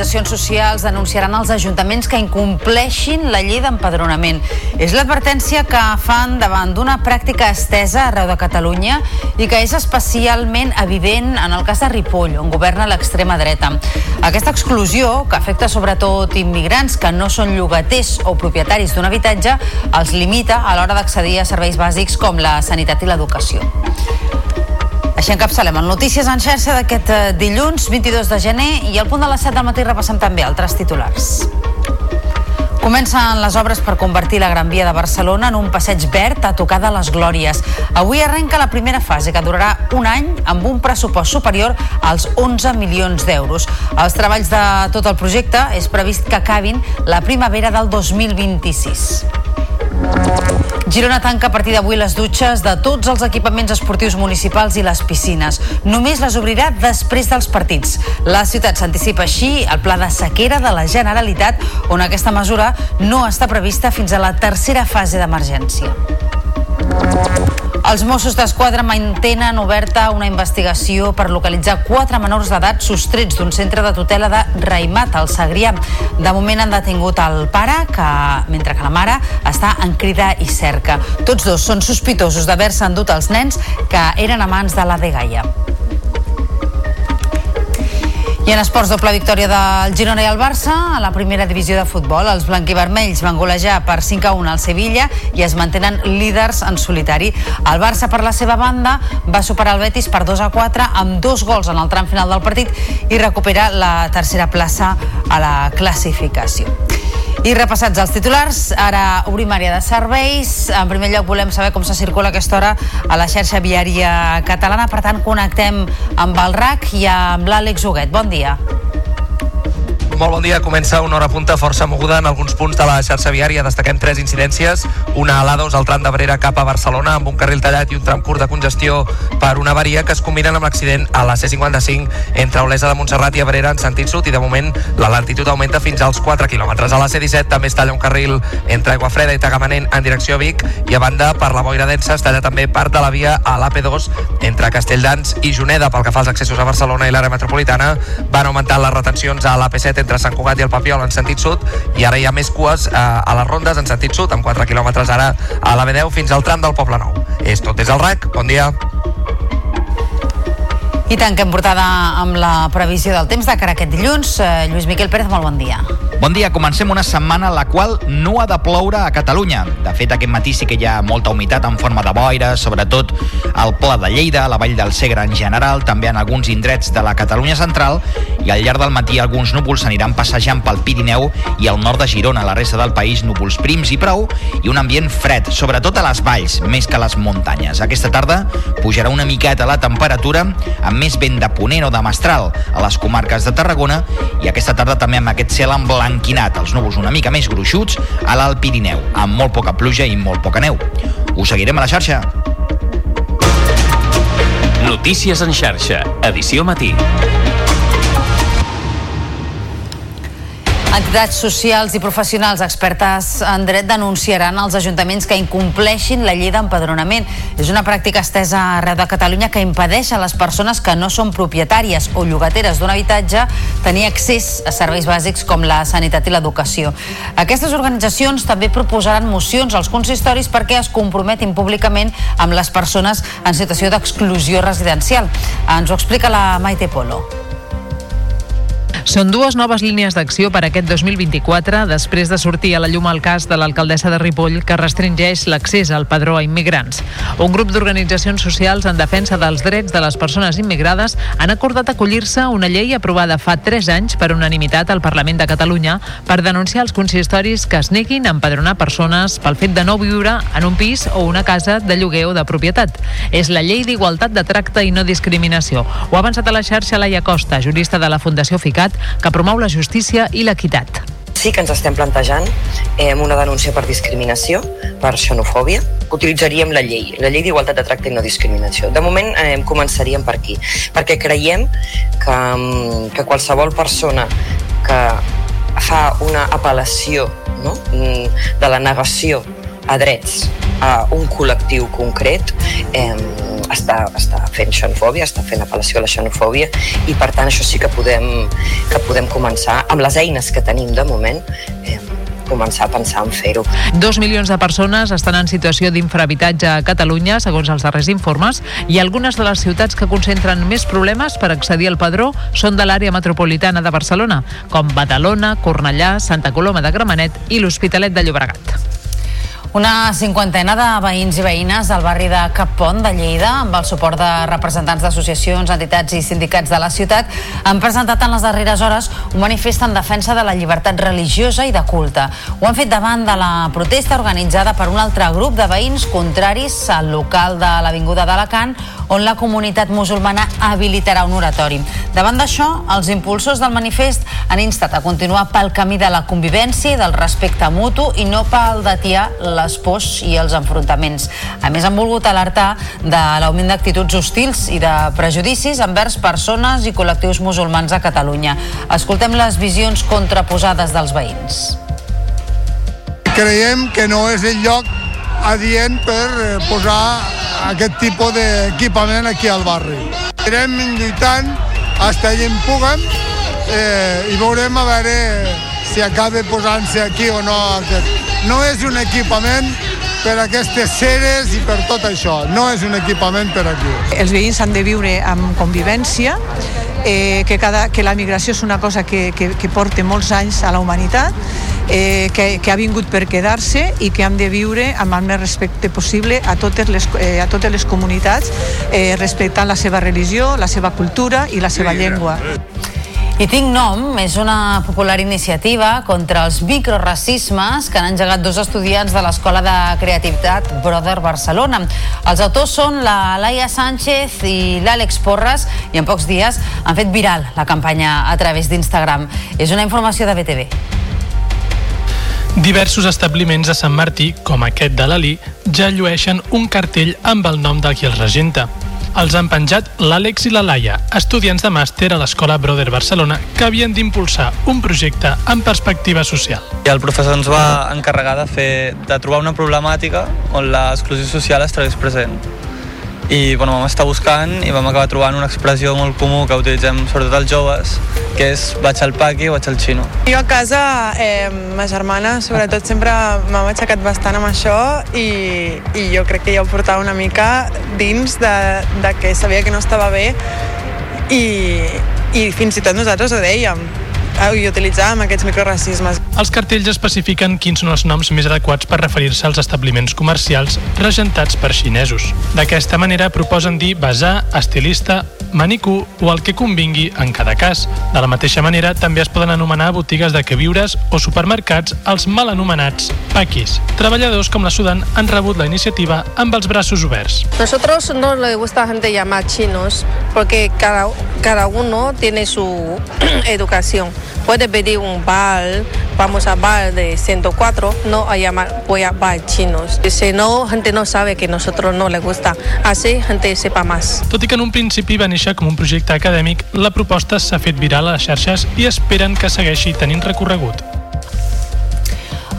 Organitzacions socials denunciaran els ajuntaments que incompleixin la llei d'empadronament. És l'advertència que fan davant d'una pràctica estesa arreu de Catalunya i que és especialment evident en el cas de Ripoll, on governa l'extrema dreta. Aquesta exclusió, que afecta sobretot immigrants que no són llogaters o propietaris d'un habitatge, els limita a l'hora d'accedir a serveis bàsics com la sanitat i l'educació. Així encapçalem el Notícies en xarxa d'aquest eh, dilluns 22 de gener i al punt de les 7 del matí repassem també altres titulars. Comencen les obres per convertir la Gran Via de Barcelona en un passeig verd a tocar de les Glòries. Avui arrenca la primera fase, que durarà un any amb un pressupost superior als 11 milions d'euros. Els treballs de tot el projecte és previst que acabin la primavera del 2026. Girona tanca a partir d'avui les dutxes de tots els equipaments esportius municipals i les piscines. Només les obrirà després dels partits. La ciutat s'anticipa així al pla de sequera de la Generalitat, on aquesta mesura no està prevista fins a la tercera fase d'emergència. Els Mossos d'Esquadra mantenen oberta una investigació per localitzar quatre menors d'edat sostrets d'un centre de tutela de Raimat, al Segrià. De moment han detingut el pare, que, mentre que la mare està en crida i cerca. Tots dos són sospitosos d'haver-se endut els nens que eren amants de la Degaia. I en esports, doble victòria del Girona i el Barça a la primera divisió de futbol. Els blanquivermells van golejar per 5 a 1 al Sevilla i es mantenen líders en solitari. El Barça, per la seva banda, va superar el Betis per 2 a 4 amb dos gols en el tram final del partit i recupera la tercera plaça a la classificació. I repassats els titulars, ara obrim àrea de serveis. En primer lloc volem saber com se circula aquesta hora a la xarxa viària catalana. Per tant, connectem amb el RAC i amb l'Àlex Huguet. Bon dia. Molt bon dia. Comença una hora punta força moguda en alguns punts de la xarxa viària. Destaquem tres incidències. Una a l'A2 al tram de Brera cap a Barcelona amb un carril tallat i un tram curt de congestió per una avaria que es combinen amb l'accident a la C55 entre Olesa de Montserrat i Abrera en sentit sud i de moment la lentitud augmenta fins als 4 quilòmetres. A la C17 també es talla un carril entre Aigua Freda i Tagamanent en direcció Vic i a banda per la boira densa es talla també part de la via a l'AP2 entre Castelldans i Juneda pel que fa als accessos a Barcelona i l'àrea metropolitana van augmentar les retencions a l'AP7 entre Sant Cugat i el Papiol en sentit sud i ara hi ha més cues eh, a les rondes en sentit sud amb 4 quilòmetres ara a la B10 fins al tram del Poble Nou. És tot des del RAC. Bon dia. I tanquem portada amb la previsió del temps de cara a aquest dilluns. Eh, Lluís Miquel Pérez, molt bon dia. Bon dia, comencem una setmana en la qual no ha de ploure a Catalunya. De fet, aquest matí sí que hi ha molta humitat en forma de boira, sobretot al Pla de Lleida, a la Vall del Segre en general, també en alguns indrets de la Catalunya central, i al llarg del matí alguns núvols s'aniran passejant pel Pirineu i al nord de Girona, la resta del país núvols prims i prou, i un ambient fred, sobretot a les valls, més que a les muntanyes. Aquesta tarda pujarà una miqueta la temperatura, amb més vent de ponent o de mestral a les comarques de Tarragona, i aquesta tarda també amb aquest cel emblanquinat, els núvols una mica més gruixuts a l'Alt Pirineu, amb molt poca pluja i molt poca neu. Us seguirem a la xarxa. Notícies en xarxa, edició matí. Entitats socials i professionals expertes en dret denunciaran els ajuntaments que incompleixin la llei d'empadronament. És una pràctica estesa arreu de Catalunya que impedeix a les persones que no són propietàries o llogateres d'un habitatge tenir accés a serveis bàsics com la sanitat i l'educació. Aquestes organitzacions també proposaran mocions als consistoris perquè es comprometin públicament amb les persones en situació d'exclusió residencial. Ens ho explica la Maite Polo. Són dues noves línies d'acció per aquest 2024 després de sortir a la llum el cas de l'alcaldessa de Ripoll que restringeix l'accés al padró a immigrants. Un grup d'organitzacions socials en defensa dels drets de les persones immigrades han acordat acollir-se a una llei aprovada fa 3 anys per unanimitat al Parlament de Catalunya per denunciar els consistoris que es neguin a empadronar persones pel fet de no viure en un pis o una casa de lloguer o de propietat. És la llei d'igualtat de tracte i no discriminació. Ho ha avançat a la xarxa Laia Costa, jurista de la Fundació FICAT, que promou la justícia i l'equitat. Sí que ens estem plantejant eh, una denúncia per discriminació, per xenofòbia, utilitzaríem la llei, la llei d'igualtat de tracte i no discriminació. De moment eh, començaríem per aquí, perquè creiem que, mm, que qualsevol persona que fa una apel·lació no? Mm, de la negació a drets a un col·lectiu concret eh, està, està fent xenofòbia, està fent apel·lació a la xenofòbia i per tant això sí que podem, que podem començar amb les eines que tenim de moment eh, començar a pensar en fer-ho. Dos milions de persones estan en situació d'infrahabitatge a Catalunya, segons els darrers informes, i algunes de les ciutats que concentren més problemes per accedir al padró són de l'àrea metropolitana de Barcelona, com Badalona, Cornellà, Santa Coloma de Gramenet i l'Hospitalet de Llobregat. Una cinquantena de veïns i veïnes del barri de Cap Pont de Lleida, amb el suport de representants d'associacions, entitats i sindicats de la ciutat, han presentat en les darreres hores un manifest en defensa de la llibertat religiosa i de culte. Ho han fet davant de la protesta organitzada per un altre grup de veïns contraris al local de l'Avinguda d'Alacant, on la comunitat musulmana habilitarà un oratori. Davant d'això, els impulsors del manifest han instat a continuar pel camí de la convivència i del respecte mutu i no pel d'atiar les pors i els enfrontaments. A més, han volgut alertar de l'augment d'actituds hostils i de prejudicis envers persones i col·lectius musulmans a Catalunya. Escoltem les visions contraposades dels veïns. Creiem que no és el lloc adient per eh, posar aquest tipus d'equipament aquí al barri. Irem lluitant fins allà en puguem eh, i veurem a veure si acaba posant-se aquí o no. No és un equipament per aquestes ceres i per tot això. No és un equipament per aquí. Els veïns han de viure amb convivència, eh, que, cada, que la migració és una cosa que, que, que porta molts anys a la humanitat, eh, que, que ha vingut per quedar-se i que hem de viure amb el més respecte possible a totes les, eh, a totes les comunitats, eh, respectant la seva religió, la seva cultura i la seva llengua. I Tinc Nom és una popular iniciativa contra els microracismes que han engegat dos estudiants de l'Escola de Creativitat Brother Barcelona. Els autors són la Laia Sánchez i l'Àlex Porres i en pocs dies han fet viral la campanya a través d'Instagram. És una informació de BTV. Diversos establiments de Sant Martí, com aquest de l'Ali, ja llueixen un cartell amb el nom del qui els regenta. Els han penjat l'Àlex i la Laia, estudiants de màster a l'Escola Brother Barcelona, que havien d'impulsar un projecte en perspectiva social. I el professor ens va encarregar de, fer, de trobar una problemàtica on l'exclusió social estigués present i bueno, vam estar buscant i vam acabar trobant una expressió molt comú que utilitzem sobretot els joves, que és vaig al paqui o vaig al xino. Jo a casa, eh, ma germana, sobretot, sempre m'ha aixecat bastant amb això i, i jo crec que ja ho portava una mica dins de, de que sabia que no estava bé i, i fins i tot nosaltres ho dèiem i utilitzàvem aquests microracismes. Els cartells especifiquen quins són els noms més adequats per referir-se als establiments comercials regentats per xinesos. D'aquesta manera proposen dir basar, estilista, manicú o el que convingui en cada cas. De la mateixa manera, també es poden anomenar botigues de queviures o supermercats els mal anomenats paquis. Treballadors com la Sudan han rebut la iniciativa amb els braços oberts. Nosotros no le gusta a gente llamar chinos porque cada, cada uno tiene su educación. Puede pedir un bar, vamos a bar de 104, no a llamar, voy a bar chinos. Si no, gente no sabe que nosotros no le gusta. Así, gente sepa más. Tot i que en un principi va néixer com un projecte acadèmic, la proposta s'ha fet viral a les xarxes i esperen que segueixi tenint recorregut.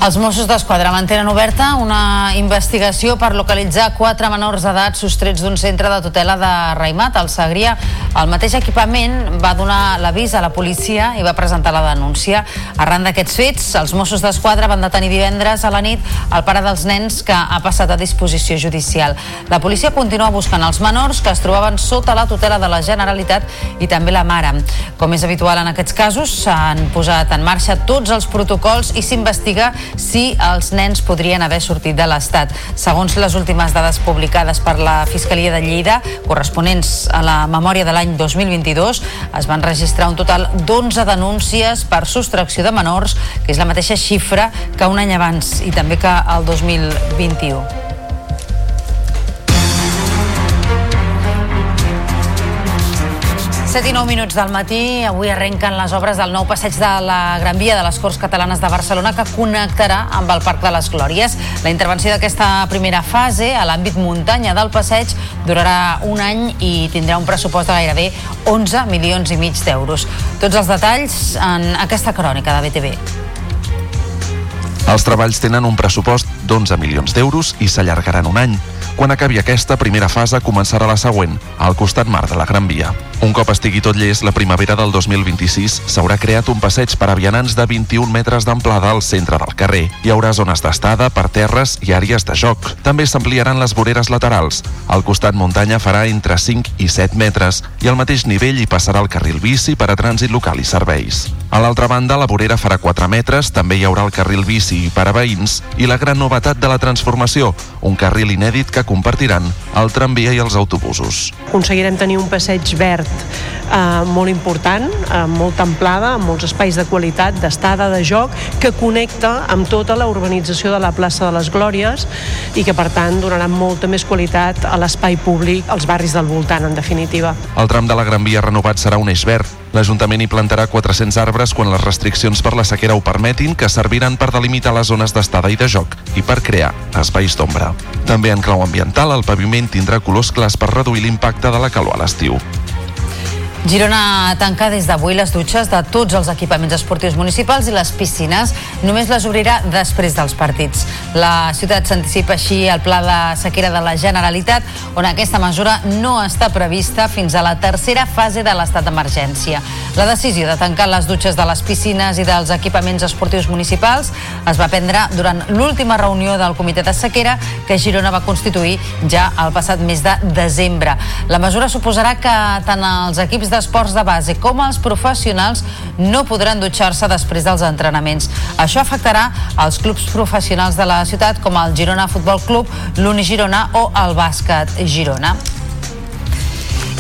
Els Mossos d'Esquadra mantenen oberta una investigació per localitzar quatre menors d'edat sostrets d'un centre de tutela de Raimat, al Segrià. El mateix equipament va donar l'avís a la policia i va presentar la denúncia. Arran d'aquests fets, els Mossos d'Esquadra van detenir divendres a la nit el pare dels nens que ha passat a disposició judicial. La policia continua buscant els menors que es trobaven sota la tutela de la Generalitat i també la mare. Com és habitual en aquests casos, s'han posat en marxa tots els protocols i s'investiga si els nens podrien haver sortit de l'Estat. Segons les últimes dades publicades per la Fiscalia de Lleida, corresponents a la memòria de l'any 2022, es van registrar un total d'11 denúncies per sostracció de menors, que és la mateixa xifra que un any abans i també que el 2021. Set i nou minuts del matí, avui arrenquen les obres del nou passeig de la Gran Via de les Corts Catalanes de Barcelona que connectarà amb el Parc de les Glòries. La intervenció d'aquesta primera fase a l'àmbit muntanya del passeig durarà un any i tindrà un pressupost de gairebé 11 milions i mig d'euros. Tots els detalls en aquesta crònica de BTV. Els treballs tenen un pressupost d'11 milions d'euros i s'allargaran un any. Quan acabi aquesta primera fase començarà la següent, al costat mar de la Gran Via. Un cop estigui tot llest, la primavera del 2026 s'haurà creat un passeig per a vianants de 21 metres d'amplada al centre del carrer. Hi haurà zones d'estada, per terres i àrees de joc. També s'ampliaran les voreres laterals. Al costat muntanya farà entre 5 i 7 metres i al mateix nivell hi passarà el carril bici per a trànsit local i serveis. A l'altra banda, la vorera farà 4 metres, també hi haurà el carril bici per a veïns i la gran novetat de la transformació, un carril inèdit que compartiran el tramvia i els autobusos. Aconseguirem tenir un passeig verd eh, molt important, amb molta amplada, amb molts espais de qualitat, d'estada, de joc, que connecta amb tota la urbanització de la plaça de les Glòries i que, per tant, donarà molta més qualitat a l'espai públic, als barris del voltant, en definitiva. El tram de la Gran Via renovat serà un eix verd. L'Ajuntament hi plantarà 400 arbres quan les restriccions per la sequera ho permetin, que serviran per delimitar les zones d'estada i de joc i per crear espais d'ombra. També en clau ambiental, el paviment tindrà colors clars per reduir l'impacte de la calor a l'estiu. Girona tanca des d'avui les dutxes de tots els equipaments esportius municipals i les piscines. Només les obrirà després dels partits. La ciutat s'anticipa així al pla de sequera de la Generalitat, on aquesta mesura no està prevista fins a la tercera fase de l'estat d'emergència. La decisió de tancar les dutxes de les piscines i dels equipaments esportius municipals es va prendre durant l'última reunió del comitè de sequera que Girona va constituir ja el passat mes de desembre. La mesura suposarà que tant els equips d'esports de base com els professionals no podran dutxar-se després dels entrenaments. Això afectarà els clubs professionals de la ciutat com el Girona Futbol Club, l'Uni Girona o el Bàsquet Girona.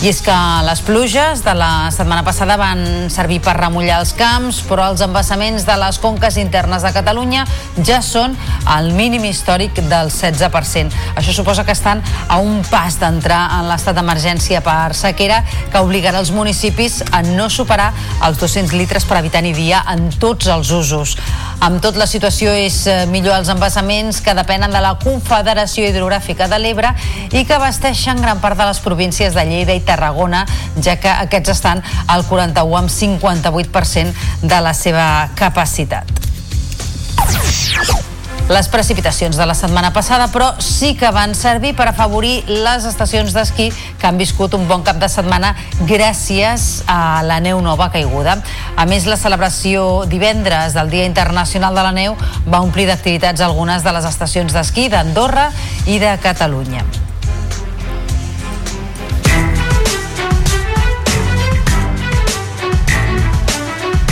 I és que les pluges de la setmana passada van servir per remullar els camps, però els embassaments de les conques internes de Catalunya ja són al mínim històric del 16%. Això suposa que estan a un pas d'entrar en l'estat d'emergència per sequera que obligarà els municipis a no superar els 200 litres per habitant i dia en tots els usos. Amb tot, la situació és eh, millor als embassaments que depenen de la Confederació Hidrogràfica de l'Ebre i que abasteixen gran part de les províncies de Lleida i Tarragona, ja que aquests estan al 41 amb 58% de la seva capacitat les precipitacions de la setmana passada, però sí que van servir per afavorir les estacions d'esquí que han viscut un bon cap de setmana gràcies a la neu nova caiguda. A més, la celebració divendres del Dia Internacional de la Neu va omplir d'activitats algunes de les estacions d'esquí d'Andorra i de Catalunya.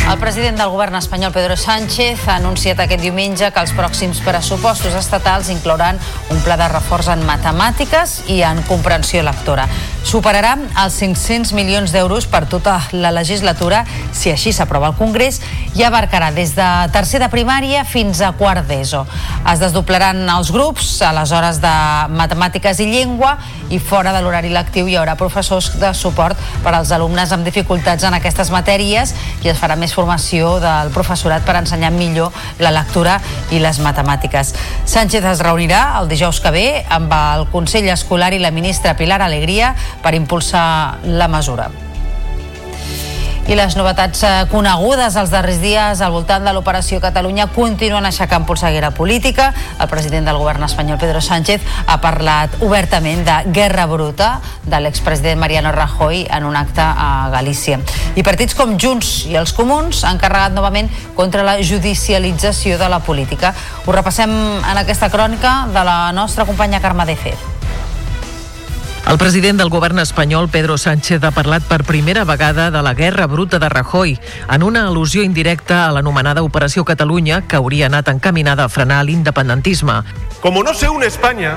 El president del govern espanyol, Pedro Sánchez, ha anunciat aquest diumenge que els pròxims pressupostos estatals inclouran un pla de reforç en matemàtiques i en comprensió lectora. Superarà els 500 milions d'euros per tota la legislatura si així s'aprova al Congrés i abarcarà des de tercer de primària fins a quart d'ESO. Es desdoblaran els grups a les hores de matemàtiques i llengua i fora de l'horari lectiu hi haurà professors de suport per als alumnes amb dificultats en aquestes matèries i es farà més formació del professorat per ensenyar millor la lectura i les matemàtiques. Sánchez es reunirà el dijous que ve amb el Consell Escolar i la ministra Pilar Alegria per impulsar la mesura. I les novetats eh, conegudes els darrers dies al voltant de l'operació Catalunya continuen aixecant polseguera política. El president del govern espanyol, Pedro Sánchez, ha parlat obertament de guerra bruta de l'expresident Mariano Rajoy en un acte a Galícia. I partits com Junts i els Comuns han carregat novament contra la judicialització de la política. Ho repassem en aquesta crònica de la nostra companya Carme de Fer. El president del govern espanyol, Pedro Sánchez, ha parlat per primera vegada de la guerra bruta de Rajoy, en una al·lusió indirecta a l'anomenada Operació Catalunya, que hauria anat encaminada a frenar l'independentisme. Como no se une España,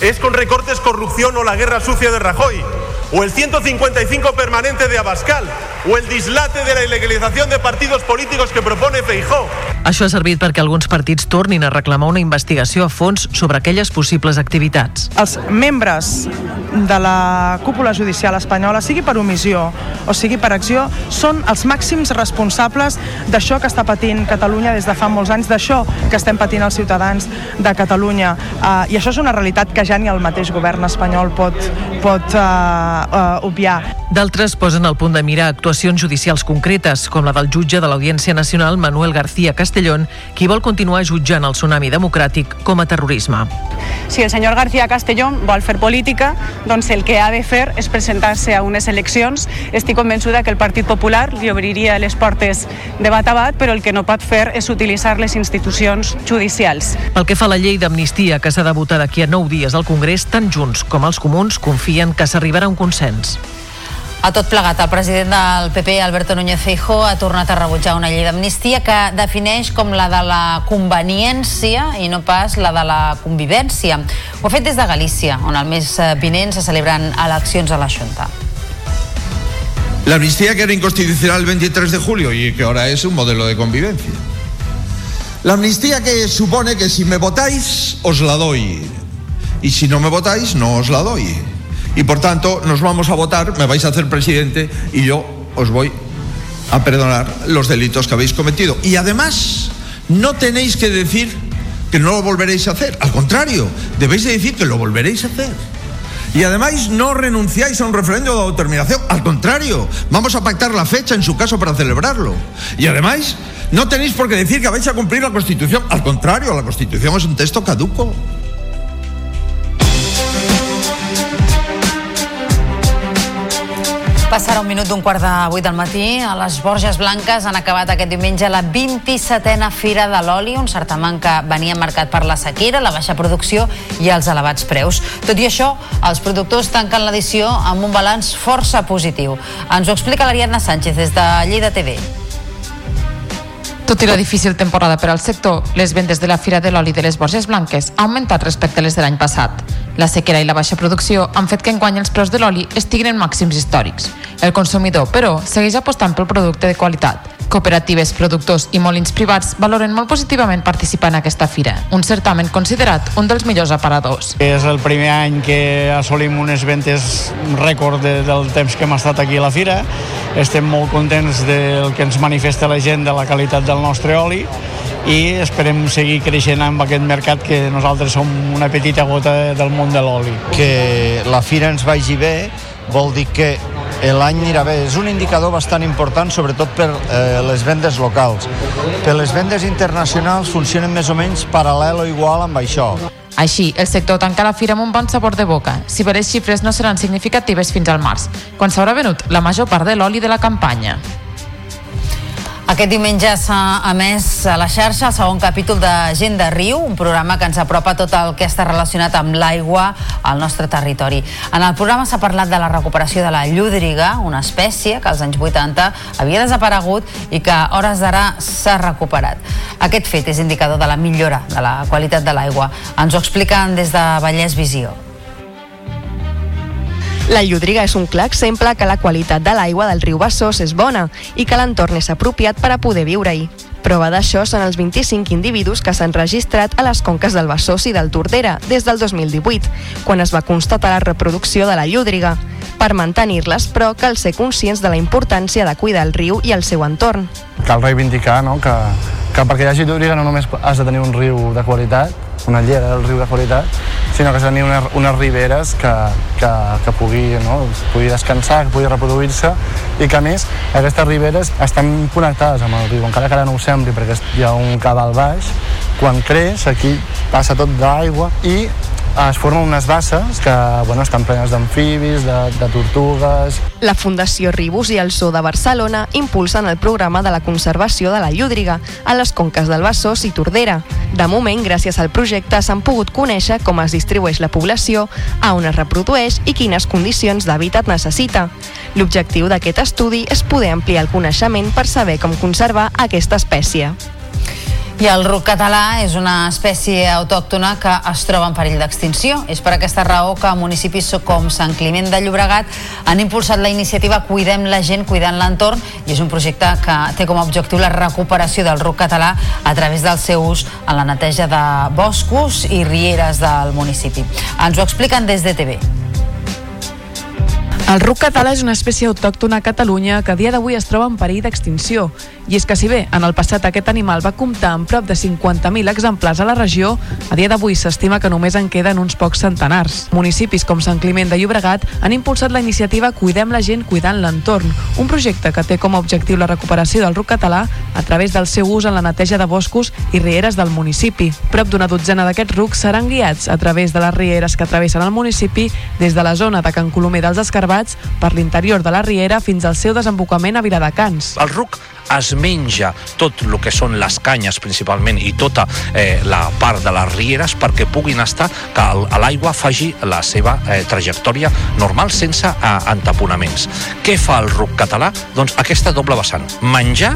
es con recortes, corrupción o la guerra sucia de Rajoy, o el 155 permanente de Abascal, o el dislate de la ilegalización de partidos políticos que propone Feijó. Això ha servit perquè alguns partits tornin a reclamar una investigació a fons sobre aquelles possibles activitats. Els membres de la cúpula judicial espanyola, sigui per omissió o sigui per acció, són els màxims responsables d'això que està patint Catalunya des de fa molts anys, d'això que estem patint els ciutadans de Catalunya. Uh, I això és una realitat que ja ni el mateix govern espanyol pot, pot uh, uh, obviar. D'altres posen al punt de mira actuacions judicials concretes, com la del jutge de l'Audiència Nacional Manuel García Castelló, Castellón, qui vol continuar jutjant el tsunami democràtic com a terrorisme. Si el senyor García Castellón vol fer política, doncs el que ha de fer és presentar-se a unes eleccions. Estic convençuda que el Partit Popular li obriria les portes de bat a bat, però el que no pot fer és utilitzar les institucions judicials. Pel que fa a la llei d'amnistia que s'ha de votar d'aquí a nou dies al Congrés, tant Junts com els comuns confien que s'arribarà a un consens. A tot plegat, el president del PP, Alberto Núñez Feijóo, ha tornat a rebutjar una llei d'amnistia que defineix com la de la conveniència i no pas la de la convivència. Ho ha fet des de Galícia, on el mes vinent se celebren eleccions a la Junta. La amnistía que era inconstitucional el 23 de julio y que ahora es un modelo de convivencia. La amnistía que supone que si me votáis, os la doy. Y si no me votáis, no os la doy. Y por tanto, nos vamos a votar, me vais a hacer presidente y yo os voy a perdonar los delitos que habéis cometido. Y además, no tenéis que decir que no lo volveréis a hacer. Al contrario, debéis de decir que lo volveréis a hacer. Y además no renunciáis a un referéndum de autodeterminación. Al contrario, vamos a pactar la fecha en su caso para celebrarlo. Y además, no tenéis por qué decir que vais a cumplir la Constitución. Al contrario, la Constitución es un texto caduco. Passarà un minut d'un quart de vuit del matí. A les Borges Blanques han acabat aquest diumenge la 27a Fira de l'Oli, un certamen que venia marcat per la sequera, la baixa producció i els elevats preus. Tot i això, els productors tanquen l'edició amb un balanç força positiu. Ens ho explica l'Ariadna Sánchez des de Lleida TV. Tot i la difícil temporada per al sector, les vendes de la Fira de l'Oli de les Borges Blanques han augmentat respecte a les de l'any passat. La sequera i la baixa producció han fet que enguany els preus de l'oli estiguin en màxims històrics. El consumidor, però, segueix apostant pel producte de qualitat. Cooperatives, productors i molins privats valoren molt positivament participar en aquesta fira, un certamen considerat un dels millors aparadors. És el primer any que assolim unes ventes rècord de, del temps que hem estat aquí a la fira. Estem molt contents del que ens manifesta la gent de la qualitat del nostre oli i esperem seguir creixent amb aquest mercat que nosaltres som una petita gota del món de l'oli. Que la fira ens vagi bé vol dir que l'any anirà bé. És un indicador bastant important, sobretot per eh, les vendes locals. Per les vendes internacionals funcionen més o menys paral·lel o igual amb això. Així, el sector tanca la fira amb un bon sabor de boca, si bé les xifres no seran significatives fins al març, quan s'haurà venut la major part de l'oli de la campanya. Aquest diumenge s'ha emès a la xarxa el segon capítol de Gent de Riu, un programa que ens apropa tot el que està relacionat amb l'aigua al nostre territori. En el programa s'ha parlat de la recuperació de la llúdriga, una espècie que als anys 80 havia desaparegut i que a hores d'ara s'ha recuperat. Aquest fet és indicador de la millora de la qualitat de l'aigua. Ens ho expliquen des de Vallès Visió. La llúdriga és un clar exemple que la qualitat de l'aigua del riu Bassós és bona i que l'entorn és apropiat per a poder viure-hi. Prova d'això són els 25 individus que s'han registrat a les conques del Bassós i del Tordera des del 2018, quan es va constatar la reproducció de la llúdriga. Per mantenir-les, però, cal ser conscients de la importància de cuidar el riu i el seu entorn. Cal reivindicar no? que, que perquè hi hagi llúdriga no només has de tenir un riu de qualitat, una llera del riu de qualitat, sinó que tenir unes, unes riberes que, que, que pugui, no? pugui descansar, que pugui reproduir-se i que a més aquestes riberes estan connectades amb el riu, encara que ara no ho sembli perquè hi ha un cabal baix, quan creix aquí passa tot d'aigua i es formen unes basses que bueno, estan plenes d'amfibis, de, de tortugues... La Fundació Ribus i el Zoo de Barcelona impulsen el programa de la conservació de la llúdriga a les conques del Bassós i Tordera. De moment, gràcies al projecte, s'han pogut conèixer com es distribueix la població, a on es reprodueix i quines condicions d'hàbitat necessita. L'objectiu d'aquest estudi és poder ampliar el coneixement per saber com conservar aquesta espècie. I el ruc català és una espècie autòctona que es troba en perill d'extinció. És per aquesta raó que municipis com Sant Climent de Llobregat han impulsat la iniciativa Cuidem la gent, cuidant l'entorn i és un projecte que té com a objectiu la recuperació del ruc català a través del seu ús en la neteja de boscos i rieres del municipi. Ens ho expliquen des de TV. El ruc català és una espècie autòctona a Catalunya que a dia d'avui es troba en perill d'extinció I és que si bé en el passat aquest animal va comptar amb prop de 50.000 exemplars a la regió, a dia d'avui s'estima que només en queden uns pocs centenars. Municipis com Sant Climent de Llobregat han impulsat la iniciativa Cuidem la gent cuidant l'entorn, un projecte que té com a objectiu la recuperació del ruc català a través del seu ús en la neteja de boscos i rieres del municipi. Prop d'una dotzena d'aquests rucs seran guiats a través de les rieres que travessen el municipi des de la zona de Can Colomer dels Escarbats per l'interior de la riera fins al seu desembocament a Viladecans. El ruc es menja tot el que són les canyes principalment i tota eh, la part de les rieres perquè puguin estar que l'aigua faci la seva eh, trajectòria normal sense eh, entaponaments. Què fa el ruc català? Doncs aquesta doble vessant, menjar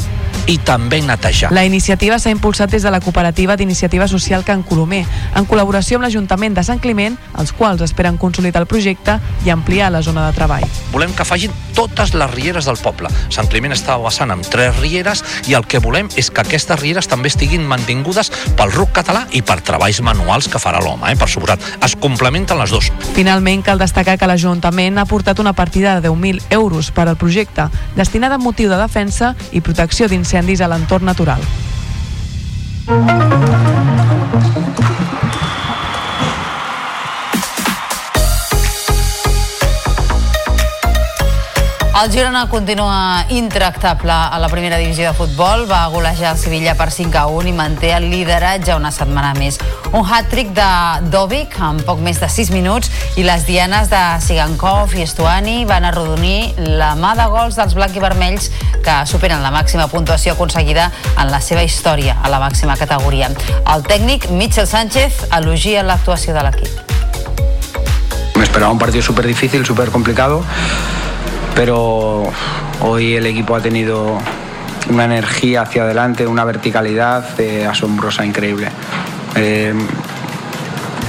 i també netejar. La iniciativa s'ha impulsat des de la cooperativa d'iniciativa social Can Colomer, en col·laboració amb l'Ajuntament de Sant Climent, els quals esperen consolidar el projecte i ampliar la zona de treball. Volem que facin totes les rieres del poble. Sant Climent està vessant amb tres rieres i el que volem és que aquestes rieres també estiguin mantingudes pel RUC català i per treballs manuals que farà l'home, eh? per suposat. Es complementen les dues. Finalment, cal destacar que l'Ajuntament ha portat una partida de 10.000 euros per al projecte, destinada a motiu de defensa i protecció d'incendis a l'entorn natural. El Girona continua intractable a la primera divisió de futbol. Va golejar el Sevilla per 5 a 1 i manté el lideratge una setmana més. Un hat-trick de Dovic en poc més de 6 minuts i les dianes de Sigankov i Estuani van arrodonir la mà de gols dels blanc i vermells que superen la màxima puntuació aconseguida en la seva història a la màxima categoria. El tècnic Mitchell Sánchez elogia l'actuació de l'equip. Me esperaba un partido súper difícil, complicado, pero hoy el equipo ha tenido una energía hacia adelante, una verticalidad eh, asombrosa, increíble. Eh,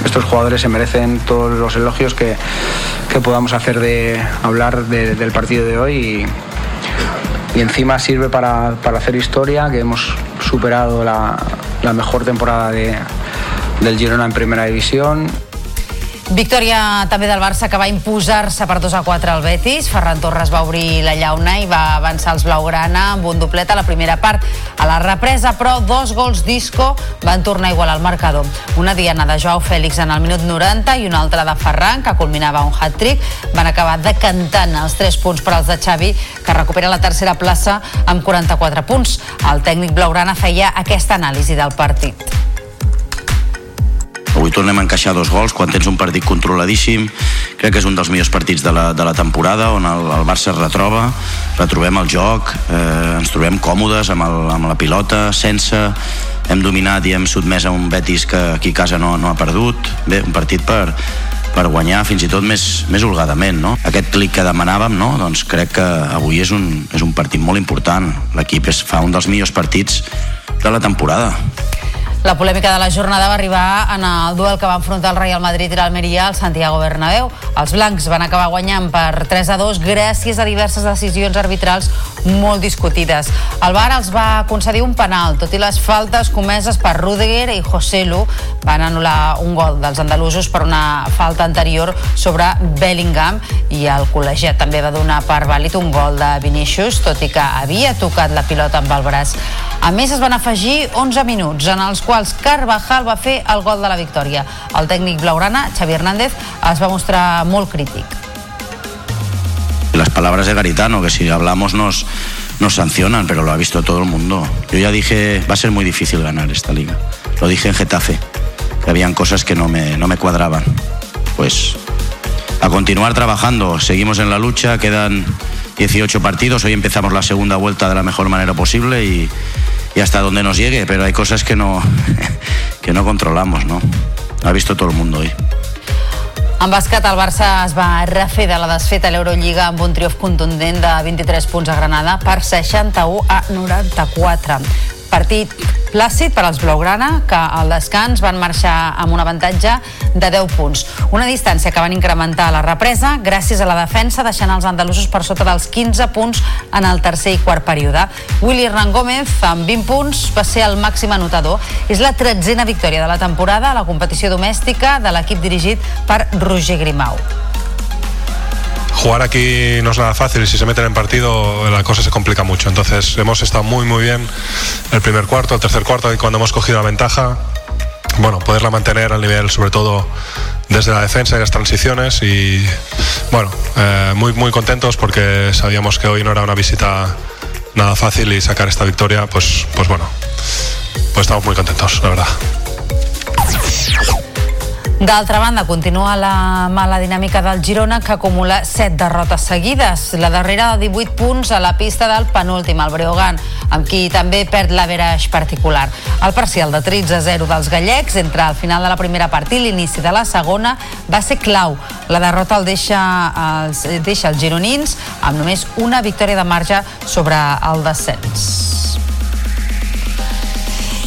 estos jugadores se merecen todos los elogios que, que podamos hacer de hablar de- del partido de hoy y, y encima sirve para, para hacer historia, que hemos superado la, la mejor temporada de- del Girona en primera división. Victòria també del Barça que va imposar-se per 2 a 4 al Betis. Ferran Torres va obrir la llauna i va avançar els blaugrana amb un doblet a la primera part. A la represa, però, dos gols d'Isco van tornar a igualar el marcador. Una diana de Joao Fèlix en el minut 90 i una altra de Ferran, que culminava un hat-trick. Van acabar decantant els 3 punts per als de Xavi, que recupera la tercera plaça amb 44 punts. El tècnic blaugrana feia aquesta anàlisi del partit. Avui tornem a encaixar dos gols quan tens un partit controladíssim. Crec que és un dels millors partits de la, de la temporada on el, el Barça es retroba, retrobem el joc, eh, ens trobem còmodes amb, el, amb la pilota, sense... Hem dominat i hem sotmès a un Betis que aquí a casa no, no ha perdut. Bé, un partit per, per guanyar fins i tot més, més holgadament, no? Aquest clic que demanàvem, no? Doncs crec que avui és un, és un partit molt important. L'equip fa un dels millors partits de la temporada. La polèmica de la jornada va arribar en el duel que va enfrontar el Real Madrid i l'Almeria al Santiago Bernabéu. Els blancs van acabar guanyant per 3 a 2 gràcies a diverses decisions arbitrals molt discutides. El VAR els va concedir un penal, tot i les faltes comeses per Rudiger i José Lu van anul·lar un gol dels andalusos per una falta anterior sobre Bellingham i el col·legiat també va donar per vàlid un gol de Vinicius, tot i que havia tocat la pilota amb el braç. A més, es van afegir 11 minuts en els quals Carvajal va fer el gol de la victòria. El tècnic blaugrana, Xavi Hernández, es va mostrar molt crític. Las palabras de Garitano, que si hablamos nos, nos sancionan, pero lo ha visto todo el mundo. Yo ya dije, va a ser muy difícil ganar esta liga. Lo dije en Getafe, que habían cosas que no me, no me cuadraban. Pues a continuar trabajando, seguimos en la lucha, quedan 18 partidos, hoy empezamos la segunda vuelta de la mejor manera posible y, y hasta donde nos llegue, pero hay cosas que no, que no controlamos, ¿no? Ha visto todo el mundo hoy. En bàsquet, el Barça es va refer de la desfeta a l'Eurolliga amb un triomf contundent de 23 punts a Granada per 61 a 94. Partit plàcid per als Blaugrana, que al descans van marxar amb un avantatge de 10 punts. Una distància que van incrementar la represa gràcies a la defensa, deixant els andalusos per sota dels 15 punts en el tercer i quart període. Willy Hernán Gómez, amb 20 punts, va ser el màxim anotador. És la tretzena victòria de la temporada a la competició domèstica de l'equip dirigit per Roger Grimau. Jugar aquí no es nada fácil y si se meten en partido la cosa se complica mucho. Entonces hemos estado muy muy bien el primer cuarto, el tercer cuarto y cuando hemos cogido la ventaja, bueno, poderla mantener al nivel sobre todo desde la defensa y las transiciones y bueno, eh, muy muy contentos porque sabíamos que hoy no era una visita nada fácil y sacar esta victoria, pues, pues bueno, pues estamos muy contentos, la verdad. D'altra banda, continua la mala dinàmica del Girona, que acumula 7 derrotes seguides. La darrera de 18 punts a la pista del penúltim, el Breogán, amb qui també perd l'average particular. El parcial de 13 a 0 dels gallecs entre el final de la primera part i l'inici de la segona va ser clau. La derrota el deixa, els, deixa els gironins amb només una victòria de marge sobre el descens.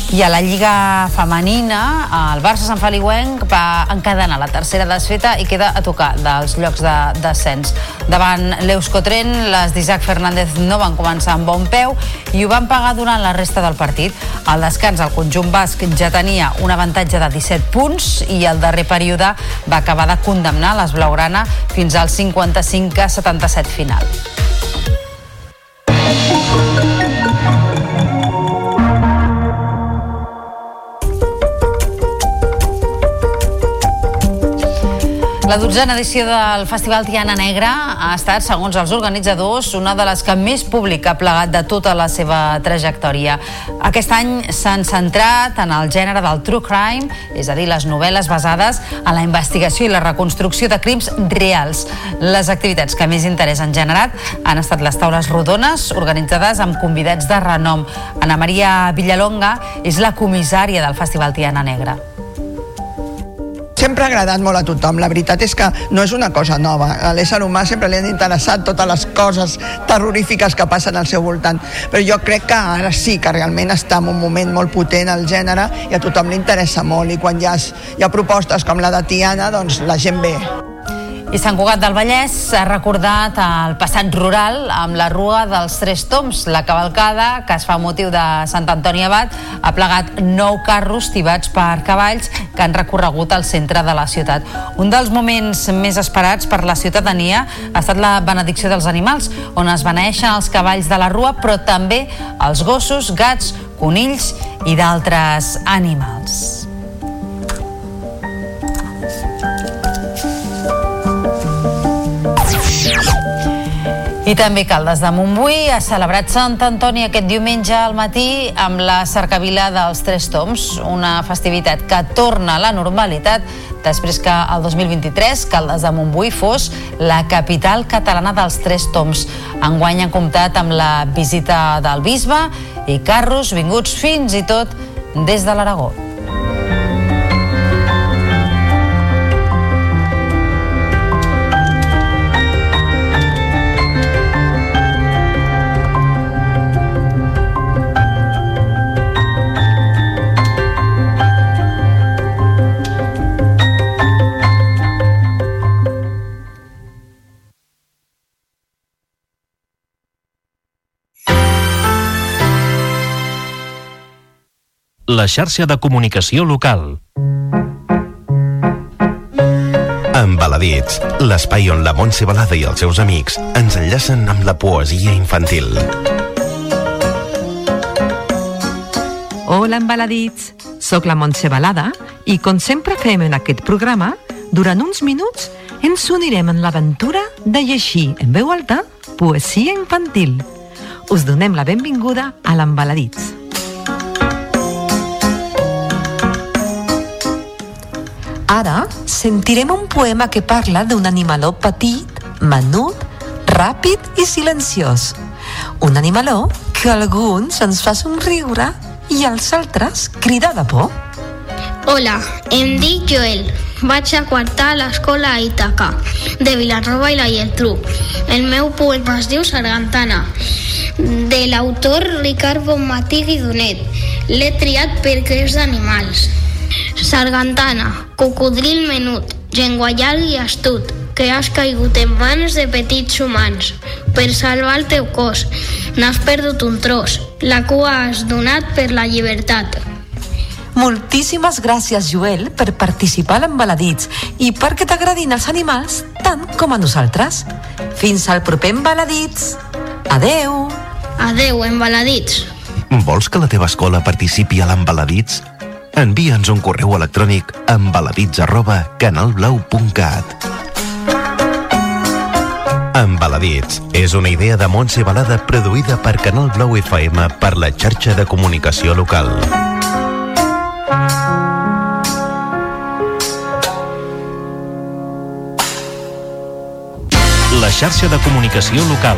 I a la Lliga Femenina, el Barça Sant Feliuenc va encadenar la tercera desfeta i queda a tocar dels llocs de descens. Davant l'Euskotren, les d'Isaac Fernández no van començar amb bon peu i ho van pagar durant la resta del partit. Al descans, el conjunt basc ja tenia un avantatge de 17 punts i el darrer període va acabar de condemnar les Blaugrana fins al 55 a 77 final. La dotzena edició del Festival Tiana Negra ha estat, segons els organitzadors, una de les que més públic ha plegat de tota la seva trajectòria. Aquest any s'han centrat en el gènere del true crime, és a dir, les novel·les basades en la investigació i la reconstrucció de crims reals. Les activitats que més interès han generat han estat les taules rodones, organitzades amb convidats de renom. Ana Maria Villalonga és la comissària del Festival Tiana Negra. Sempre ha agradat molt a tothom. La veritat és que no és una cosa nova. A l'ésser humà sempre li han interessat totes les coses terrorífiques que passen al seu voltant. Però jo crec que ara sí que realment està en un moment molt potent el gènere i a tothom li interessa molt. I quan hi ha, hi ha propostes com la de Tiana, doncs la gent ve. I Sant Cugat del Vallès s'ha recordat el passat rural amb la Rua dels Tres Toms. La cavalcada, que es fa motiu de Sant Antoni Abat, ha plegat nou carros tibats per cavalls que han recorregut al centre de la ciutat. Un dels moments més esperats per la ciutadania ha estat la benedicció dels animals, on es beneixen els cavalls de la Rua, però també els gossos, gats, conills i d'altres animals. I també Caldes de Montbui ha celebrat Sant Antoni aquest diumenge al matí amb la cercavila dels Tres Toms, una festivitat que torna a la normalitat després que el 2023 Caldes de Montbui fos la capital catalana dels Tres Toms. Enguany han comptat amb la visita del bisbe i carros vinguts fins i tot des de l'Aragó. La xarxa de comunicació local. Embaladits, l'espai on la Montse Balada i els seus amics ens enllacen amb la poesia infantil. Hola, embaladits! Soc la Montse Balada i, com sempre fem en aquest programa, durant uns minuts ens unirem en l'aventura de llegir en veu alta poesia infantil. Us donem la benvinguda a l'Embaladits. Ara sentirem un poema que parla d'un animaló petit, menut, ràpid i silenciós. Un animaló que alguns ens fa somriure i als altres cridar de por. Hola, em dic Joel. Vaig a quartar a l'escola a de Vilanova i la Geltrú. El meu poema es diu Sargantana, de l'autor Ricard Bonmatí Guidonet. L'he triat perquè és d'animals. Sargantana, cocodril menut, llenguallar i astut, que has caigut en mans de petits humans. Per salvar el teu cos, n'has perdut un tros. La cua has donat per la llibertat. Moltíssimes gràcies, Joel, per participar a l'Embaladits i perquè t'agradin els animals tant com a nosaltres. Fins al proper Embaladits. Adeu. Adeu, embaladits. Vols que la teva escola participi a l'Embaladits? Envia'ns un correu electrònic a embaladits arroba canalblau.cat Embaladits és una idea de Montse Balada produïda per Canal Blau FM per la xarxa de comunicació local. La xarxa de comunicació local.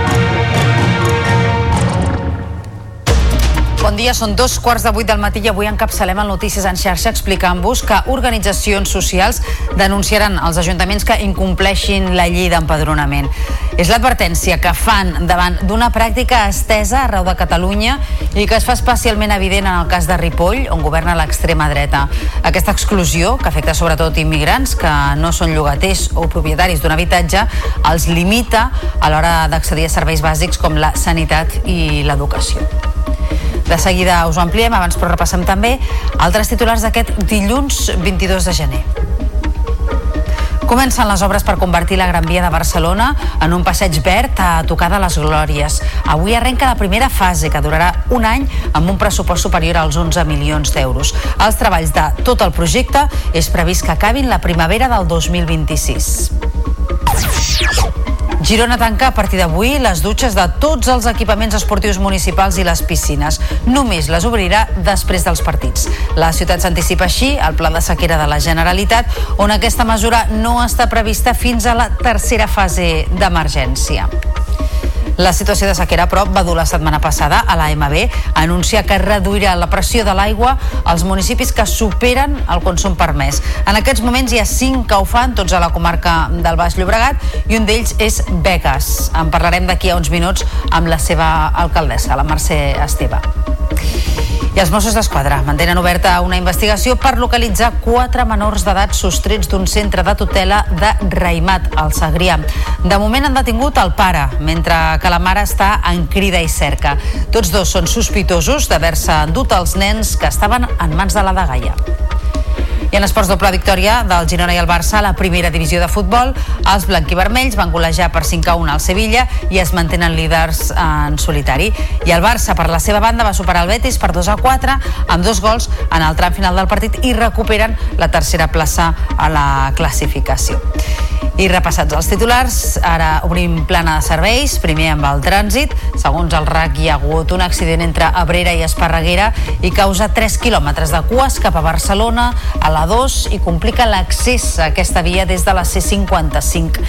Bon dia, són dos quarts de vuit del matí i avui encapçalem el Notícies en xarxa explicant-vos que organitzacions socials denunciaran els ajuntaments que incompleixin la llei d'empadronament. És l'advertència que fan davant d'una pràctica estesa arreu de Catalunya i que es fa especialment evident en el cas de Ripoll, on governa l'extrema dreta. Aquesta exclusió, que afecta sobretot immigrants que no són llogaters o propietaris d'un habitatge, els limita a l'hora d'accedir a serveis bàsics com la sanitat i l'educació. De seguida us ho ampliem, abans però repassem també altres titulars d'aquest dilluns 22 de gener. Comencen les obres per convertir la Gran Via de Barcelona en un passeig verd a tocar de les Glòries. Avui arrenca la primera fase, que durarà un any amb un pressupost superior als 11 milions d'euros. Els treballs de tot el projecte és previst que acabin la primavera del 2026. Girona tanca a partir d'avui les dutxes de tots els equipaments esportius municipals i les piscines. Només les obrirà després dels partits. La ciutat s'anticipa així al pla de sequera de la Generalitat, on aquesta mesura no està prevista fins a la tercera fase d'emergència. La situació de sequera a prop va dur la setmana passada a l'AMB a anunciar que reduirà la pressió de l'aigua als municipis que superen el consum permès. En aquests moments hi ha cinc que ho fan, tots a la comarca del Baix Llobregat, i un d'ells és Begues. En parlarem d'aquí a uns minuts amb la seva alcaldessa, la Mercè Esteve. I els Mossos d'Esquadra mantenen oberta una investigació per localitzar quatre menors d'edat sostrets d'un centre de tutela de Raimat, al Segrià. De moment han detingut el pare, mentre que la mare està en crida i cerca. Tots dos són sospitosos d'haver-se endut els nens que estaven en mans de la dagaia. I en esports doble victòria del Girona i el Barça a la primera divisió de futbol, els blanquivermells van golejar per 5 a 1 al Sevilla i es mantenen líders en solitari. I el Barça, per la seva banda, va superar el Betis per 2 a 4 amb dos gols en el tram final del partit i recuperen la tercera plaça a la classificació. I repassats els titulars, ara obrim plana de serveis, primer amb el trànsit. Segons el RAC hi ha hagut un accident entre Abrera i Esparreguera i causa 3 quilòmetres de cues cap a Barcelona, a la 2 i complica l'accés a aquesta via des de la C55.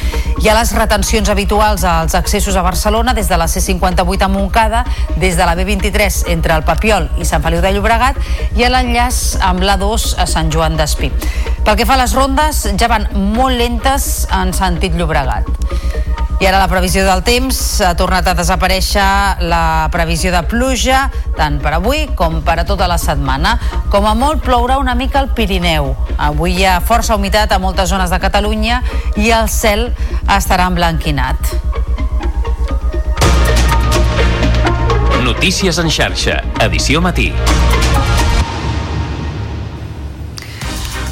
Hi ha les retencions habituals als accessos a Barcelona des de la C58 a Montcada, des de la B23 entre el Papiol i Sant Feliu de Llobregat i a l'enllaç amb l'A2 a Sant Joan d'Espí. Pel que fa a les rondes, ja van molt lentes en sentit Llobregat. I ara la previsió del temps ha tornat a desaparèixer la previsió de pluja tant per avui com per a tota la setmana. Com a molt plourà una mica al Pirineu. Avui hi ha força humitat a moltes zones de Catalunya i el cel estarà emblanquinat. Notícies en xarxa, edició matí.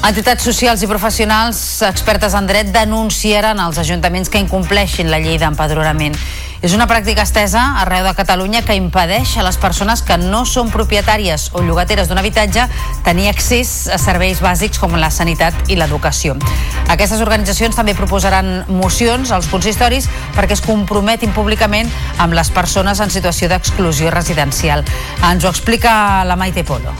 Entitats socials i professionals expertes en dret denunciaran els ajuntaments que incompleixin la llei d'empadronament. És una pràctica estesa arreu de Catalunya que impedeix a les persones que no són propietàries o llogateres d'un habitatge tenir accés a serveis bàsics com la sanitat i l'educació. Aquestes organitzacions també proposaran mocions als consistoris perquè es comprometin públicament amb les persones en situació d'exclusió residencial. Ens ho explica la Maite Polo.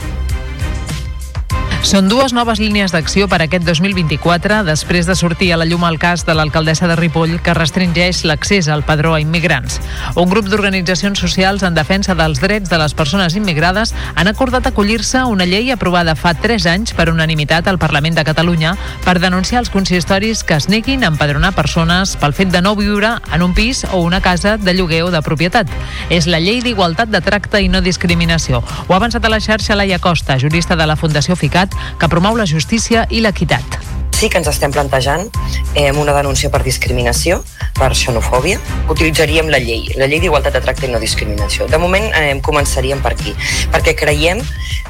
Són dues noves línies d'acció per aquest 2024 després de sortir a la llum el cas de l'alcaldessa de Ripoll que restringeix l'accés al padró a immigrants. Un grup d'organitzacions socials en defensa dels drets de les persones immigrades han acordat acollir-se a una llei aprovada fa 3 anys per unanimitat al Parlament de Catalunya per denunciar els consistoris que es neguin a empadronar persones pel fet de no viure en un pis o una casa de lloguer o de propietat. És la llei d'igualtat de tracte i no discriminació. Ho ha avançat a la xarxa Laia Costa, jurista de la Fundació FICAT, Llobregat que promou la justícia i l'equitat. Sí que ens estem plantejant eh, una denúncia per discriminació, per xenofòbia. Utilitzaríem la llei, la llei d'igualtat de tracte i no discriminació. De moment eh, començaríem per aquí, perquè creiem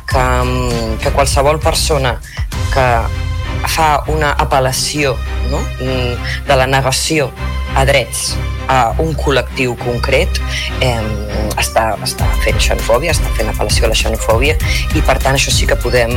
que, mm, que qualsevol persona que fa una apel·lació no? De la negació a drets a un col·lectiu concret eh, està, està fent xenofòbia, està fent apel·lació a la xenofòbia i per tant això sí que podem,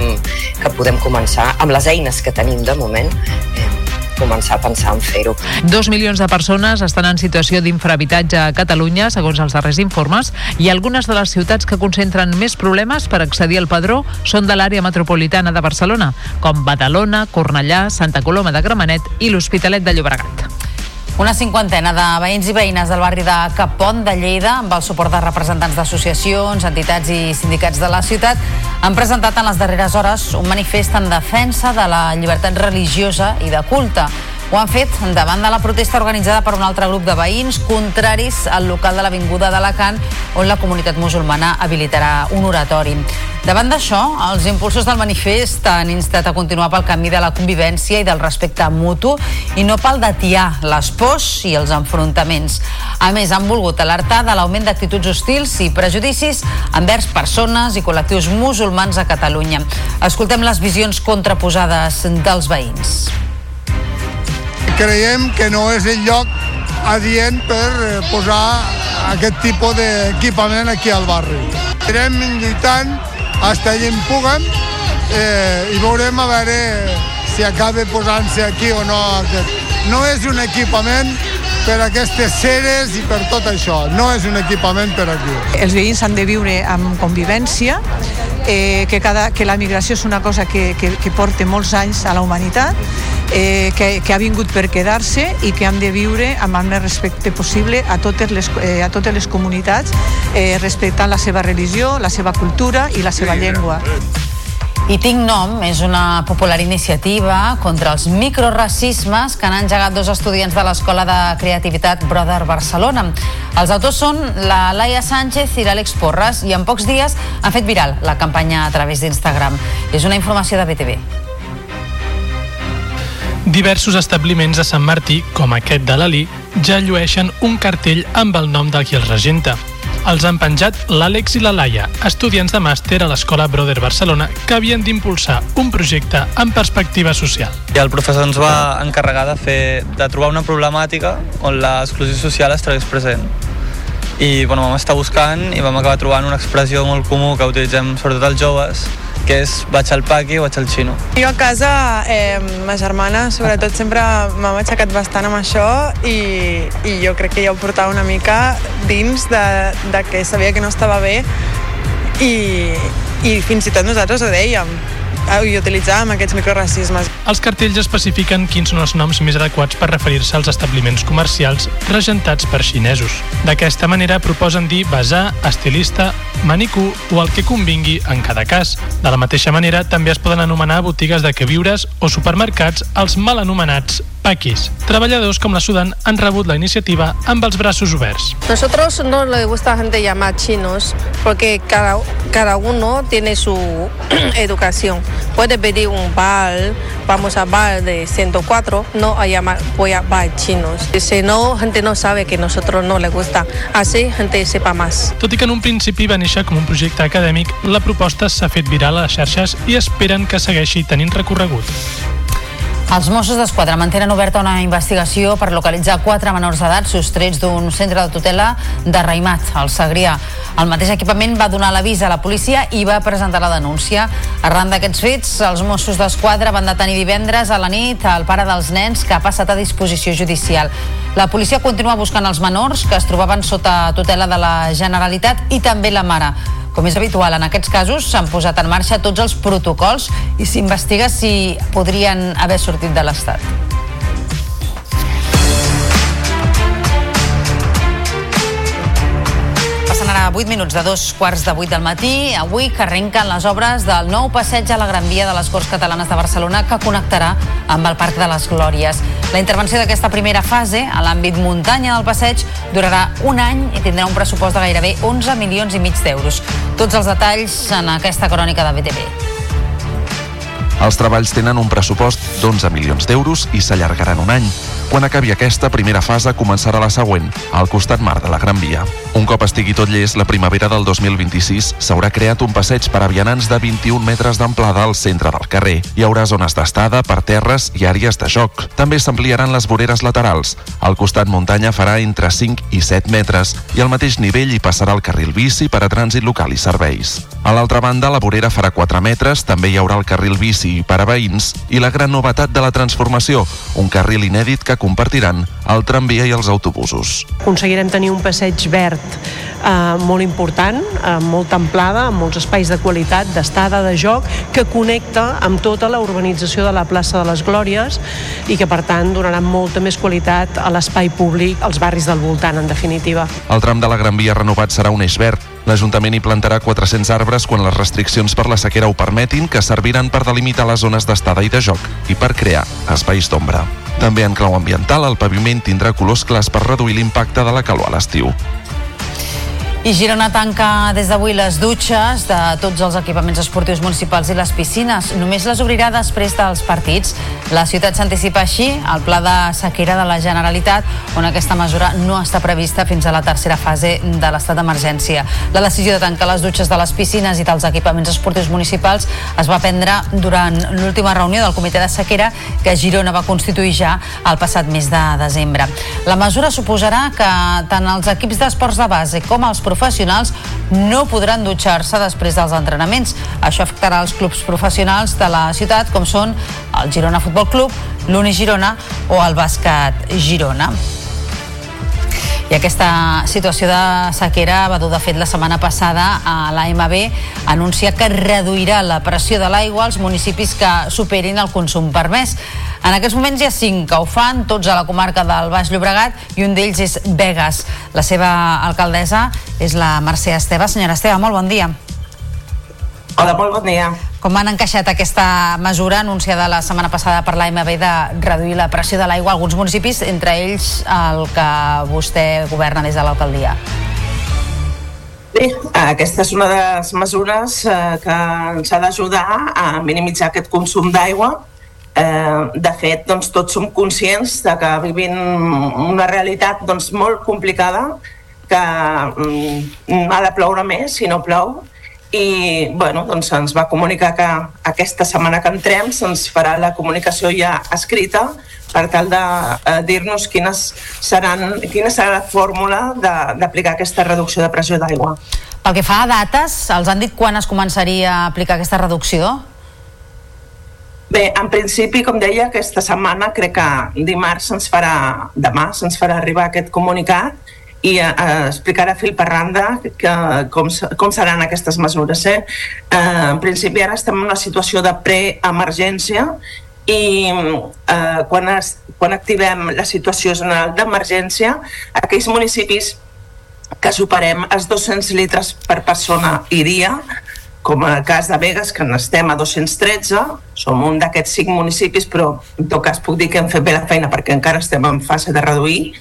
que podem començar amb les eines que tenim de moment eh, començar a pensar en fer-ho. Dos milions de persones estan en situació d'infrahabitatge a Catalunya, segons els darrers informes, i algunes de les ciutats que concentren més problemes per accedir al padró són de l'àrea metropolitana de Barcelona, com Badalona, Cornellà, Santa Coloma de Gramenet i l'Hospitalet de Llobregat. Una cinquantena de veïns i veïnes del barri de Capont de Lleida, amb el suport de representants d'associacions, entitats i sindicats de la ciutat, han presentat en les darreres hores un manifest en defensa de la llibertat religiosa i de culte. Ho han fet davant de la protesta organitzada per un altre grup de veïns contraris al local de l'Avinguda d'Alacant on la comunitat musulmana habilitarà un oratori. Davant d'això, els impulsors del manifest han instat a continuar pel camí de la convivència i del respecte mutu i no pel d'atiar les pors i els enfrontaments. A més, han volgut alertar de l'augment d'actituds hostils i prejudicis envers persones i col·lectius musulmans a Catalunya. Escoltem les visions contraposades dels veïns creiem que no és el lloc adient per eh, posar aquest tipus d'equipament aquí al barri. Estarem lluitant fins allà en puguem eh, i veurem a veure si acaba posant-se aquí o no aquest. No és un equipament per aquestes ceres i per tot això. No és un equipament per aquí. Els veïns han de viure amb convivència, eh, que, cada, que la migració és una cosa que, que, que porta molts anys a la humanitat eh, que, que ha vingut per quedar-se i que hem de viure amb el més respecte possible a totes les, eh, a totes les comunitats, eh, respectant la seva religió, la seva cultura i la seva llengua. I Tinc Nom és una popular iniciativa contra els microracismes que han engegat dos estudiants de l'Escola de Creativitat Brother Barcelona. Els autors són la Laia Sánchez i l'Àlex Porres i en pocs dies han fet viral la campanya a través d'Instagram. És una informació de BTV. Diversos establiments de Sant Martí, com aquest de l'Ali, ja llueixen un cartell amb el nom del qui els regenta. Els han penjat l'Àlex i la Laia, estudiants de màster a l'Escola Brother Barcelona, que havien d'impulsar un projecte amb perspectiva social. I el professor ens va encarregar de, fer, de trobar una problemàtica on l'exclusió social estigués present. I bueno, vam estar buscant i vam acabar trobant una expressió molt comú que utilitzem sobretot els joves, que és vaig al paqui o vaig al xino. Jo a casa, eh, ma germana, sobretot, sempre m'ha aixecat bastant amb això i, i jo crec que ja ho portava una mica dins de, de que sabia que no estava bé i, i fins i tot nosaltres ho dèiem i utilitzàvem aquests microracismes. Els cartells especifiquen quins són els noms més adequats per referir-se als establiments comercials regentats per xinesos. D'aquesta manera proposen dir basar, estilista, manicú o el que convingui en cada cas. De la mateixa manera, també es poden anomenar botigues de queviures o supermercats els mal anomenats paquis. Treballadors com la Sudan han rebut la iniciativa amb els braços oberts. Nosotros no le gusta a gente llamar chinos porque cada, cada uno tiene su educación. Puede pedir un bar, vamos a bar de 104, no a llamar, voy a bar chinos. Si no, gente no sabe que nosotros no le gusta. Así, gente sepa más. Tot i que en un principi va néixer com un projecte acadèmic, la proposta s'ha fet viral a les xarxes i esperen que segueixi tenint recorregut. Els Mossos d'Esquadra mantenen oberta una investigació per localitzar quatre menors d'edat sostrets d'un centre de tutela de Raimat, al Segrià. El mateix equipament va donar l'avís a la policia i va presentar la denúncia. Arran d'aquests fets, els Mossos d'Esquadra van detenir divendres a la nit el pare dels nens que ha passat a disposició judicial. La policia continua buscant els menors que es trobaven sota tutela de la Generalitat i també la mare. Com és habitual en aquests casos, s'han posat en marxa tots els protocols i s'investiga si podrien haver sortit de l'Estat. Ara 8 minuts de dos quarts de 8 del matí. Avui que arrenquen les obres del nou passeig a la Gran Via de les Corts Catalanes de Barcelona que connectarà amb el Parc de les Glòries. La intervenció d'aquesta primera fase a l'àmbit muntanya del passeig durarà un any i tindrà un pressupost de gairebé 11 milions i mig d'euros. Tots els detalls en aquesta crònica de BTV. Els treballs tenen un pressupost d'11 milions d'euros i s'allargaran un any. Quan acabi aquesta primera fase començarà la següent, al costat mar de la Gran Via. Un cop estigui tot llest, la primavera del 2026 s'haurà creat un passeig per a vianants de 21 metres d'amplada al centre del carrer. Hi haurà zones d'estada, per terres i àrees de joc. També s'ampliaran les voreres laterals. Al costat muntanya farà entre 5 i 7 metres i al mateix nivell hi passarà el carril bici per a trànsit local i serveis. A l'altra banda, la vorera farà 4 metres, també hi haurà el carril bici per a veïns i la gran novetat de la transformació, un carril inèdit que compartiran el tramvia i els autobusos. Aconseguirem tenir un passeig verd eh, molt important, amb molta amplada, amb molts espais de qualitat, d'estada, de joc, que connecta amb tota la urbanització de la plaça de les Glòries i que, per tant, donarà molta més qualitat a l'espai públic, als barris del voltant, en definitiva. El tram de la Gran Via renovat serà un eix verd. L'Ajuntament hi plantarà 400 arbres quan les restriccions per la sequera ho permetin, que serviran per delimitar les zones d'estada i de joc i per crear espais d'ombra. També en clau ambiental, el paviment tindrà colors clars per reduir l'impacte de la calor a l'estiu. I Girona tanca des d'avui les dutxes de tots els equipaments esportius municipals i les piscines. Només les obrirà després dels partits. La ciutat s'anticipa així al pla de sequera de la Generalitat, on aquesta mesura no està prevista fins a la tercera fase de l'estat d'emergència. La decisió de tancar les dutxes de les piscines i dels equipaments esportius municipals es va prendre durant l'última reunió del comitè de sequera que Girona va constituir ja el passat mes de desembre. La mesura suposarà que tant els equips d'esports de base com els professionals no podran dutxar-se després dels entrenaments. Això afectarà els clubs professionals de la ciutat, com són el Girona Futbol Club, l'Uni Girona o el Bàsquet Girona. I aquesta situació de sequera va dur de fet la setmana passada a l'AMB anuncia que reduirà la pressió de l'aigua als municipis que superin el consum permès. En aquests moments hi ha cinc que ho fan, tots a la comarca del Baix Llobregat, i un d'ells és Vegas. La seva alcaldessa és la Mercè Esteve. Senyora Esteve, molt bon dia. Hola, molt bon dia. Com han encaixat aquesta mesura anunciada la setmana passada per l'AMB de reduir la pressió de l'aigua a alguns municipis, entre ells el que vostè governa des de l'alcaldia? Bé, aquesta és una de les mesures eh, que ens ha d'ajudar a minimitzar aquest consum d'aigua. Eh, de fet, doncs, tots som conscients de que vivim una realitat doncs, molt complicada, que mm, ha de ploure més si no plou, i bueno, doncs ens va comunicar que aquesta setmana que entrem se'ns farà la comunicació ja escrita per tal de eh, dir-nos quines seran, quina serà la fórmula d'aplicar aquesta reducció de pressió d'aigua. Pel que fa a dates, els han dit quan es començaria a aplicar aquesta reducció? Bé, en principi, com deia, aquesta setmana crec que dimarts se'ns farà, demà se'ns farà arribar aquest comunicat i eh, explicarà fil per randa que, com, com seran aquestes mesures. Eh? Eh, en principi ara estem en una situació de preemergència i eh, quan, es, quan activem la situació general d'emergència, aquells municipis que superem els 200 litres per persona i dia, com en el cas de Vegas, que n'estem a 213, som un d'aquests cinc municipis, però en tot cas puc dir que hem fet bé la feina perquè encara estem en fase de reduir,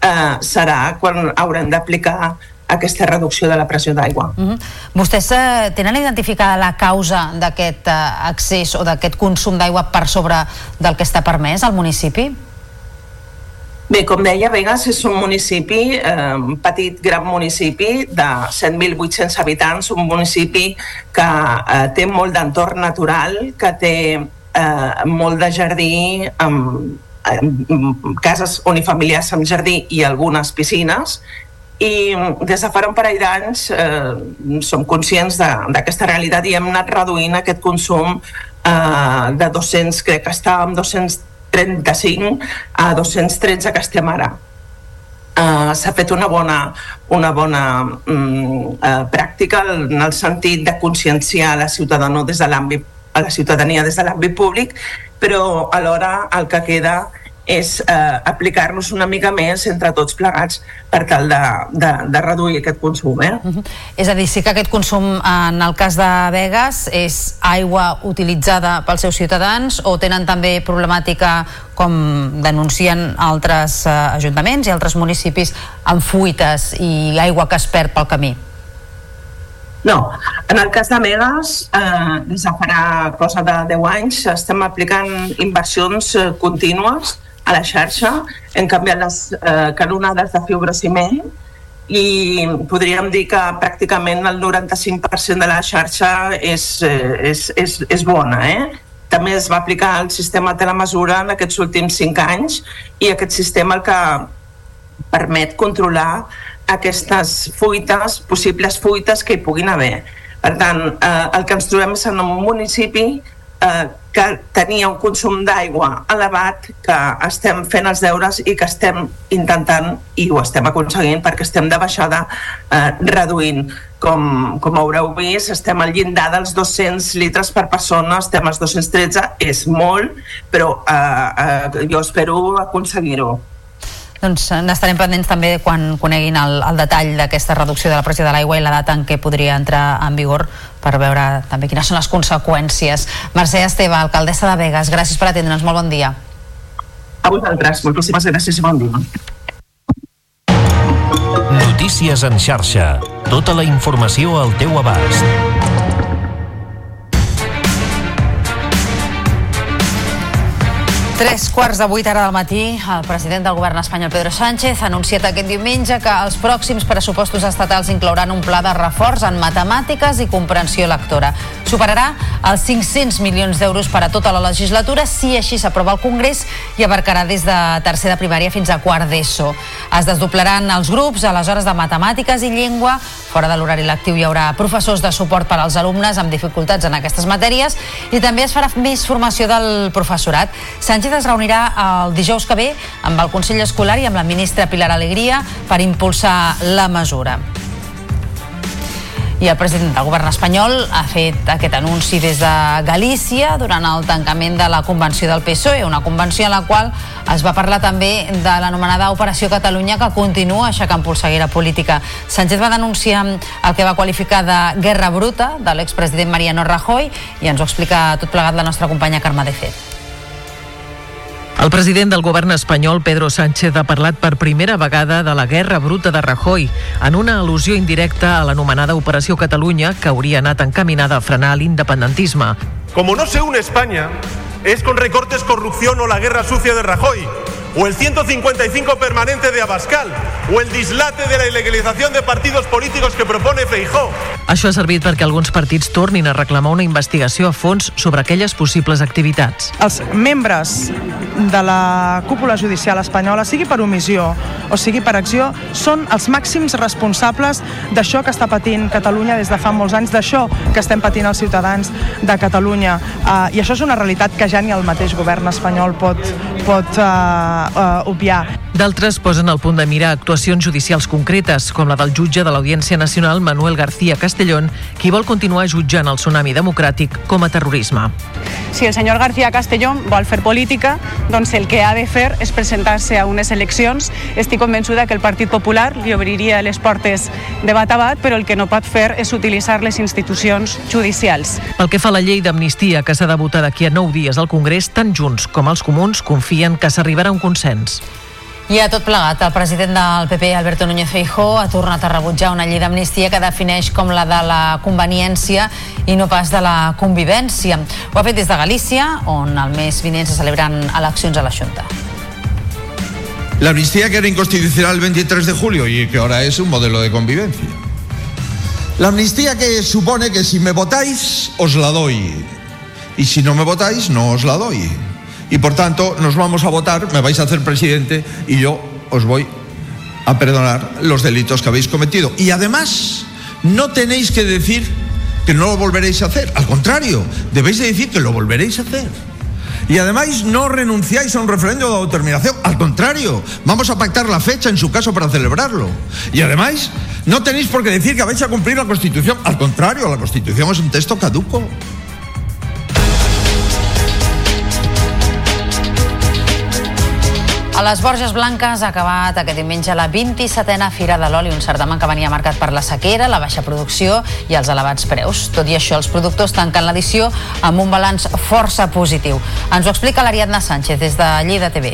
eh, serà quan haurem d'aplicar aquesta reducció de la pressió d'aigua. Uh -huh. Vostès eh, tenen identificada la causa d'aquest eh, accés o d'aquest consum d'aigua per sobre del que està permès al municipi? Bé, com deia, Vegas és un municipi, eh, un petit, gran municipi de 100.800 habitants, un municipi que eh, té molt d'entorn natural, que té eh, molt de jardí amb cases unifamiliars amb jardí i algunes piscines i des de fa un parell d'anys eh, som conscients d'aquesta realitat i hem anat reduint aquest consum eh, de 200, crec que estàvem 235 a 213 que estem ara. Uh, s'ha fet una bona, una bona um, uh, pràctica en el sentit de conscienciar la ciutadania des de l'àmbit a la ciutadania des de l'àmbit públic, però alhora el que queda és eh, aplicar-nos una mica més entre tots plegats per tal de, de, de reduir aquest consum. Eh? Uh -huh. És a dir, sí que aquest consum en el cas de Vegas és aigua utilitzada pels seus ciutadans o tenen també problemàtica com denuncien altres eh, ajuntaments i altres municipis amb fuites i aigua que es perd pel camí? No, en el cas de Megas, eh, des de farà cosa de 10 anys, estem aplicant inversions eh, contínues a la xarxa, hem canviat les eh, canonades de fibrociment i podríem dir que pràcticament el 95% de la xarxa és, eh, és, és, és bona. Eh? També es va aplicar el sistema telemesura en aquests últims 5 anys i aquest sistema el que permet controlar aquestes fuites, possibles fuites que hi puguin haver. Per tant, eh, el que ens trobem és en un municipi eh, que tenia un consum d'aigua elevat, que estem fent els deures i que estem intentant, i ho estem aconseguint perquè estem de baixada eh, reduint. Com, com haureu vist, estem al llindar dels 200 litres per persona, estem als 213, és molt, però eh, eh, jo espero aconseguir-ho. Doncs eh, n'estarem pendents també quan coneguin el, el detall d'aquesta reducció de la pressió de l'aigua i la data en què podria entrar en vigor per veure també quines són les conseqüències. Mercè Esteve, alcaldessa de Vegas, gràcies per atendre'ns, molt bon dia. A vosaltres, moltíssimes gràcies i bon dia. Notícies en xarxa. Tota la informació al teu abast. Tres quarts de vuit ara del matí, el president del govern espanyol, Pedro Sánchez, ha anunciat aquest diumenge que els pròxims pressupostos estatals inclouran un pla de reforç en matemàtiques i comprensió lectora. Superarà els 500 milions d'euros per a tota la legislatura si així s'aprova al Congrés i abarcarà des de tercer de primària fins a quart d'ESO. Es desdoblaran els grups a les hores de matemàtiques i llengua. Fora de l'horari lectiu hi haurà professors de suport per als alumnes amb dificultats en aquestes matèries i també es farà més formació del professorat. Sánchez Sánchez es reunirà el dijous que ve amb el Consell Escolar i amb la ministra Pilar Alegria per impulsar la mesura. I el president del govern espanyol ha fet aquest anunci des de Galícia durant el tancament de la convenció del PSOE, una convenció en la qual es va parlar també de l'anomenada Operació Catalunya que continua aixecant polseguera política. Sánchez va denunciar el que va qualificar de guerra bruta de l'expresident Mariano Rajoy i ens ho explica tot plegat la nostra companya Carme de Fet. El president del govern espanyol, Pedro Sánchez, ha parlat per primera vegada de la guerra bruta de Rajoy, en una al·lusió indirecta a l'anomenada Operació Catalunya, que hauria anat encaminada a frenar l'independentisme. Como no se une España, es con recortes, corrupción o la guerra sucia de Rajoy, o el 155 permanente de Abascal, o el dislate de la ilegalización de partidos políticos que propone Feijó. Això ha servit perquè alguns partits tornin a reclamar una investigació a fons sobre aquelles possibles activitats. Els membres de la cúpula judicial espanyola, sigui per omissió o sigui per acció, són els màxims responsables d'això que està patint Catalunya des de fa molts anys, d'això que estem patint els ciutadans de Catalunya. Uh, I això és una realitat que ja ni el mateix govern espanyol pot, pot uh, uh, obviar. D'altres posen al punt de mira actuacions judicials concretes, com la del jutge de l'Audiència Nacional Manuel García Castellón, qui vol continuar jutjant el tsunami democràtic com a terrorisme. Si el senyor García Castellón vol fer política, doncs el que ha de fer és presentar-se a unes eleccions. Estic convençuda que el Partit Popular li obriria les portes de bat a bat, però el que no pot fer és utilitzar les institucions judicials. Pel que fa a la llei d'amnistia que s'ha de votar d'aquí a nou dies al Congrés, tant Junts com els comuns confien que s'arribarà a un consens. I a tot plegat, el president del PP, Alberto Núñez Feijó, ha tornat a rebutjar una llei d'amnistia que defineix com la de la conveniència i no pas de la convivència. Ho ha fet des de Galícia, on el mes vinent se celebren eleccions a la Junta. La amnistía que era inconstitucional el 23 de julio y que ahora es un modelo de convivencia. La amnistía que supone que si me votáis, os la doy. Y si no me votáis, no os la doy. Y por tanto, nos vamos a votar, me vais a hacer presidente y yo os voy a perdonar los delitos que habéis cometido. Y además, no tenéis que decir que no lo volveréis a hacer. Al contrario, debéis de decir que lo volveréis a hacer. Y además no renunciáis a un referéndum de autodeterminación. Al contrario, vamos a pactar la fecha en su caso para celebrarlo. Y además no tenéis por qué decir que vais a cumplir la Constitución. Al contrario, la Constitución es un texto caduco. A les Borges Blanques ha acabat aquest diumenge la 27a Fira de l'Oli, un certamen que venia marcat per la sequera, la baixa producció i els elevats preus. Tot i això, els productors tanquen l'edició amb un balanç força positiu. Ens ho explica l'Ariadna Sánchez des de Lleida TV.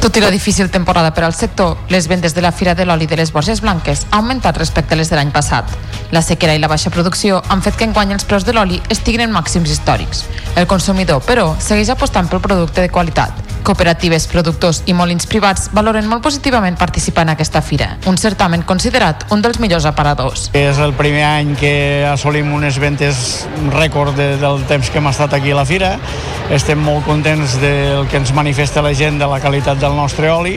Tot i la difícil temporada per al sector, les vendes de la Fira de l'Oli de les Borges Blanques han augmentat respecte a les de l'any passat. La sequera i la baixa producció han fet que enguany els preus de l'oli estiguin en màxims històrics. El consumidor, però, segueix apostant pel producte de qualitat. Cooperatives, productors i molins privats valoren molt positivament participar en aquesta fira, un certamen considerat un dels millors aparadors. És el primer any que assolim unes ventes rècord de, del temps que hem estat aquí a la fira. Estem molt contents del que ens manifesta la gent de la qualitat del nostre oli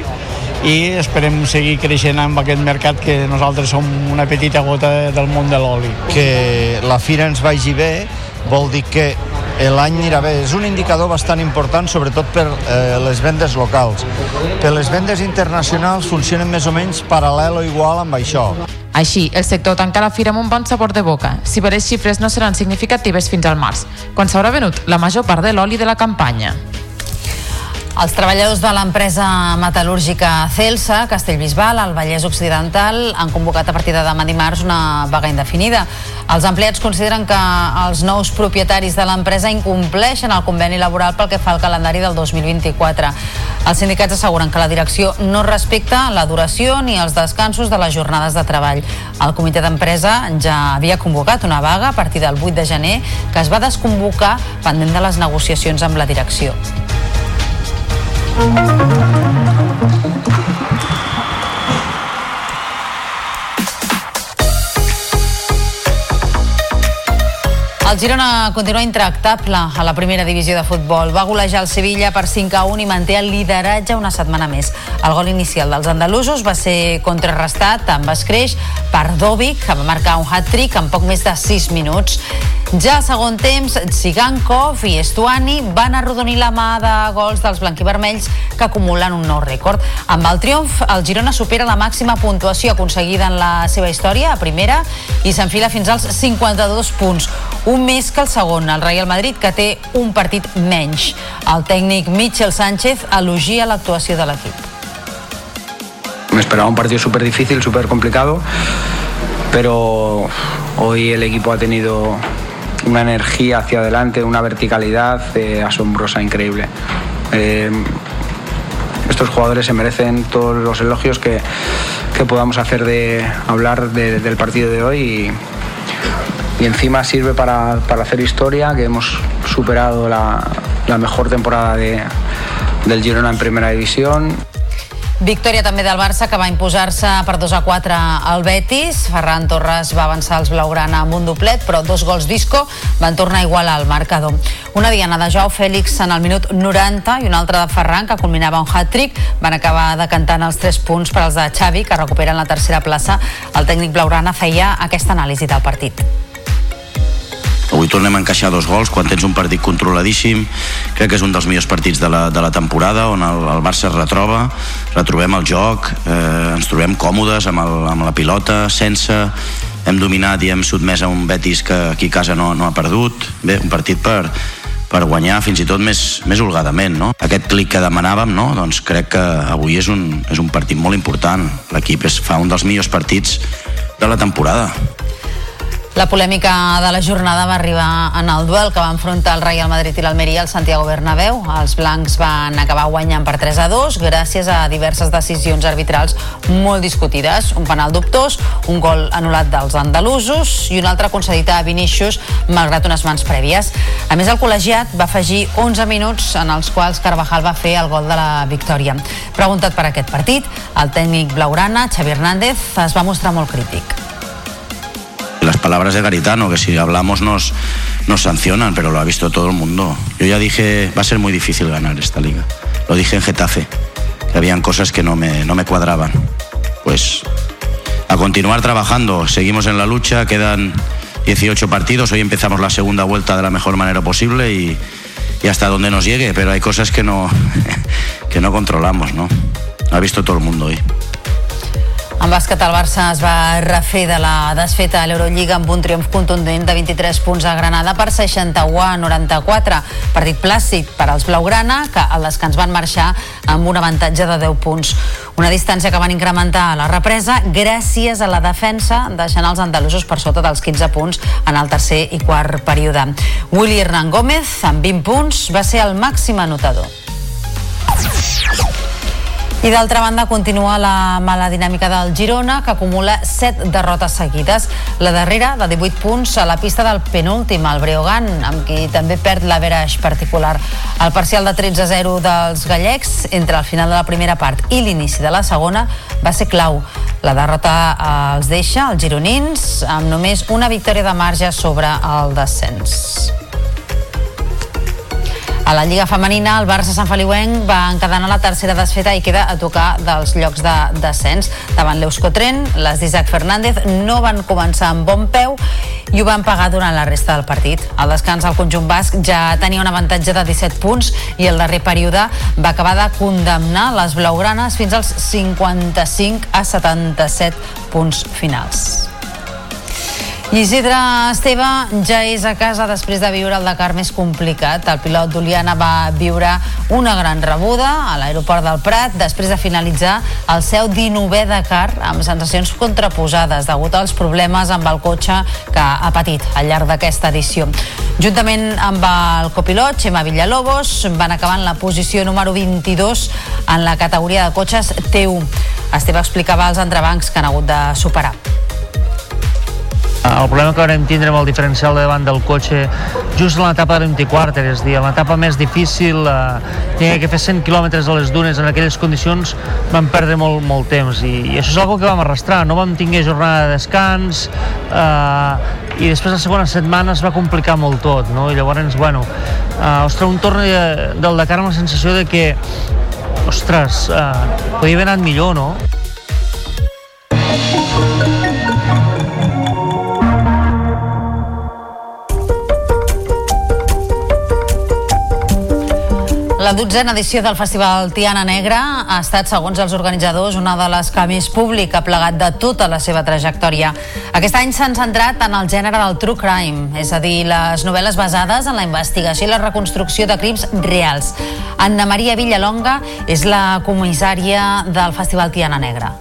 i esperem seguir creixent amb aquest mercat que nosaltres som una petita gota del món de l'oli. Que la fira ens vagi bé vol dir que l'any anirà bé. És un indicador bastant important, sobretot per eh, les vendes locals. Per les vendes internacionals funcionen més o menys paral·lel o igual amb això. Així, el sector tanca la fira amb un bon sabor de boca, si bé les xifres no seran significatives fins al març, quan s'haurà venut la major part de l'oli de la campanya. Els treballadors de l'empresa metal·lúrgica Celsa, Castellbisbal, al Vallès Occidental, han convocat a partir de demà dimarts una vaga indefinida. Els empleats consideren que els nous propietaris de l'empresa incompleixen el conveni laboral pel que fa al calendari del 2024. Els sindicats asseguren que la direcció no respecta la duració ni els descansos de les jornades de treball. El comitè d'empresa ja havia convocat una vaga a partir del 8 de gener que es va desconvocar pendent de les negociacions amb la direcció. Thank you. El Girona continua intractable a la primera divisió de futbol. Va golejar el Sevilla per 5 a 1 i manté el lideratge una setmana més. El gol inicial dels andalusos va ser contrarrestat amb escreix per Dovic, que va marcar un hat-trick en poc més de 6 minuts. Ja al segon temps, Tsigankov i Estuani van arrodonir la mà de gols dels blanquivermells que acumulen un nou rècord. Amb el triomf, el Girona supera la màxima puntuació aconseguida en la seva història a primera i s'enfila fins als 52 punts, un més que el Real Madrid, que un partit menys. El tècnic Michel Sánchez elogia l'actuació de l'equip. Me esperaba un partido súper difícil, súper complicado, pero hoy el equipo ha tenido una energía hacia adelante, una verticalidad eh, asombrosa, increíble. Eh, estos jugadores se merecen todos los elogios que, que podamos hacer de hablar de- del partido de hoy y encima sirve para, para hacer historia, que hemos superado la, la mejor temporada de- del Girona en primera división. Victòria també del Barça que va imposar-se per 2 a 4 al Betis. Ferran Torres va avançar els blaugrana amb un doblet, però dos gols d'Isco van tornar a igualar el marcador. Una diana de Joao Fèlix en el minut 90 i una altra de Ferran que culminava un hat-trick. Van acabar decantant els 3 punts per als de Xavi, que recuperen la tercera plaça. El tècnic blaugrana feia aquesta anàlisi del partit. Avui tornem a encaixar dos gols quan tens un partit controladíssim. Crec que és un dels millors partits de la, de la temporada on el, el Barça es retroba, retrobem el joc, eh, ens trobem còmodes amb, el, amb la pilota, sense hem dominat i hem sotmès a un Betis que aquí a casa no, no ha perdut. Bé, un partit per, per guanyar fins i tot més, més holgadament. No? Aquest clic que demanàvem, no? doncs crec que avui és un, és un partit molt important. L'equip fa un dels millors partits de la temporada. La polèmica de la jornada va arribar en el duel que va enfrontar el Real Madrid i l'Almeria al Santiago Bernabéu. Els blancs van acabar guanyant per 3 a 2 gràcies a diverses decisions arbitrals molt discutides. Un penal dubtós, un gol anul·lat dels andalusos i un altre concedit a Vinícius malgrat unes mans prèvies. A més, el col·legiat va afegir 11 minuts en els quals Carvajal va fer el gol de la victòria. Preguntat per aquest partit, el tècnic blaugrana, Xavi Hernández, es va mostrar molt crític. Palabras de Garitano, que si hablamos nos, nos sancionan, pero lo ha visto todo el mundo. Yo ya dije, va a ser muy difícil ganar esta liga. Lo dije en Getafe, que habían cosas que no me, no me cuadraban. Pues a continuar trabajando, seguimos en la lucha, quedan 18 partidos, hoy empezamos la segunda vuelta de la mejor manera posible y, y hasta donde nos llegue, pero hay cosas que no, que no controlamos, ¿no? Lo ha visto todo el mundo hoy. En bàsquet, el Barça es va refer de la desfeta a l'Eurolliga amb un triomf contundent de 23 punts a Granada per 61 a 94. Partit plàcid per als Blaugrana, que al descans van marxar amb un avantatge de 10 punts. Una distància que van incrementar a la represa gràcies a la defensa, deixant els andalusos per sota dels 15 punts en el tercer i quart període. Willy Hernán Gómez, amb 20 punts, va ser el màxim anotador. I d'altra banda continua la mala dinàmica del Girona, que acumula 7 derrotes seguides. La darrera, de 18 punts, a la pista del penúltim, el Breogan, amb qui també perd l'averaix particular. El parcial de 13-0 dels gallecs entre el final de la primera part i l'inici de la segona va ser clau. La derrota els deixa, els gironins, amb només una victòria de marge sobre el descens. A la Lliga Femenina, el Barça Sant Feliuenc va encadenar la tercera desfeta i queda a tocar dels llocs de descens. Davant l'Euskotren, les d'Isaac Fernández no van començar amb bon peu i ho van pagar durant la resta del partit. Al descans, el conjunt basc ja tenia un avantatge de 17 punts i el darrer període va acabar de condemnar les blaugranes fins als 55 a 77 punts finals. Isidre Esteve ja és a casa després de viure el Dakar més complicat. El pilot d'Oliana va viure una gran rebuda a l'aeroport del Prat després de finalitzar el seu 19è Dakar amb sensacions contraposades degut als problemes amb el cotxe que ha patit al llarg d'aquesta edició. Juntament amb el copilot, Xema Villalobos, van acabar en la posició número 22 en la categoria de cotxes T1. Esteve explicava els entrebancs que han hagut de superar. El problema que vam tindre amb el diferencial de davant del cotxe just en l'etapa de 24, és a dir, en l'etapa més difícil, eh, tenia que fer 100 quilòmetres a les dunes en aquelles condicions, vam perdre molt, molt temps i, i això és una que vam arrastrar, no vam tinguer jornada de descans eh, i després la segona setmana es va complicar molt tot, no? i llavors, bueno, eh, ostres, un torn de, del Dakar amb la sensació de que ostres, eh, podia haver anat millor, no? La dotzena edició del Festival Tiana Negra ha estat, segons els organitzadors, una de les que més públic ha plegat de tota la seva trajectòria. Aquest any s'han centrat en el gènere del true crime, és a dir, les novel·les basades en la investigació i la reconstrucció de crims reals. Anna Maria Villalonga és la comissària del Festival Tiana Negra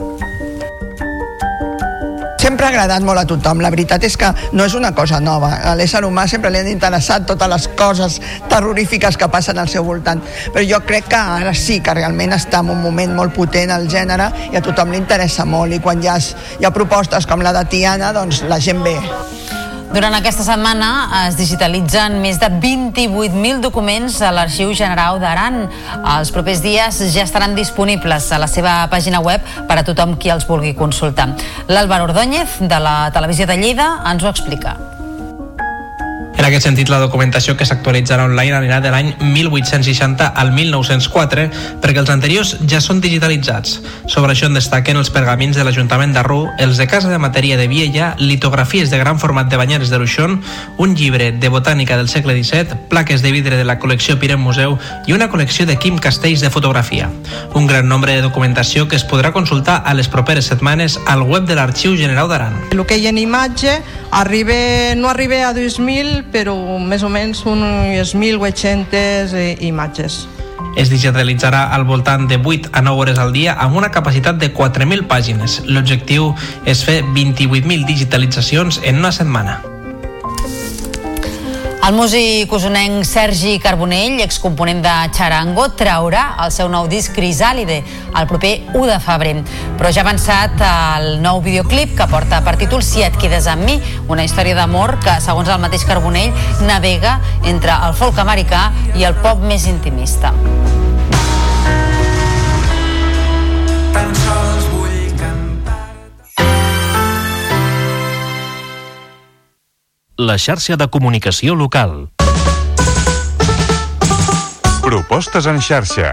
sempre ha agradat molt a tothom. La veritat és que no és una cosa nova. A l'ésser humà sempre li han interessat totes les coses terrorífiques que passen al seu voltant. Però jo crec que ara sí que realment està en un moment molt potent el gènere i a tothom li interessa molt i quan hi ha, hi ha propostes com la de Tiana, doncs la gent ve. Durant aquesta setmana es digitalitzen més de 28.000 documents a l'Arxiu General d'Aran. Els propers dies ja estaran disponibles a la seva pàgina web per a tothom qui els vulgui consultar. L'Àlvaro Ordóñez, de la Televisió de Lleida, ens ho explica. En aquest sentit, la documentació que s'actualitzarà online anirà de l'any 1860 al 1904 perquè els anteriors ja són digitalitzats. Sobre això en destaquen els pergamins de l'Ajuntament d'Arru, els de Casa de Matèria de Viella, litografies de gran format de Banyeres de Luixón, un llibre de botànica del segle XVII, plaques de vidre de la col·lecció Pirem Museu i una col·lecció de Quim Castells de fotografia. Un gran nombre de documentació que es podrà consultar a les properes setmanes al web de l'Arxiu General d'Aran. El que hi ha en imatge arriba, no arriba a 2.000 però més o menys unes 1.800 eh, imatges. Es digitalitzarà al voltant de 8 a 9 hores al dia amb una capacitat de 4.000 pàgines. L'objectiu és fer 28.000 digitalitzacions en una setmana. El músic usonenc Sergi Carbonell, excomponent de Charango, traurà el seu nou disc Crisàlide el proper 1 de febrer. Però ja ha avançat el nou videoclip que porta per títol Si et quedes amb mi, una història d'amor que, segons el mateix Carbonell, navega entre el folk americà i el pop més intimista. La xarxa de comunicació local. Propostes en xarxa.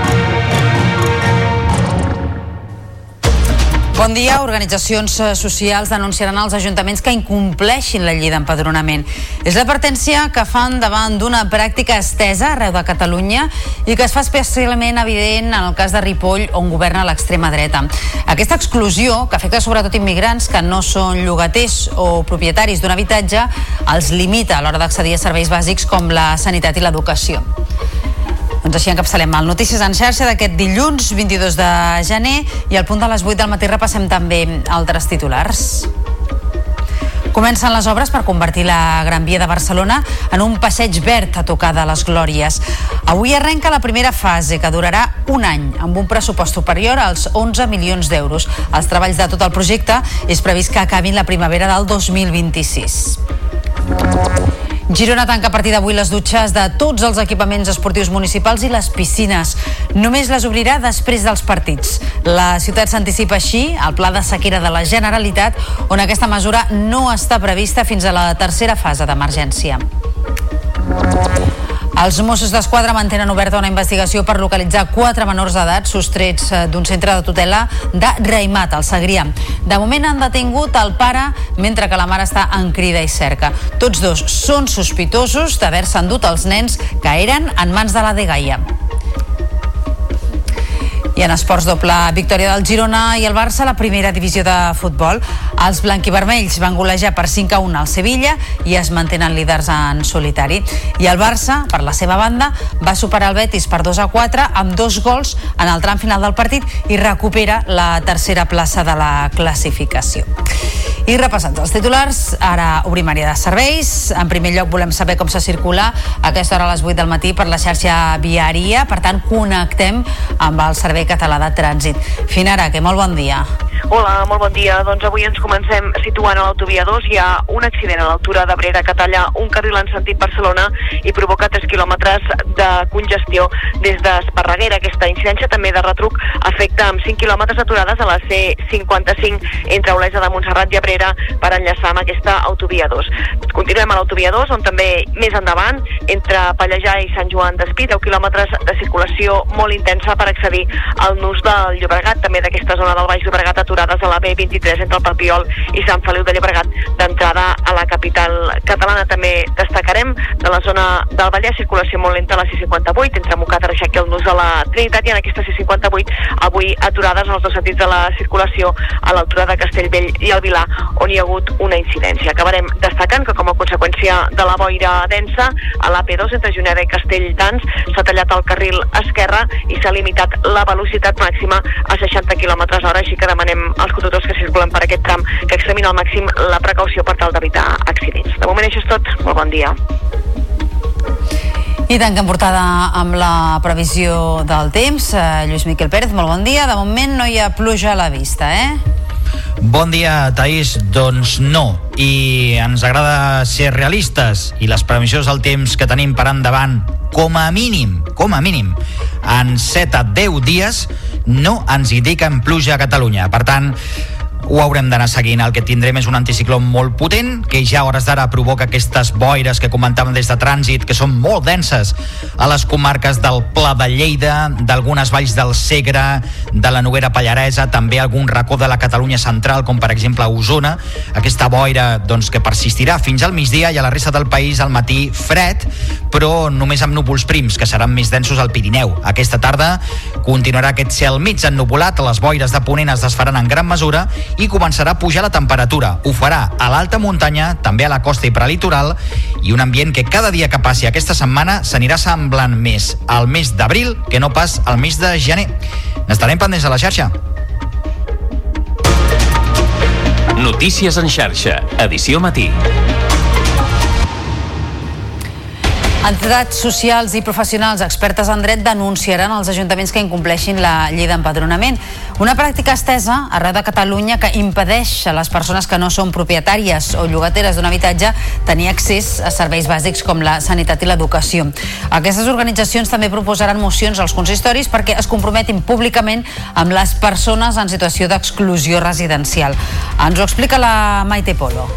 Bon dia. Organitzacions eh, socials denunciaran als ajuntaments que incompleixin la llei d'empadronament. És l'advertència que fan davant d'una pràctica estesa arreu de Catalunya i que es fa especialment evident en el cas de Ripoll, on governa l'extrema dreta. Aquesta exclusió, que afecta sobretot immigrants que no són llogaters o propietaris d'un habitatge, els limita a l'hora d'accedir a serveis bàsics com la sanitat i l'educació. Doncs així encapçalem el Notícies en xarxa d'aquest dilluns 22 de gener i al punt de les 8 del matí repassem també altres titulars. Comencen les obres per convertir la Gran Via de Barcelona en un passeig verd a tocar de les Glòries. Avui arrenca la primera fase, que durarà un any, amb un pressupost superior als 11 milions d'euros. Els treballs de tot el projecte és previst que acabin la primavera del 2026. Girona tanca a partir d'avui les dutxes de tots els equipaments esportius municipals i les piscines. Només les obrirà després dels partits. La ciutat s'anticipa així al pla de sequera de la Generalitat, on aquesta mesura no està prevista fins a la tercera fase d'emergència. Els Mossos d'Esquadra mantenen oberta una investigació per localitzar quatre menors d'edat sostrets eh, d'un centre de tutela de Raimat, al Segrià. De moment han detingut el pare mentre que la mare està en crida i cerca. Tots dos són sospitosos d'haver-se endut els nens que eren en mans de la Degaia. I en esports doble, victòria del Girona i el Barça a la primera divisió de futbol. Els blanquivermells van golejar per 5 a 1 al Sevilla i es mantenen líders en solitari. I el Barça, per la seva banda, va superar el Betis per 2 a 4 amb dos gols en el tram final del partit i recupera la tercera plaça de la classificació. I repassats els titulars, ara obrim àrea de serveis. En primer lloc volem saber com se circula a aquesta hora a les 8 del matí per la xarxa viària. Per tant, connectem amb el Servei Català de Trànsit. Finara, que molt bon dia. Hola, molt bon dia. Doncs avui ens comencem situant a l'autovia 2. Hi ha un accident a l'altura de Brera que talla un carril en sentit Barcelona i provoca 3 quilòmetres de congestió des d'Esparreguera. Aquesta incidència també de retruc afecta amb 5 quilòmetres aturades a la C55 entre Olesa de Montserrat i Abrera per enllaçar amb aquesta autovia 2. Continuem a l'autovia 2, on també més endavant, entre Pallejà i Sant Joan d'Espí, 10 quilòmetres de circulació molt intensa per accedir al nus del Llobregat, també d'aquesta zona del Baix Llobregat aturades a la B23 entre el Papiol i Sant Feliu de Llobregat d'entrada a la capital catalana. També destacarem de la zona del Vallès circulació molt lenta a la C58 entre Mocat, Reixac i el nus de la Trinitat i en aquesta C58 avui aturades en els dos sentits de la circulació a l'altura de Castellvell i el Vilar on hi ha hagut una incidència. Acabarem destacant que com a conseqüència de la boira densa a l'AP2 entre Juneda i Castelldans s'ha tallat el carril esquerre i s'ha limitat la velocitat màxima a 60 km hora, així que demanem als conductors que circulen per aquest tram que extremin al màxim la precaució per tal d'evitar accidents. De moment això és tot. Molt bon dia. I tanquem portada amb la previsió del temps. Eh, Lluís Miquel Pérez, molt bon dia. De moment no hi ha pluja a la vista, eh? Bon dia, Taís. Doncs no. I ens agrada ser realistes i les previsions del temps que tenim per endavant, com a mínim, com a mínim, en 7 a 10 dies, no ens indiquen pluja a Catalunya. Per tant, ho haurem d'anar seguint. El que tindrem és un anticicló molt potent, que ja a hores d'ara provoca aquestes boires que comentàvem des de trànsit, que són molt denses a les comarques del Pla de Lleida, d'algunes valls del Segre, de la Noguera Pallaresa, també algun racó de la Catalunya central, com per exemple a Osona. Aquesta boira doncs, que persistirà fins al migdia i a la resta del país al matí fred, però només amb núvols prims, que seran més densos al Pirineu. Aquesta tarda continuarà aquest cel mig ennuvolat, les boires de Ponent es desfaran en gran mesura i començarà a pujar la temperatura. Ho farà a l'alta muntanya, també a la costa i prelitoral, i un ambient que cada dia que passi aquesta setmana s'anirà semblant més al mes d'abril que no pas al mes de gener. N'estarem pendents a la xarxa. Notícies en xarxa, edició matí. Entitats socials i professionals expertes en dret denunciaran els ajuntaments que incompleixin la llei d'empadronament. Una pràctica estesa arreu de Catalunya que impedeix a les persones que no són propietàries o llogateres d'un habitatge tenir accés a serveis bàsics com la sanitat i l'educació. Aquestes organitzacions també proposaran mocions als consistoris perquè es comprometin públicament amb les persones en situació d'exclusió residencial. Ens ho explica la Maite Polo.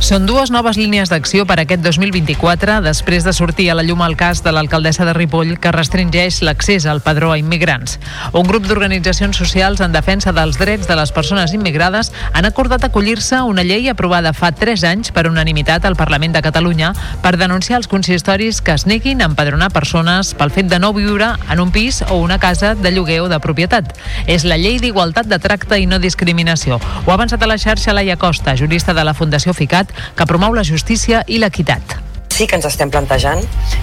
Són dues noves línies d'acció per aquest 2024 després de sortir a la llum el cas de l'alcaldessa de Ripoll que restringeix l'accés al padró a immigrants. Un grup d'organitzacions socials en defensa dels drets de les persones immigrades han acordat acollir-se a una llei aprovada fa 3 anys per unanimitat al Parlament de Catalunya per denunciar els consistoris que es neguin a empadronar persones pel fet de no viure en un pis o una casa de lloguer o de propietat. És la llei d'igualtat de tracte i no discriminació. Ho ha avançat a la xarxa Laia Costa, jurista de la Fundació FICAT, que promou la justícia i l'equitat. Sí que ens estem plantejant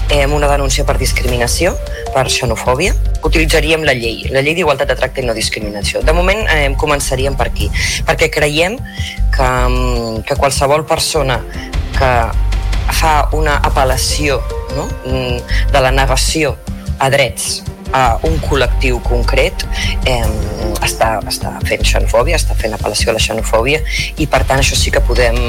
eh, una denúncia per discriminació, per xenofòbia. Utilitzaríem la llei, la llei d'igualtat de tracte i no discriminació. De moment eh, començaríem per aquí, perquè creiem que, mm, que qualsevol persona que fa una apel·lació no? Mm, de la negació a drets a un col·lectiu concret eh, està, està fent xenofòbia, està fent apel·lació a la xenofòbia i per tant això sí que podem,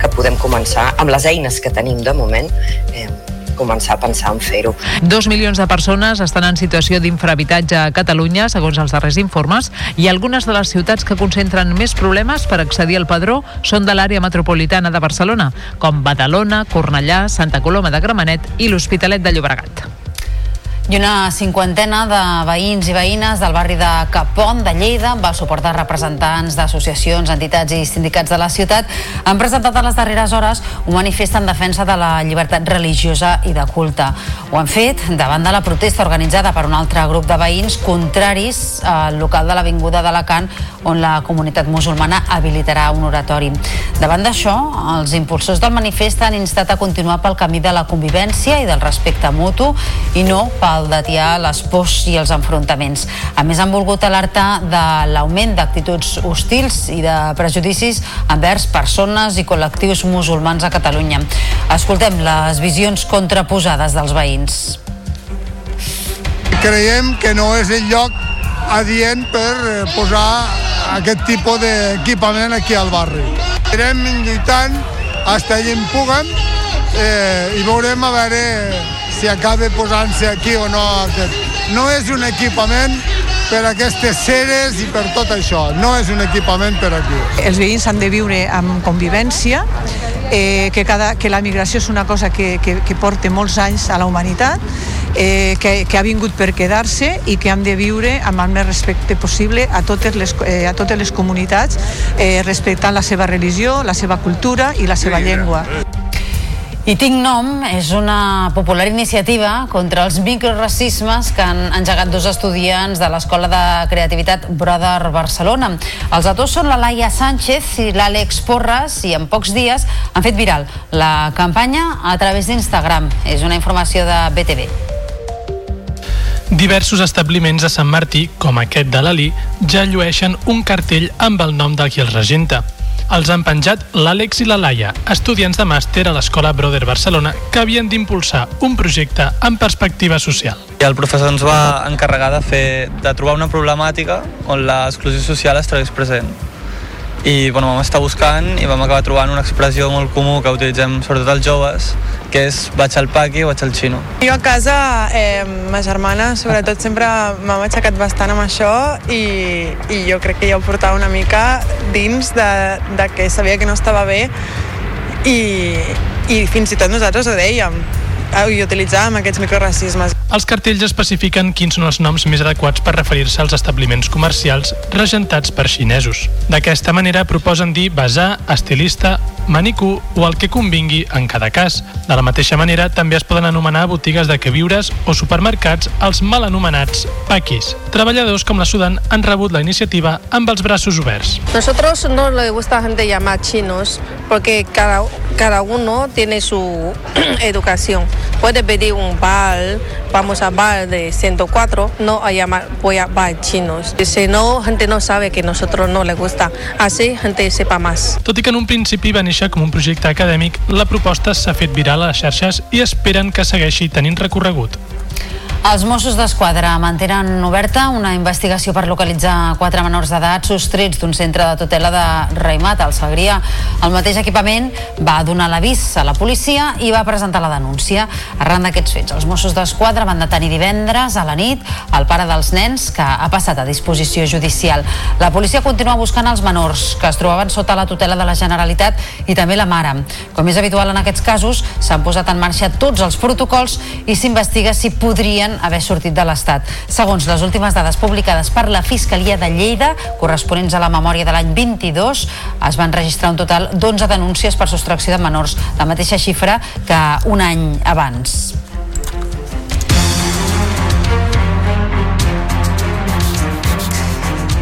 que podem començar amb les eines que tenim de moment eh, començar a pensar en fer-ho. Dos milions de persones estan en situació d'infrahabitatge a Catalunya, segons els darrers informes, i algunes de les ciutats que concentren més problemes per accedir al padró són de l'àrea metropolitana de Barcelona, com Badalona, Cornellà, Santa Coloma de Gramenet i l'Hospitalet de Llobregat. I una cinquantena de veïns i veïnes del barri de Capont de Lleida, amb el suport de representants d'associacions, entitats i sindicats de la ciutat, han presentat a les darreres hores un manifest en defensa de la llibertat religiosa i de culte. Ho han fet davant de la protesta organitzada per un altre grup de veïns contraris al local de l'Avinguda d'Alacant, on la comunitat musulmana habilitarà un oratori. Davant d'això, els impulsors del manifest han instat a continuar pel camí de la convivència i del respecte mutu i no pel pel d'atiar les pors i els enfrontaments. A més, han volgut alertar de l'augment d'actituds hostils i de prejudicis envers persones i col·lectius musulmans a Catalunya. Escoltem les visions contraposades dels veïns. Creiem que no és el lloc adient per eh, posar aquest tipus d'equipament aquí al barri. Estarem lluitant fins allà en puguem eh, i veurem a veure si acaba posant-se aquí o no aquest. No és un equipament per aquestes ceres i per tot això. No és un equipament per aquí. Els veïns han de viure amb convivència, eh, que, cada, que la migració és una cosa que, que, que porta molts anys a la humanitat, eh, que, que ha vingut per quedar-se i que hem de viure amb el més respecte possible a totes les, eh, a totes les comunitats, eh, respectant la seva religió, la seva cultura i la seva llengua. I Tinc Nom és una popular iniciativa contra els microracismes que han engegat dos estudiants de l'Escola de Creativitat Brother Barcelona. Els autors són la Laia Sánchez i l'Àlex Porras i en pocs dies han fet viral la campanya a través d'Instagram. És una informació de BTV. Diversos establiments de Sant Martí, com aquest de l'Ali, ja llueixen un cartell amb el nom del qui els regenta. Els han penjat l'Àlex i la Laia, estudiants de màster a l'Escola Brother Barcelona, que havien d'impulsar un projecte en perspectiva social. I el professor ens va encarregar de, fer, de trobar una problemàtica on l'exclusió social es trobés present. I bueno, vam estar buscant i vam acabar trobant una expressió molt comú que utilitzem sobretot els joves, que és vaig al paqui o vaig al xino. Jo a casa, eh, ma germana, sobretot, sempre m'ha aixecat bastant amb això i, i jo crec que ja ho portava una mica dins de, de que sabia que no estava bé i, i fins i tot nosaltres ho dèiem i utilitzàvem aquests microracismes. Els cartells especifiquen quins són els noms més adequats per referir-se als establiments comercials regentats per xinesos. D'aquesta manera proposen dir basar, estilista, manicú o el que convingui en cada cas. De la mateixa manera, també es poden anomenar botigues de queviures o supermercats els mal anomenats paquis. Treballadors com la Sudan han rebut la iniciativa amb els braços oberts. Nosotros no le gusta gente llamar chinos porque cada, cada uno tiene su educación. Puede pedir un bar, vamos a bar de 104, no a llamar voy a bar chinos. Si no, gente no sabe que nosotros no le gusta. Así gente sepa más. Tot i que en un principi va néixer com un projecte acadèmic, la proposta s'ha fet viral a les xarxes i esperen que segueixi tenint recorregut. Els Mossos d'Esquadra mantenen oberta una investigació per localitzar quatre menors d'edat sostrets d'un centre de tutela de Raimat, al Segrià. El mateix equipament va donar l'avís a la policia i va presentar la denúncia. Arran d'aquests fets, els Mossos d'Esquadra van detenir divendres a la nit el pare dels nens que ha passat a disposició judicial. La policia continua buscant els menors que es trobaven sota la tutela de la Generalitat i també la mare. Com és habitual en aquests casos, s'han posat en marxa tots els protocols i s'investiga si podrien haver sortit de l'Estat. Segons les últimes dades publicades per la Fiscalia de Lleida, corresponents a la memòria de l'any 22, es van registrar un total d'11 denúncies per sostracció de menors, la mateixa xifra que un any abans.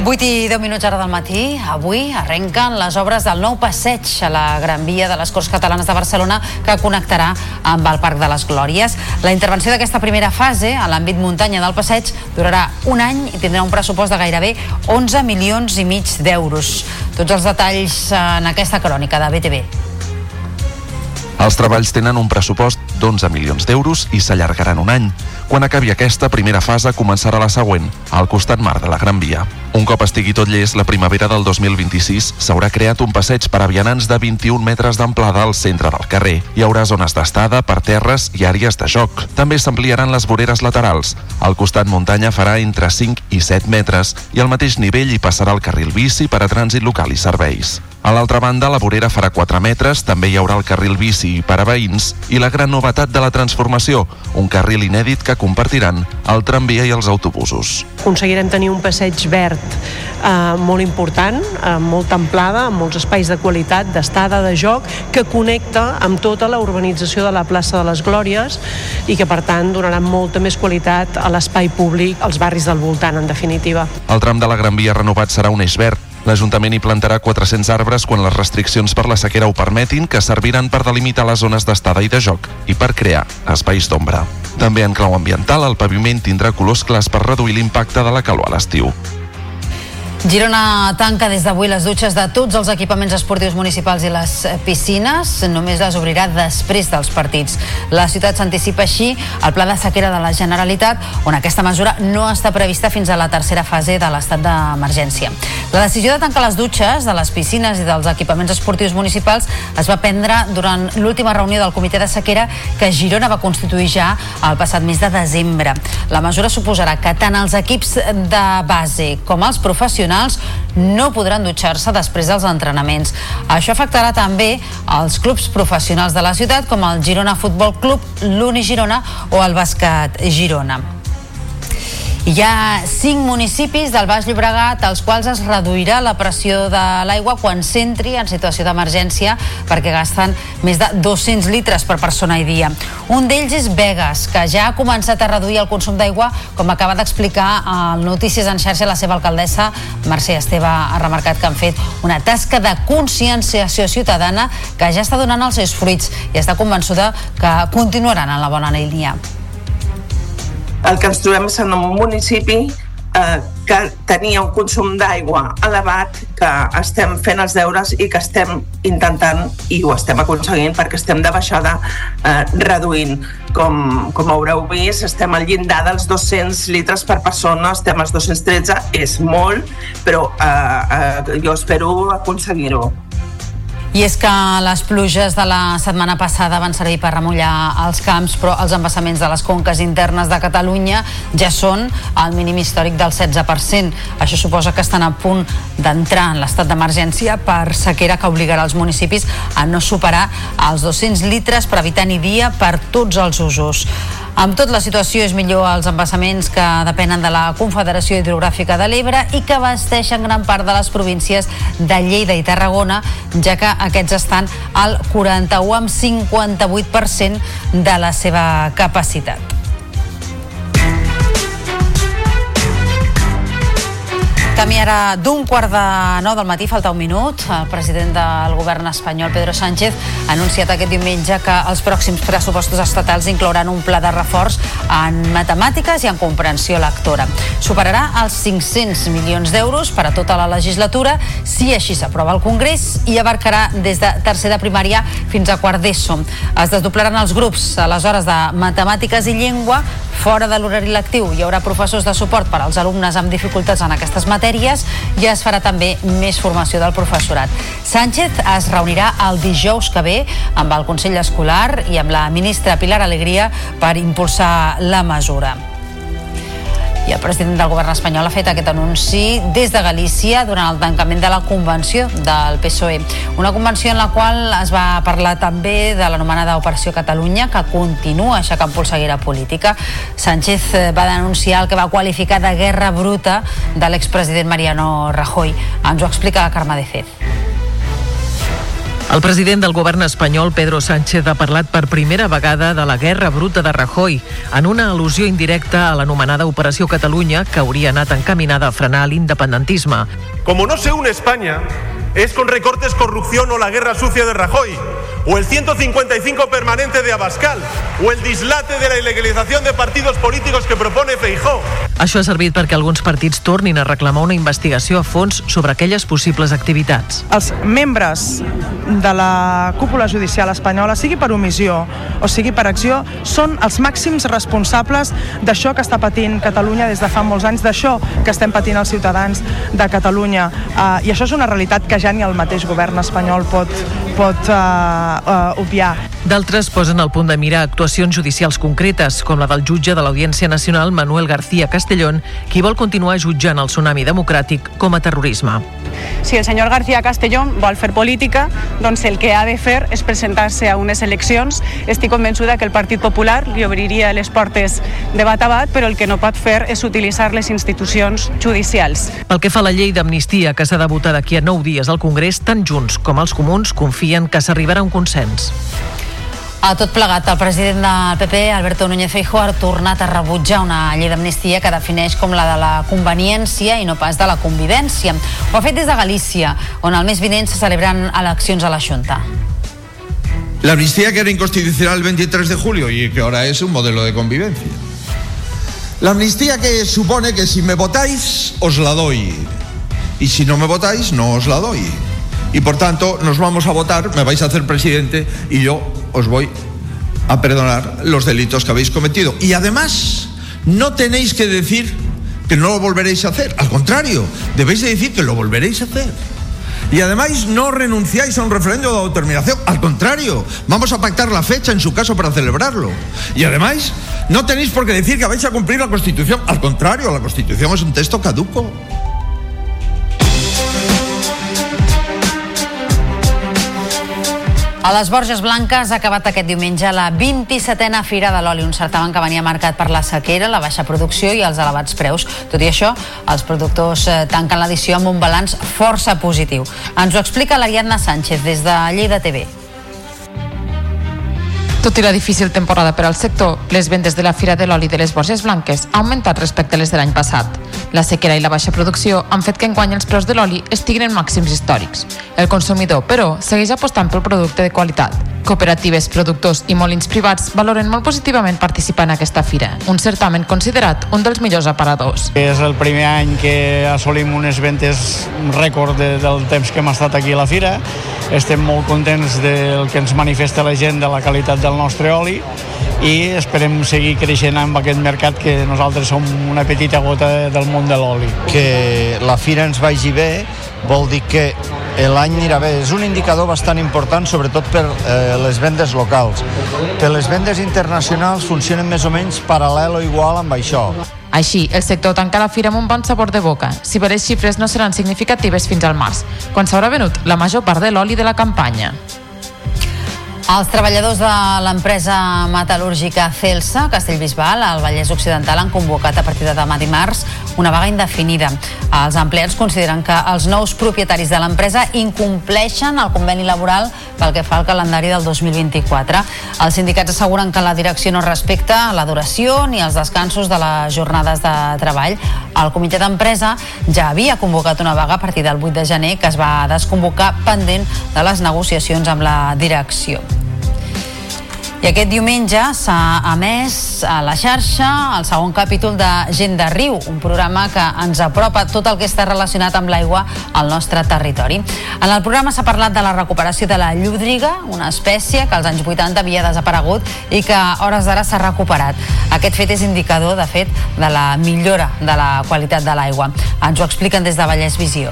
Vuit i 10 minuts ara del matí. Avui arrenquen les obres del nou passeig a la Gran Via de les Corts Catalanes de Barcelona que connectarà amb el Parc de les Glòries. La intervenció d'aquesta primera fase a l'àmbit muntanya del passeig durarà un any i tindrà un pressupost de gairebé 11 milions i mig d'euros. Tots els detalls en aquesta crònica de BTV. Els treballs tenen un pressupost d'11 milions d'euros i s'allargaran un any. Quan acabi aquesta primera fase començarà la següent, al costat mar de la Gran Via. Un cop estigui tot llest, la primavera del 2026 s'haurà creat un passeig per a vianants de 21 metres d'amplada al centre del carrer. Hi haurà zones d'estada, per terres i àrees de joc. També s'ampliaran les voreres laterals. Al costat muntanya farà entre 5 i 7 metres i al mateix nivell hi passarà el carril bici per a trànsit local i serveis. A l'altra banda, la vorera farà 4 metres, també hi haurà el carril bici per a veïns i la gran novetat de la transformació, un carril inèdit que compartiran el tramvia i els autobusos. Aconseguirem tenir un passeig verd eh, molt important, amb molta amplada, amb molts espais de qualitat, d'estada, de joc, que connecta amb tota la urbanització de la plaça de les Glòries i que, per tant, donarà molta més qualitat a l'espai públic, als barris del voltant, en definitiva. El tram de la Gran Via renovat serà un eix verd, L'Ajuntament hi plantarà 400 arbres quan les restriccions per la sequera ho permetin, que serviran per delimitar les zones d'estada i de joc i per crear espais d'ombra. També en clau ambiental, el paviment tindrà colors clars per reduir l'impacte de la calor a l'estiu. Girona tanca des d'avui les dutxes de tots els equipaments esportius municipals i les piscines. Només les obrirà després dels partits. La ciutat s'anticipa així al pla de sequera de la Generalitat, on aquesta mesura no està prevista fins a la tercera fase de l'estat d'emergència. La decisió de tancar les dutxes de les piscines i dels equipaments esportius municipals es va prendre durant l'última reunió del comitè de sequera que Girona va constituir ja el passat mes de desembre. La mesura suposarà que tant els equips de base com els professionals professionals no podran dutxar-se després dels entrenaments. Això afectarà també els clubs professionals de la ciutat com el Girona Futbol Club, l'Uni Girona o el Bàsquet Girona. Hi ha cinc municipis del Baix Llobregat als quals es reduirà la pressió de l'aigua quan s'entri en situació d'emergència perquè gasten més de 200 litres per persona i dia. Un d'ells és Vegas, que ja ha començat a reduir el consum d'aigua, com acaba d'explicar al Notícies en xarxa la seva alcaldessa, Mercè Esteve, ha remarcat que han fet una tasca de conscienciació ciutadana que ja està donant els seus fruits i està convençuda que continuaran en la bona línia el que ens trobem és en un municipi eh, que tenia un consum d'aigua elevat, que estem fent els deures i que estem intentant, i ho estem aconseguint perquè estem de baixada eh, reduint. Com, com haureu vist, estem al llindar dels 200 litres per persona, estem als 213, és molt, però eh, eh, jo espero aconseguir-ho. I és que les pluges de la setmana passada van servir per remullar els camps, però els embassaments de les conques internes de Catalunya ja són al mínim històric del 16%. Això suposa que estan a punt d'entrar en l'estat d'emergència per sequera que obligarà els municipis a no superar els 200 litres per habitant i dia per tots els usos. Amb tot, la situació és millor als embassaments que depenen de la Confederació Hidrogràfica de l'Ebre i que abasteixen gran part de les províncies de Lleida i Tarragona, ja que aquests estan al 41 amb 58% de la seva capacitat. Camí ara d'un quart de nou del matí, falta un minut. El president del govern espanyol, Pedro Sánchez, ha anunciat aquest diumenge que els pròxims pressupostos estatals inclouran un pla de reforç en matemàtiques i en comprensió lectora. Superarà els 500 milions d'euros per a tota la legislatura si així s'aprova al Congrés i abarcarà des de tercer de primària fins a quart d'ESO. Es desdoblaran els grups a les hores de matemàtiques i llengua fora de l'horari lectiu. Hi haurà professors de suport per als alumnes amb dificultats en aquestes matèries i es farà també més formació del professorat. Sánchez es reunirà el dijous que ve amb el Consell Escolar i amb la ministra Pilar Alegria per impulsar la mesura. I el president del govern espanyol ha fet aquest anunci des de Galícia durant el tancament de la convenció del PSOE. Una convenció en la qual es va parlar també de l'anomenada Operació Catalunya, que continua aixecant polseguera política. Sánchez eh, va denunciar el que va qualificar de guerra bruta de l'expresident Mariano Rajoy. Ens ho explica Carme de Fez. El president del govern espanyol, Pedro Sánchez, ha parlat per primera vegada de la guerra bruta de Rajoy, en una al·lusió indirecta a l'anomenada Operació Catalunya, que hauria anat encaminada a frenar l'independentisme. Como no se une España, es con recortes, corrupción o la guerra sucia de Rajoy, o el 155 permanente de Abascal, o el dislate de la ilegalización de partidos políticos que propone Feijó. Això ha servit perquè alguns partits tornin a reclamar una investigació a fons sobre aquelles possibles activitats. Els membres de la cúpula judicial espanyola, sigui per omissió o sigui per acció, són els màxims responsables d'això que està patint Catalunya des de fa molts anys, d'això que estem patint els ciutadans de Catalunya. Uh, I això és una realitat que ja ni el mateix govern espanyol pot, pot uh, uh, obviar. D'altres posen al punt de mira actuacions judicials concretes, com la del jutge de l'Audiència Nacional, Manuel García Castellón, qui vol continuar jutjant el tsunami democràtic com a terrorisme. Si el senyor García Castellón vol fer política, doncs el que ha de fer és presentar-se a unes eleccions. Estic convençuda que el Partit Popular li obriria les portes de bat a bat, però el que no pot fer és utilitzar les institucions judicials. Pel que fa a la llei d'amnistia que s'ha de votar d'aquí a nou dies al Congrés, tant Junts com els comuns confien que s'arribarà a un consens. A tot plegat, el president del PP, Alberto Núñez Feijóo, ha tornat a rebutjar una llei d'amnistia que defineix com la de la conveniència i no pas de la convivència. Ho ha fet des de Galícia, on el mes vinent se celebren eleccions a la Junta. La amnistía que era inconstitucional el 23 de julio y que ahora es un modelo de convivencia. La amnistía que supone que si me votáis, os la doy. Y si no me votáis, no os la doy. Y por tanto, nos vamos a votar, me vais a hacer presidente y yo os voy a perdonar los delitos que habéis cometido. Y además, no tenéis que decir que no lo volveréis a hacer. Al contrario, debéis de decir que lo volveréis a hacer. Y además no renunciáis a un referéndum de autodeterminación. Al contrario, vamos a pactar la fecha en su caso para celebrarlo. Y además no tenéis por qué decir que vais a cumplir la Constitución. Al contrario, la Constitución es un texto caduco. A les Borges Blanques ha acabat aquest diumenge la 27a Fira de l'Oli, un certamen que venia marcat per la sequera, la baixa producció i els elevats preus. Tot i això, els productors eh, tanquen l'edició amb un balanç força positiu. Ens ho explica l'Ariadna Sánchez des de Lleida TV. Tot i la difícil temporada per al sector, les vendes de la Fira de l'Oli de les Borges Blanques han augmentat respecte a les de l'any passat. La sequera i la baixa producció han fet que enguany els preus de l'oli estiguin en màxims històrics. El consumidor, però, segueix apostant pel producte de qualitat. Cooperatives, productors i molins privats valoren molt positivament participar en aquesta fira, un certamen considerat un dels millors aparadors. És el primer any que assolim unes ventes rècord de, del temps que hem estat aquí a la fira. Estem molt contents del que ens manifesta la gent de la qualitat del nostre oli i esperem seguir creixent amb aquest mercat que nosaltres som una petita gota del món de l'oli. Que la fira ens vagi bé vol dir que l'any anirà bé. És un indicador bastant important, sobretot per eh, les vendes locals. Que les vendes internacionals funcionen més o menys paral·lel o igual amb això. Així, el sector tanca la fira amb un bon sabor de boca, si bé les xifres no seran significatives fins al març, quan s'haurà venut la major part de l'oli de la campanya. Els treballadors de l'empresa metal·lúrgica Celsa, Castellbisbal, al Vallès Occidental, han convocat a partir de demà dimarts una vaga indefinida. Els empleats consideren que els nous propietaris de l'empresa incompleixen el conveni laboral pel que fa al calendari del 2024. Els sindicats asseguren que la direcció no respecta la duració ni els descansos de les jornades de treball. El comitè d'empresa ja havia convocat una vaga a partir del 8 de gener que es va desconvocar pendent de les negociacions amb la direcció. I aquest diumenge s'ha emès a la xarxa el segon capítol de Gent de Riu, un programa que ens apropa tot el que està relacionat amb l'aigua al nostre territori. En el programa s'ha parlat de la recuperació de la llúdriga, una espècie que als anys 80 havia desaparegut i que hores d'ara s'ha recuperat. Aquest fet és indicador, de fet, de la millora de la qualitat de l'aigua. Ens ho expliquen des de Vallès Visió.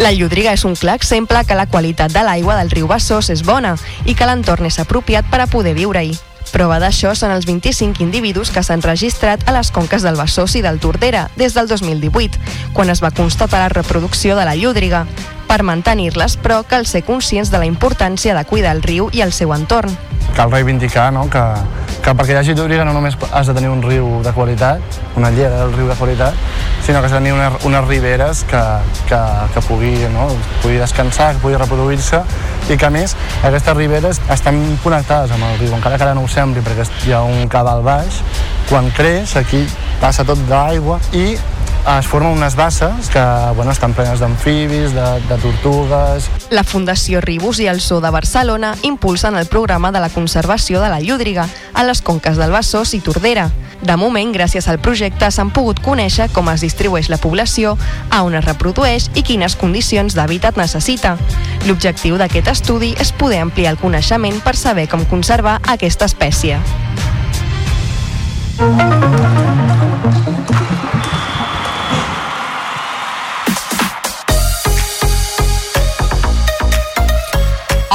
La llúdriga és un clar exemple que la qualitat de l'aigua del riu Bassós és bona i que l'entorn és apropiat per a poder viure-hi. Prova d'això són els 25 individus que s'han registrat a les conques del Bassós i del Tordera des del 2018, quan es va constatar la reproducció de la llúdriga. Per mantenir-les, però, cal ser conscients de la importància de cuidar el riu i el seu entorn. Cal reivindicar no? que, que perquè hi hagi llúdriga no només has de tenir un riu de qualitat, una llera del riu de qualitat, sinó que has de tenir unes, unes riberes que, que, que pugui, no? pugui descansar, que pugui reproduir-se i que a més aquestes riberes estan connectades amb el riu, encara que ara no ho sembli perquè hi ha un cabal baix, quan creix aquí passa tot d'aigua i es formen unes basses que bueno, estan plenes d'amfibis, de, de tortugues... La Fundació Ribus i el Zoo de Barcelona impulsen el programa de la conservació de la llúdriga a les conques del Bassós i Tordera. De moment, gràcies al projecte, s'han pogut conèixer com es distribueix la població, a on es reprodueix i quines condicions d'hàbitat necessita. L'objectiu d'aquest estudi és poder ampliar el coneixement per saber com conservar aquesta espècie.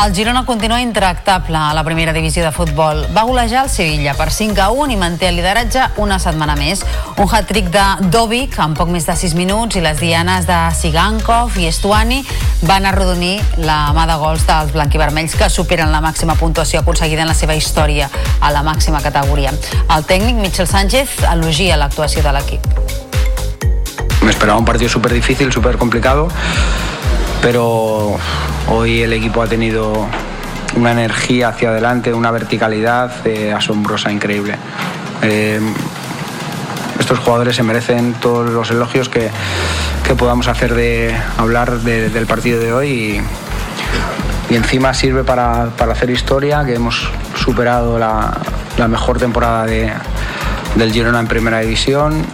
El Girona continua intractable a la primera divisió de futbol. Va golejar el Sevilla per 5 a 1 i manté el lideratge una setmana més. Un hat-trick de Dovic en poc més de 6 minuts i les dianes de Sigankov i Estuani van arrodonir la mà de gols dels blanquivermells que superen la màxima puntuació aconseguida en la seva història a la màxima categoria. El tècnic Michel Sánchez elogia l'actuació de l'equip. Me esperaba un partido súper difícil, súper complicado, pero hoy el equipo ha tenido una energía hacia adelante, una verticalidad eh, asombrosa, increíble. Eh, estos jugadores se merecen todos los elogios que, que podamos hacer de hablar de- del partido de hoy y, y encima sirve para, para hacer historia, que hemos superado la, la mejor temporada de- del Girona en primera división.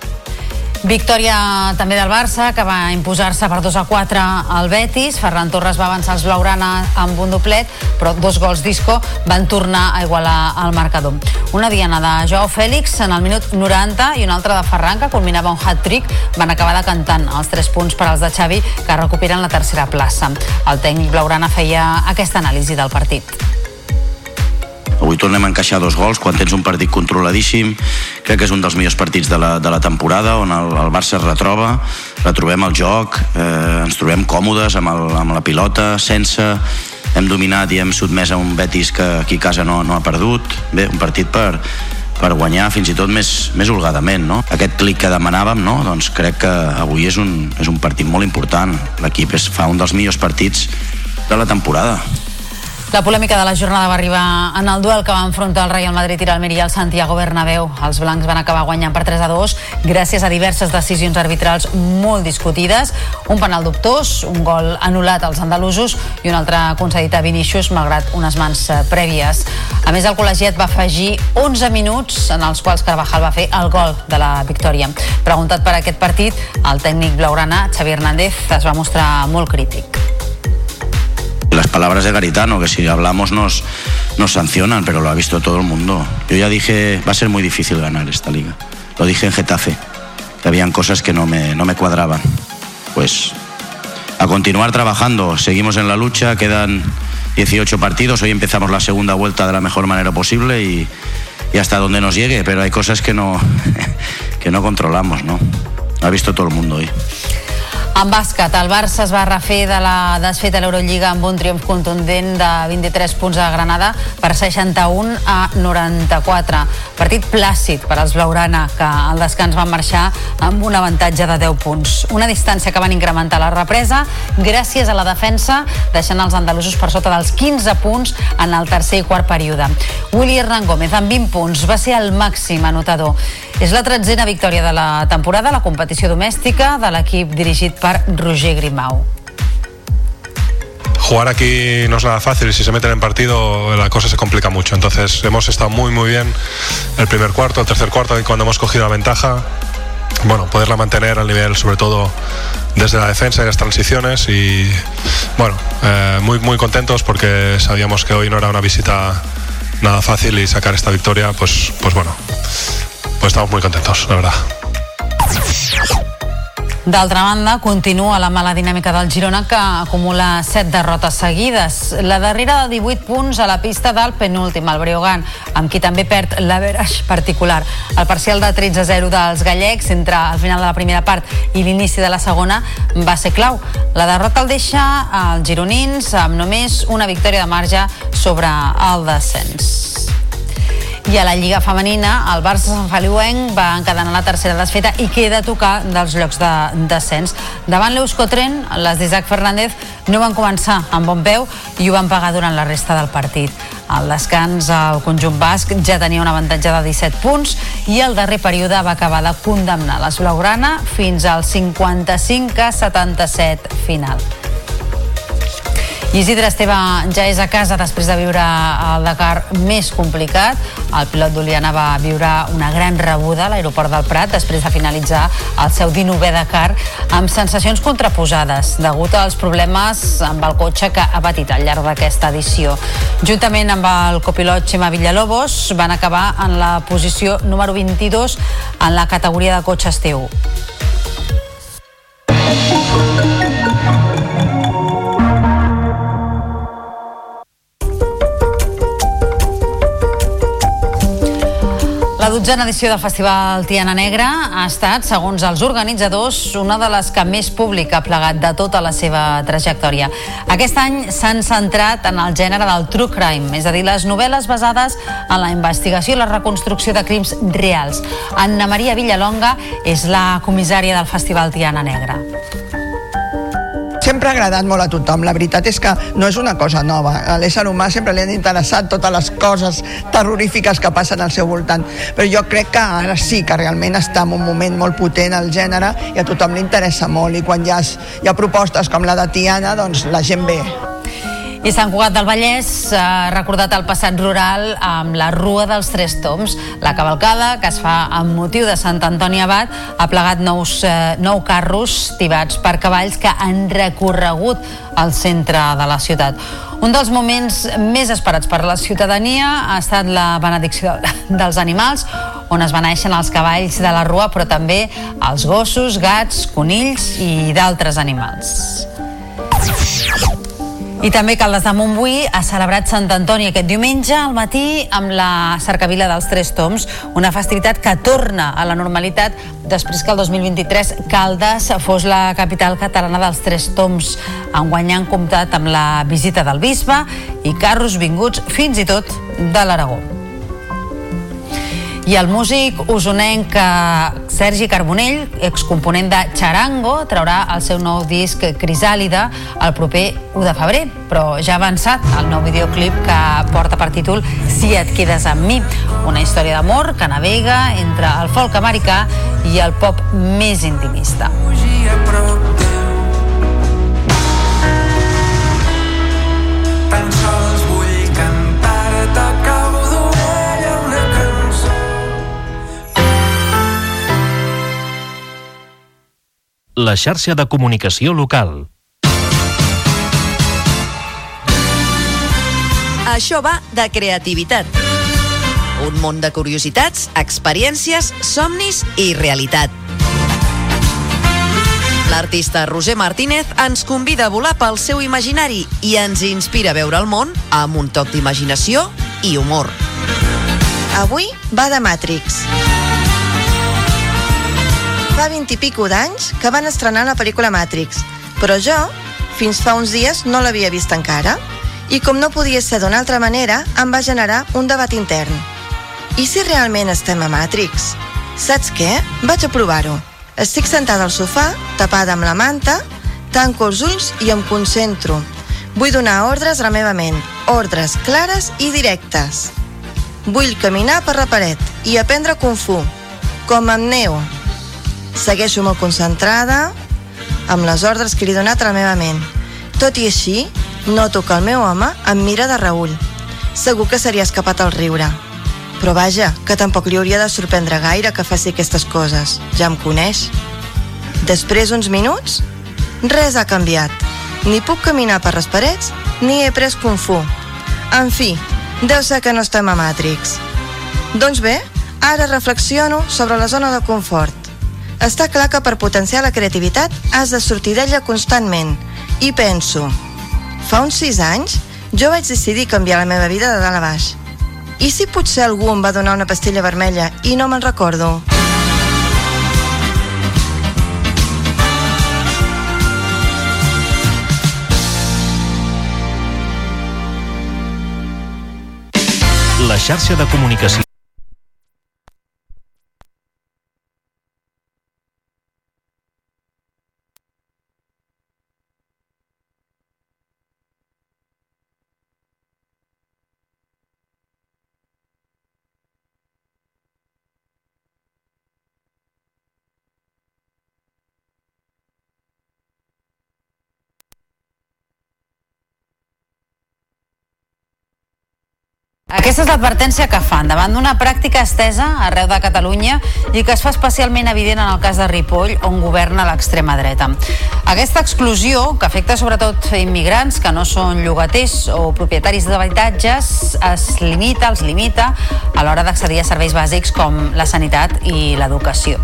Victòria també del Barça, que va imposar-se per 2 a 4 al Betis. Ferran Torres va avançar els blaugrana amb un doblet, però dos gols d'Isco van tornar a igualar el marcador. Una diana de Joao Fèlix en el minut 90 i una altra de Ferran, que culminava un hat-trick, van acabar decantant els 3 punts per als de Xavi, que recuperen la tercera plaça. El tècnic blaugrana feia aquesta anàlisi del partit. Avui tornem a encaixar dos gols quan tens un partit controladíssim. Crec que és un dels millors partits de la, de la temporada on el, el Barça es retroba, retrobem el joc, eh, ens trobem còmodes amb, el, amb la pilota, sense hem dominat i hem sotmès a un Betis que aquí a casa no, no ha perdut. Bé, un partit per, per guanyar fins i tot més, més holgadament. No? Aquest clic que demanàvem, no? doncs crec que avui és un, és un partit molt important. L'equip fa un dels millors partits de la temporada. La polèmica de la jornada va arribar en el duel que va enfrontar el Real Madrid i l'Almeria al Santiago Bernabéu. Els blancs van acabar guanyant per 3 a 2 gràcies a diverses decisions arbitrals molt discutides, un penal dubtós, un gol anul·lat als andalusos i un altre concedit a Vinícius malgrat unes mans eh, prèvies. A més, el col·legiat va afegir 11 minuts en els quals Carvajal va fer el gol de la victòria. Preguntat per aquest partit, el tècnic blaugrana, Xavi Hernández, es va mostrar molt crític. Las palabras de Garitano, que si hablamos nos, nos sancionan, pero lo ha visto todo el mundo. Yo ya dije, va a ser muy difícil ganar esta liga. Lo dije en Getafe, que habían cosas que no me, no me cuadraban. Pues a continuar trabajando. Seguimos en la lucha, quedan 18 partidos, hoy empezamos la segunda vuelta de la mejor manera posible y, y hasta donde nos llegue, pero hay cosas que no, que no controlamos, ¿no? Lo ha visto todo el mundo hoy. En bàsquet, el Barça es va refer de la desfeta a l'Eurolliga amb un triomf contundent de 23 punts a Granada per 61 a 94. Partit plàcid per als Blaurana, que al descans van marxar amb un avantatge de 10 punts. Una distància que van incrementar la represa gràcies a la defensa, deixant els andalusos per sota dels 15 punts en el tercer i quart període. Willy Hernán Gómez, amb 20 punts, va ser el màxim anotador. És la tretzena victòria de la temporada a la competició domèstica de l'equip dirigit Roger Grimau. jugar aquí no es nada fácil y si se meten en partido la cosa se complica mucho. Entonces hemos estado muy muy bien el primer cuarto, el tercer cuarto y cuando hemos cogido la ventaja, bueno, poderla mantener al nivel sobre todo desde la defensa y las transiciones y bueno, eh, muy muy contentos porque sabíamos que hoy no era una visita nada fácil y sacar esta victoria pues pues bueno, pues estamos muy contentos, la verdad. D'altra banda, continua la mala dinàmica del Girona que acumula 7 derrotes seguides. La darrera de 18 punts a la pista del penúltim, el Breogan, amb qui també perd l'averaix particular. El parcial de 13-0 dels gallecs entre el final de la primera part i l'inici de la segona va ser clau. La derrota el deixa als gironins amb només una victòria de marge sobre el descens. I a la Lliga Femenina, el Barça Sant Feliuenc va encadenar la tercera desfeta i queda a tocar dels llocs de descens. Davant l'Euskotren, les d'Isaac Fernández no van començar amb bon peu i ho van pagar durant la resta del partit. Al descans, el conjunt basc ja tenia un avantatge de 17 punts i el darrer període va acabar de condemnar les Blaugrana fins al 55 a 77 final. Isidre Esteve ja és a casa després de viure el Dakar més complicat. El pilot d'Oliana va viure una gran rebuda a l'aeroport del Prat després de finalitzar el seu 19è Dakar amb sensacions contraposades degut als problemes amb el cotxe que ha patit al llarg d'aquesta edició. Juntament amb el copilot Xema Villalobos van acabar en la posició número 22 en la categoria de cotxes T1. Dotzena edició del Festival Tiana Negra ha estat, segons els organitzadors, una de les que més públic ha plegat de tota la seva trajectòria. Aquest any s'han centrat en el gènere del true crime, és a dir, les novel·les basades en la investigació i la reconstrucció de crims reals. Anna Maria Villalonga és la comissària del Festival Tiana Negra sempre ha agradat molt a tothom. La veritat és que no és una cosa nova. A l'ésser humà sempre li han interessat totes les coses terrorífiques que passen al seu voltant. Però jo crec que ara sí que realment està en un moment molt potent al gènere i a tothom li interessa molt. I quan hi ha, hi ha propostes com la de Tiana, doncs la gent ve. I Sant Cugat del Vallès ha recordat el passat rural amb la Rua dels Tres Toms. La cavalcada, que es fa amb motiu de Sant Antoni Abat, ha plegat nous, eh, nou carros tibats per cavalls que han recorregut al centre de la ciutat. Un dels moments més esperats per la ciutadania ha estat la benedicció dels animals, on es beneixen els cavalls de la Rua, però també els gossos, gats, conills i d'altres animals. I també Caldes de Montbui ha celebrat Sant Antoni aquest diumenge al matí amb la cercavila dels Tres Toms, una festivitat que torna a la normalitat després que el 2023 Caldes fos la capital catalana dels Tres Toms. Enguany han comptat amb la visita del bisbe i carros vinguts fins i tot de l'Aragó. I el músic usonenc eh, Sergi Carbonell, excomponent de Charango, traurà el seu nou disc Crisàlida el proper 1 de febrer, però ja ha avançat el nou videoclip que porta per títol Si et quedes amb mi, una història d'amor que navega entre el folk americà i el pop més intimista. Tan La xarxa de comunicació local. Això va de creativitat. Un món de curiositats, experiències, somnis i realitat. L'artista Roger Martínez ens convida a volar pel seu imaginari i ens inspira a veure el món amb un toc d'imaginació i humor. Avui va de Matrix. Fa vint i pico d'anys que van estrenar la pel·lícula Matrix, però jo, fins fa uns dies, no l'havia vist encara. I com no podia ser d'una altra manera, em va generar un debat intern. I si realment estem a Matrix? Saps què? Vaig a provar-ho. Estic sentada al sofà, tapada amb la manta, tanco els ulls i em concentro. Vull donar ordres a la meva ment, ordres clares i directes. Vull caminar per la paret i aprendre Kung Fu, com amb Neo. Segueixo molt concentrada amb les ordres que li he donat a la meva ment. Tot i així, noto que el meu home em mira de reull. Segur que seria escapat al riure. Però vaja, que tampoc li hauria de sorprendre gaire que faci aquestes coses. Ja em coneix. Després uns minuts, res ha canviat. Ni puc caminar per les parets, ni he pres Kung Fu. En fi, deu ser que no estem a Matrix. Doncs bé, ara reflexiono sobre la zona de confort. Està clar que per potenciar la creativitat has de sortir d'ella constantment. I penso, fa uns sis anys jo vaig decidir canviar la meva vida de dalt a baix. I si potser algú em va donar una pastilla vermella i no me'n recordo? La xarxa de comunicació. Aquesta és l'advertència que fan davant d'una pràctica estesa arreu de Catalunya i que es fa especialment evident en el cas de Ripoll, on governa l'extrema dreta. Aquesta exclusió, que afecta sobretot immigrants que no són llogaters o propietaris d'habitatges, es limita, els limita a l'hora d'accedir a serveis bàsics com la sanitat i l'educació.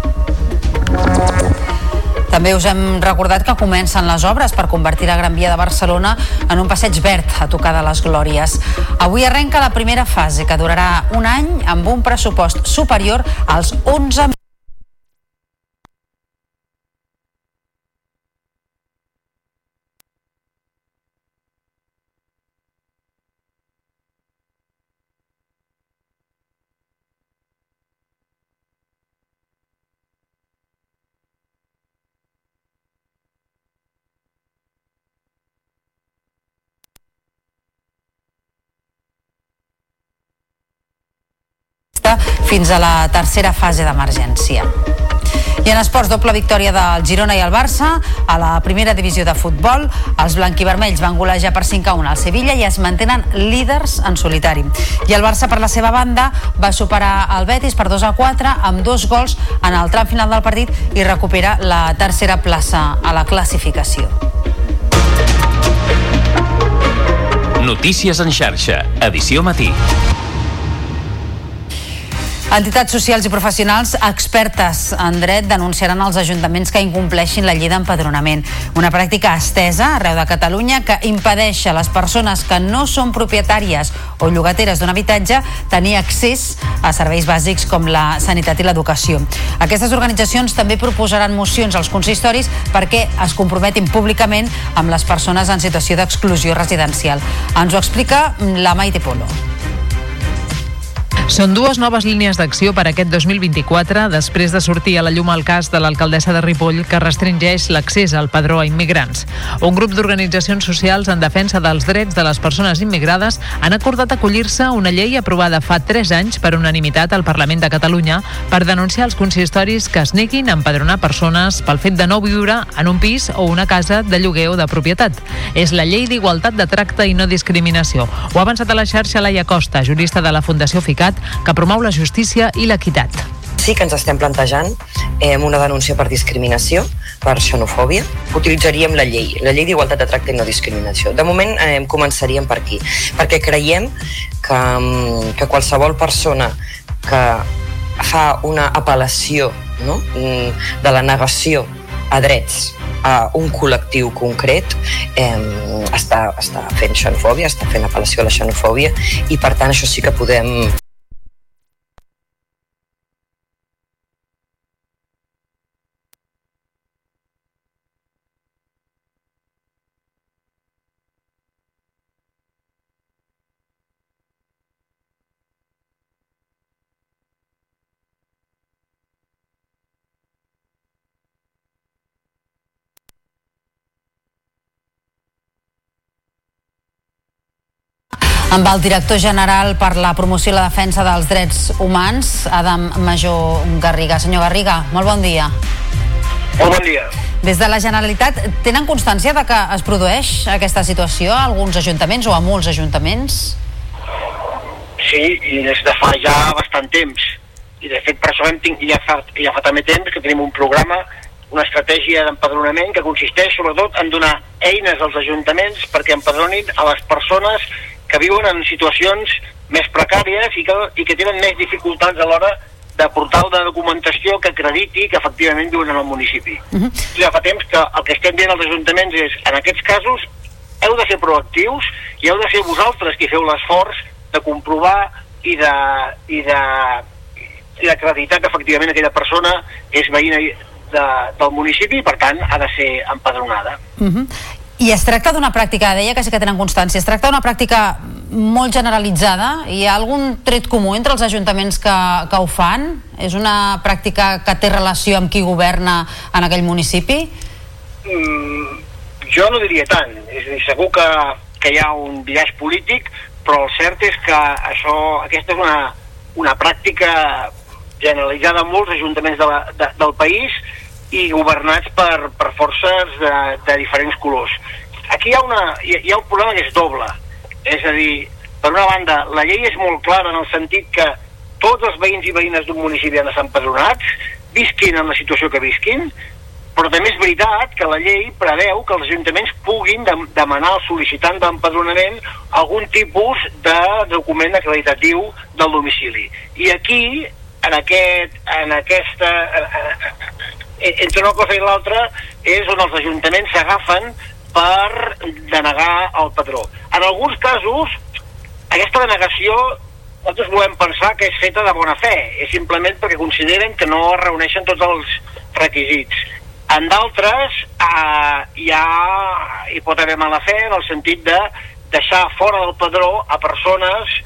També us hem recordat que comencen les obres per convertir la Gran Via de Barcelona en un passeig verd a tocar de les Glòries. Avui arrenca la primera fase, que durarà un any amb un pressupost superior als 11 fins a la tercera fase d'emergència. I en esports, doble victòria del Girona i el Barça. A la primera divisió de futbol, els blanquivermells van golejar per 5 a 1 al Sevilla i es mantenen líders en solitari. I el Barça, per la seva banda, va superar el Betis per 2 a 4 amb dos gols en el tram final del partit i recupera la tercera plaça a la classificació. Notícies en xarxa, edició matí. Entitats socials i professionals expertes en dret denunciaran els ajuntaments que incompleixin la llei d'empadronament. Una pràctica estesa arreu de Catalunya que impedeix a les persones que no són propietàries o llogateres d'un habitatge tenir accés a serveis bàsics com la sanitat i l'educació. Aquestes organitzacions també proposaran mocions als consistoris perquè es comprometin públicament amb les persones en situació d'exclusió residencial. Ens ho explica la Maite Polo. Són dues noves línies d'acció per aquest 2024 després de sortir a la llum el cas de l'alcaldessa de Ripoll que restringeix l'accés al padró a immigrants. Un grup d'organitzacions socials en defensa dels drets de les persones immigrades han acordat acollir-se a una llei aprovada fa 3 anys per unanimitat al Parlament de Catalunya per denunciar els consistoris que es neguin a empadronar persones pel fet de no viure en un pis o una casa de lloguer o de propietat. És la llei d'igualtat de tracte i no discriminació. Ho ha avançat a la xarxa Laia Costa, jurista de la Fundació FICAT, que promou la justícia i l'equitat. Sí que ens estem plantejant eh, una denúncia per discriminació, per xenofòbia. Utilitzaríem la llei, la llei d'igualtat de tracte i no discriminació. De moment eh, començaríem per aquí, perquè creiem que, mm, que qualsevol persona que fa una apel·lació no? Mm, de la negació a drets a un col·lectiu concret eh, està, està fent xenofòbia, està fent apel·lació a la xenofòbia i per tant això sí que podem amb el director general per la promoció i la defensa dels drets humans, Adam Major Garriga. Senyor Garriga, molt bon dia. Molt bon dia. Des de la Generalitat, tenen constància de que es produeix aquesta situació a alguns ajuntaments o a molts ajuntaments? Sí, i des de fa ja bastant temps. I de fet per això hem tinc, ja, fa, ja fa també temps que tenim un programa, una estratègia d'empadronament que consisteix sobretot en donar eines als ajuntaments perquè empadronin a les persones que viuen en situacions més precàries i que, i que tenen més dificultats a l'hora de portar una documentació que acrediti que efectivament viuen en el municipi. Uh -huh. Ja fa temps que el que estem dient als ajuntaments és, en aquests casos, heu de ser proactius i heu de ser vosaltres qui feu l'esforç de comprovar i de, i de, i d'acreditar que efectivament aquella persona és veïna de, del municipi i per tant ha de ser empadronada. Uh -huh. I es tracta d'una pràctica, deia que sí que tenen constància, es tracta d'una pràctica molt generalitzada? Hi ha algun tret comú entre els ajuntaments que, que ho fan? És una pràctica que té relació amb qui governa en aquell municipi? Mm, jo no diria tant. És a dir, segur que, que hi ha un biaix polític, però el cert és que això, aquesta és una, una pràctica generalitzada en molts ajuntaments de la, de, del país i governats per, per forces de, de diferents colors. Aquí hi ha, una, hi, hi ha un problema que és doble. És a dir, per una banda, la llei és molt clara en el sentit que tots els veïns i veïnes d'un municipi han de ser empadronats, visquin en la situació que visquin, però també és veritat que la llei preveu que els ajuntaments puguin de demanar al sol·licitant d'empadronament algun tipus de document acreditatiu del domicili. I aquí, en, aquest, en aquesta... entre una cosa i l'altra és on els ajuntaments s'agafen per denegar el padró. En alguns casos, aquesta denegació nosaltres volem pensar que és feta de bona fe, és simplement perquè consideren que no es reuneixen tots els requisits. En d'altres eh, hi, ha, hi pot haver mala fe en el sentit de deixar fora del padró a persones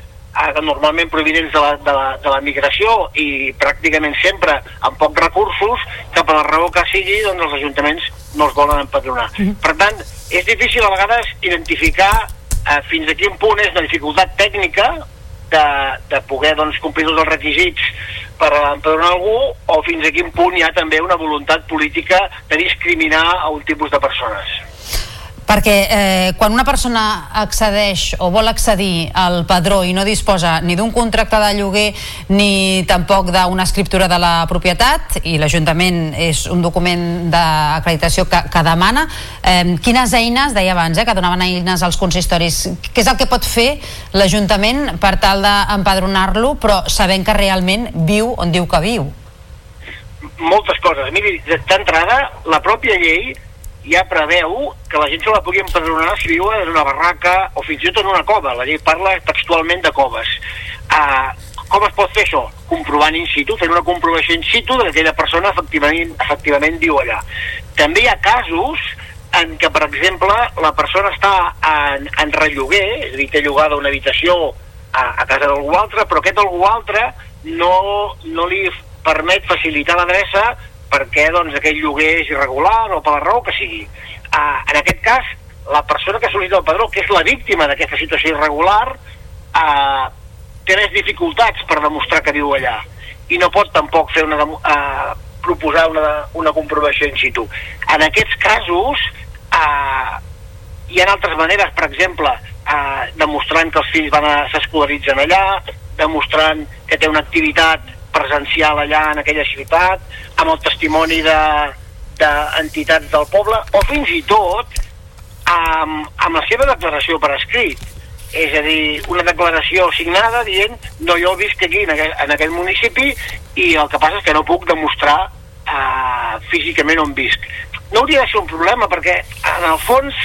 normalment provinents de la, de, la, de la migració i pràcticament sempre amb pocs recursos que per la raó que sigui doncs els ajuntaments no els volen empadronar. Per tant, és difícil a vegades identificar eh, fins a quin punt és una dificultat tècnica de, de poder doncs, complir tots els requisits per empadronar algú o fins a quin punt hi ha també una voluntat política de discriminar a un tipus de persones. Perquè eh, quan una persona accedeix o vol accedir al padró i no disposa ni d'un contracte de lloguer ni tampoc d'una escriptura de la propietat i l'Ajuntament és un document d'acreditació que, que demana eh, quines eines, deia abans, eh, que donaven eines als consistoris, què és el que pot fer l'Ajuntament per tal d'empadronar-lo però sabent que realment viu on diu que viu? Moltes coses. Miri, d'entrada, la pròpia llei ja preveu que la gent se la pugui empadronar si viu en una barraca o fins i tot en una cova. La llei parla textualment de coves. Uh, com es pot fer això? Comprovant in situ, fent una comprovació in situ de que aquella persona efectivament, efectivament viu allà. També hi ha casos en què, per exemple, la persona està en, en relloguer, és a dir, té llogada una habitació a, a casa d'algú altre, però aquest algú altre no, no li permet facilitar l'adreça perquè doncs, aquell lloguer és irregular o per la raó que sigui. Uh, en aquest cas, la persona que sol·licita el padró, que és la víctima d'aquesta situació irregular, uh, té més dificultats per demostrar que viu allà i no pot tampoc fer una, uh, proposar una, una comprovació in situ. En aquests casos uh, hi ha altres maneres, per exemple, uh, demostrant que els fills s'escolaritzen allà, demostrant que té una activitat presencial allà en aquella ciutat, amb el testimoni d'entitats de, del poble, o fins i tot amb, amb la seva declaració per escrit. És a dir, una declaració signada dient no, jo visc aquí en aquell, en aquell municipi i el que passa és que no puc demostrar uh, físicament on visc. no hauria de ser un problema, perquè en el fons,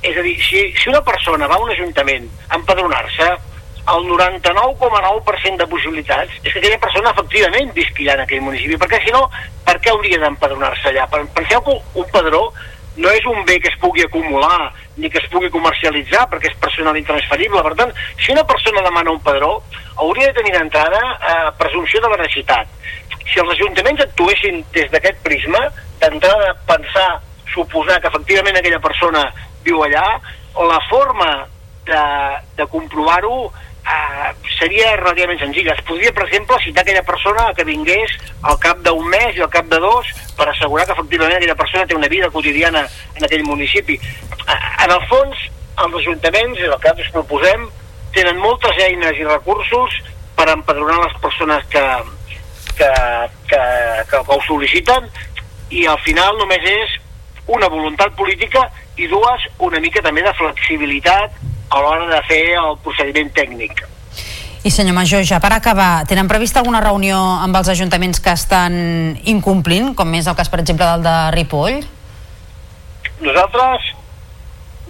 és a dir, si, si una persona va a un ajuntament a empadronar-se, el 99,9% de possibilitats és que aquella persona efectivament visqui allà en aquell municipi, perquè si no, per què hauria d'empadronar-se allà? Penseu que un padró no és un bé que es pugui acumular ni que es pugui comercialitzar perquè és personal intransferible. Per tant, si una persona demana un padró, hauria de tenir d'entrada eh, presumpció de veracitat. Si els ajuntaments actuessin des d'aquest prisma, d'entrada pensar, suposar que efectivament aquella persona viu allà, la forma de, de comprovar-ho eh, seria relativament senzilla. Es podria, per exemple, citar aquella persona que vingués al cap d'un mes i al cap de dos per assegurar que efectivament aquella persona té una vida quotidiana en aquell municipi. Eh, en el fons, els ajuntaments, el que nosaltres proposem, tenen moltes eines i recursos per empadronar les persones que, que, que, que, que ho sol·liciten i al final només és una voluntat política i dues, una mica també de flexibilitat a l'hora de fer el procediment tècnic. I senyor Major, ja per acabar, tenen prevista alguna reunió amb els ajuntaments que estan incomplint, com és el cas, per exemple, del de Ripoll? Nosaltres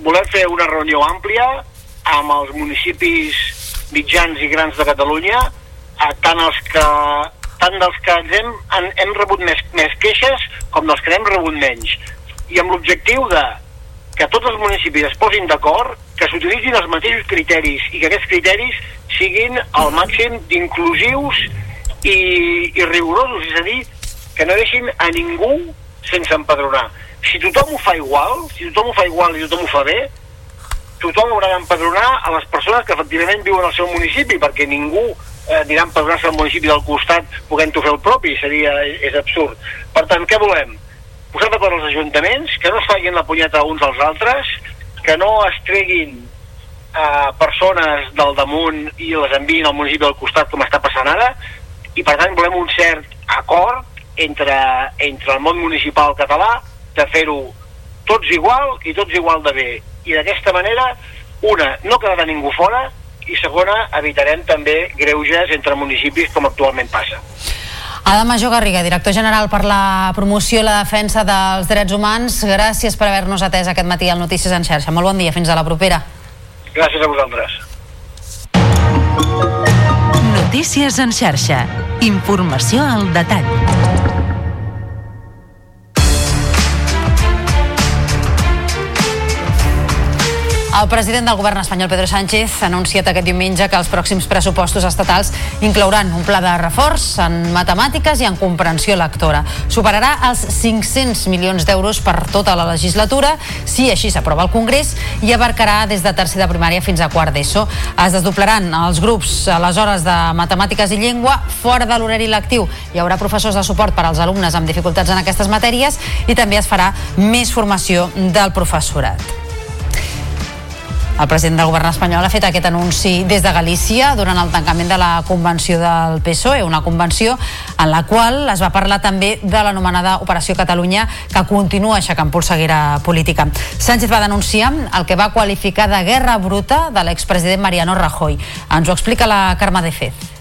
volem fer una reunió àmplia amb els municipis mitjans i grans de Catalunya, tant els que tant dels que ens hem, hem, hem rebut més, més queixes com dels que n'hem rebut menys. I amb l'objectiu de que tots els municipis es posin d'acord, que s'utilitzin els mateixos criteris i que aquests criteris siguin al màxim d'inclusius i, i rigorosos, és a dir, que no deixin a ningú sense empadronar. Si tothom ho fa igual, si tothom ho fa igual i tothom ho fa bé, tothom haurà d'empadronar a les persones que efectivament viuen al seu municipi, perquè ningú eh, anirà a empadronar-se al municipi del costat podent-ho fer el propi, seria, és absurd. Per tant, què volem? Posar d'acord els ajuntaments, que no es facin la punyeta uns als altres, que no es treguin eh, persones del damunt i les enviïn al municipi del costat com està passant ara, i per tant volem un cert acord entre, entre el món municipal català de fer-ho tots igual i tots igual de bé. I d'aquesta manera, una, no quedarà ningú fora, i segona, evitarem també greuges entre municipis com actualment passa. Adam Major Garriga, director general per la promoció i la defensa dels drets humans, gràcies per haver-nos atès aquest matí al Notícies en xarxa. Molt bon dia, fins a la propera. Gràcies a vosaltres. Notícies en xarxa. Informació al detall. El president del govern espanyol, Pedro Sánchez, ha anunciat aquest diumenge que els pròxims pressupostos estatals inclouran un pla de reforç en matemàtiques i en comprensió lectora. Superarà els 500 milions d'euros per tota la legislatura, si així s'aprova al Congrés, i abarcarà des de tercer de primària fins a quart d'ESO. Es desdoblaran els grups a les hores de matemàtiques i llengua fora de l'horari lectiu. Hi haurà professors de suport per als alumnes amb dificultats en aquestes matèries i també es farà més formació del professorat. El president del govern espanyol ha fet aquest anunci des de Galícia durant el tancament de la convenció del PSOE, una convenció en la qual es va parlar també de l'anomenada Operació Catalunya que continua aixecant polseguera política. Sánchez va denunciar el que va qualificar de guerra bruta de l'expresident Mariano Rajoy. Ens ho explica la Carme de Fez.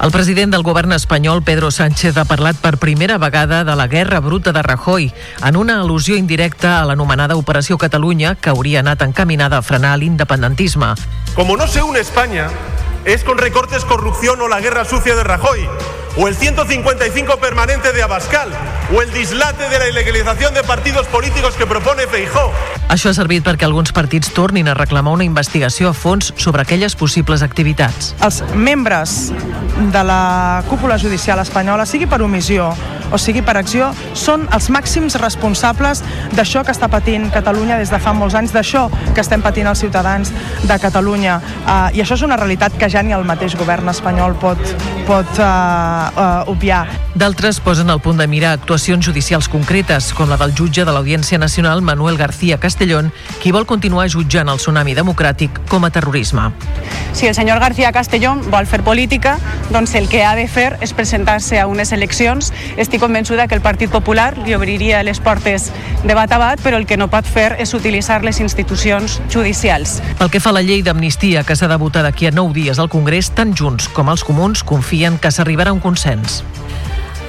El president del govern espanyol, Pedro Sánchez, ha parlat per primera vegada de la guerra bruta de Rajoy, en una al·lusió indirecta a l'anomenada Operació Catalunya, que hauria anat encaminada a frenar l'independentisme. Como no se une España, es con recortes, corrupción o la guerra sucia de Rajoy, o el 155 permanente de Abascal, o el dislate de la ilegalización de partidos políticos que propone Feijó. Això ha servit perquè alguns partits tornin a reclamar una investigació a fons sobre aquelles possibles activitats. Els membres de la cúpula judicial espanyola, sigui per omissió o sigui per acció, són els màxims responsables d'això que està patint Catalunya des de fa molts anys, d'això que estem patint els ciutadans de Catalunya. Uh, I això és una realitat que ja ni el mateix govern espanyol pot, pot uh, uh, obviar. D'altres posen al punt de mira actuacions judicials concretes, com la del jutge de l'Audiència Nacional Manuel García Castellón, qui vol continuar jutjant el tsunami democràtic com a terrorisme. Si el senyor García Castellón vol fer política, doncs el que ha de fer és presentar-se a unes eleccions. Estic convençuda que el Partit Popular li obriria les portes de bat a bat, però el que no pot fer és utilitzar les institucions judicials. Pel que fa a la llei d'amnistia que s'ha de votar d'aquí a nou dies al Congrés, tant Junts com els comuns confien que s'arribarà a un consens.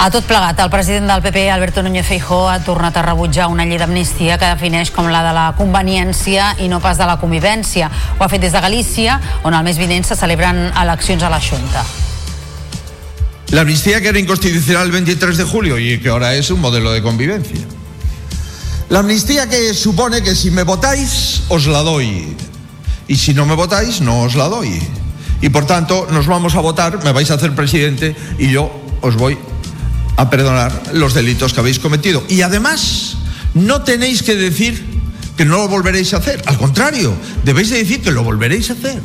A tot plegat, el president del PP, Alberto Núñez Feijó, ha tornat a rebutjar una llei d'amnistia que defineix com la de la conveniència i no pas de la convivència. Ho ha fet des de Galícia, on el mes vinent se celebren eleccions a la Junta. La amnistía que era inconstitucional el 23 de julio y que ahora es un modelo de convivencia. La amnistía que supone que si me votáis, os la doy. Y si no me votáis, no os la doy. Y por tanto, nos vamos a votar, me vais a hacer presidente y yo os voy a perdonar los delitos que habéis cometido. Y además, no tenéis que decir que no lo volveréis a hacer. Al contrario, debéis de decir que lo volveréis a hacer.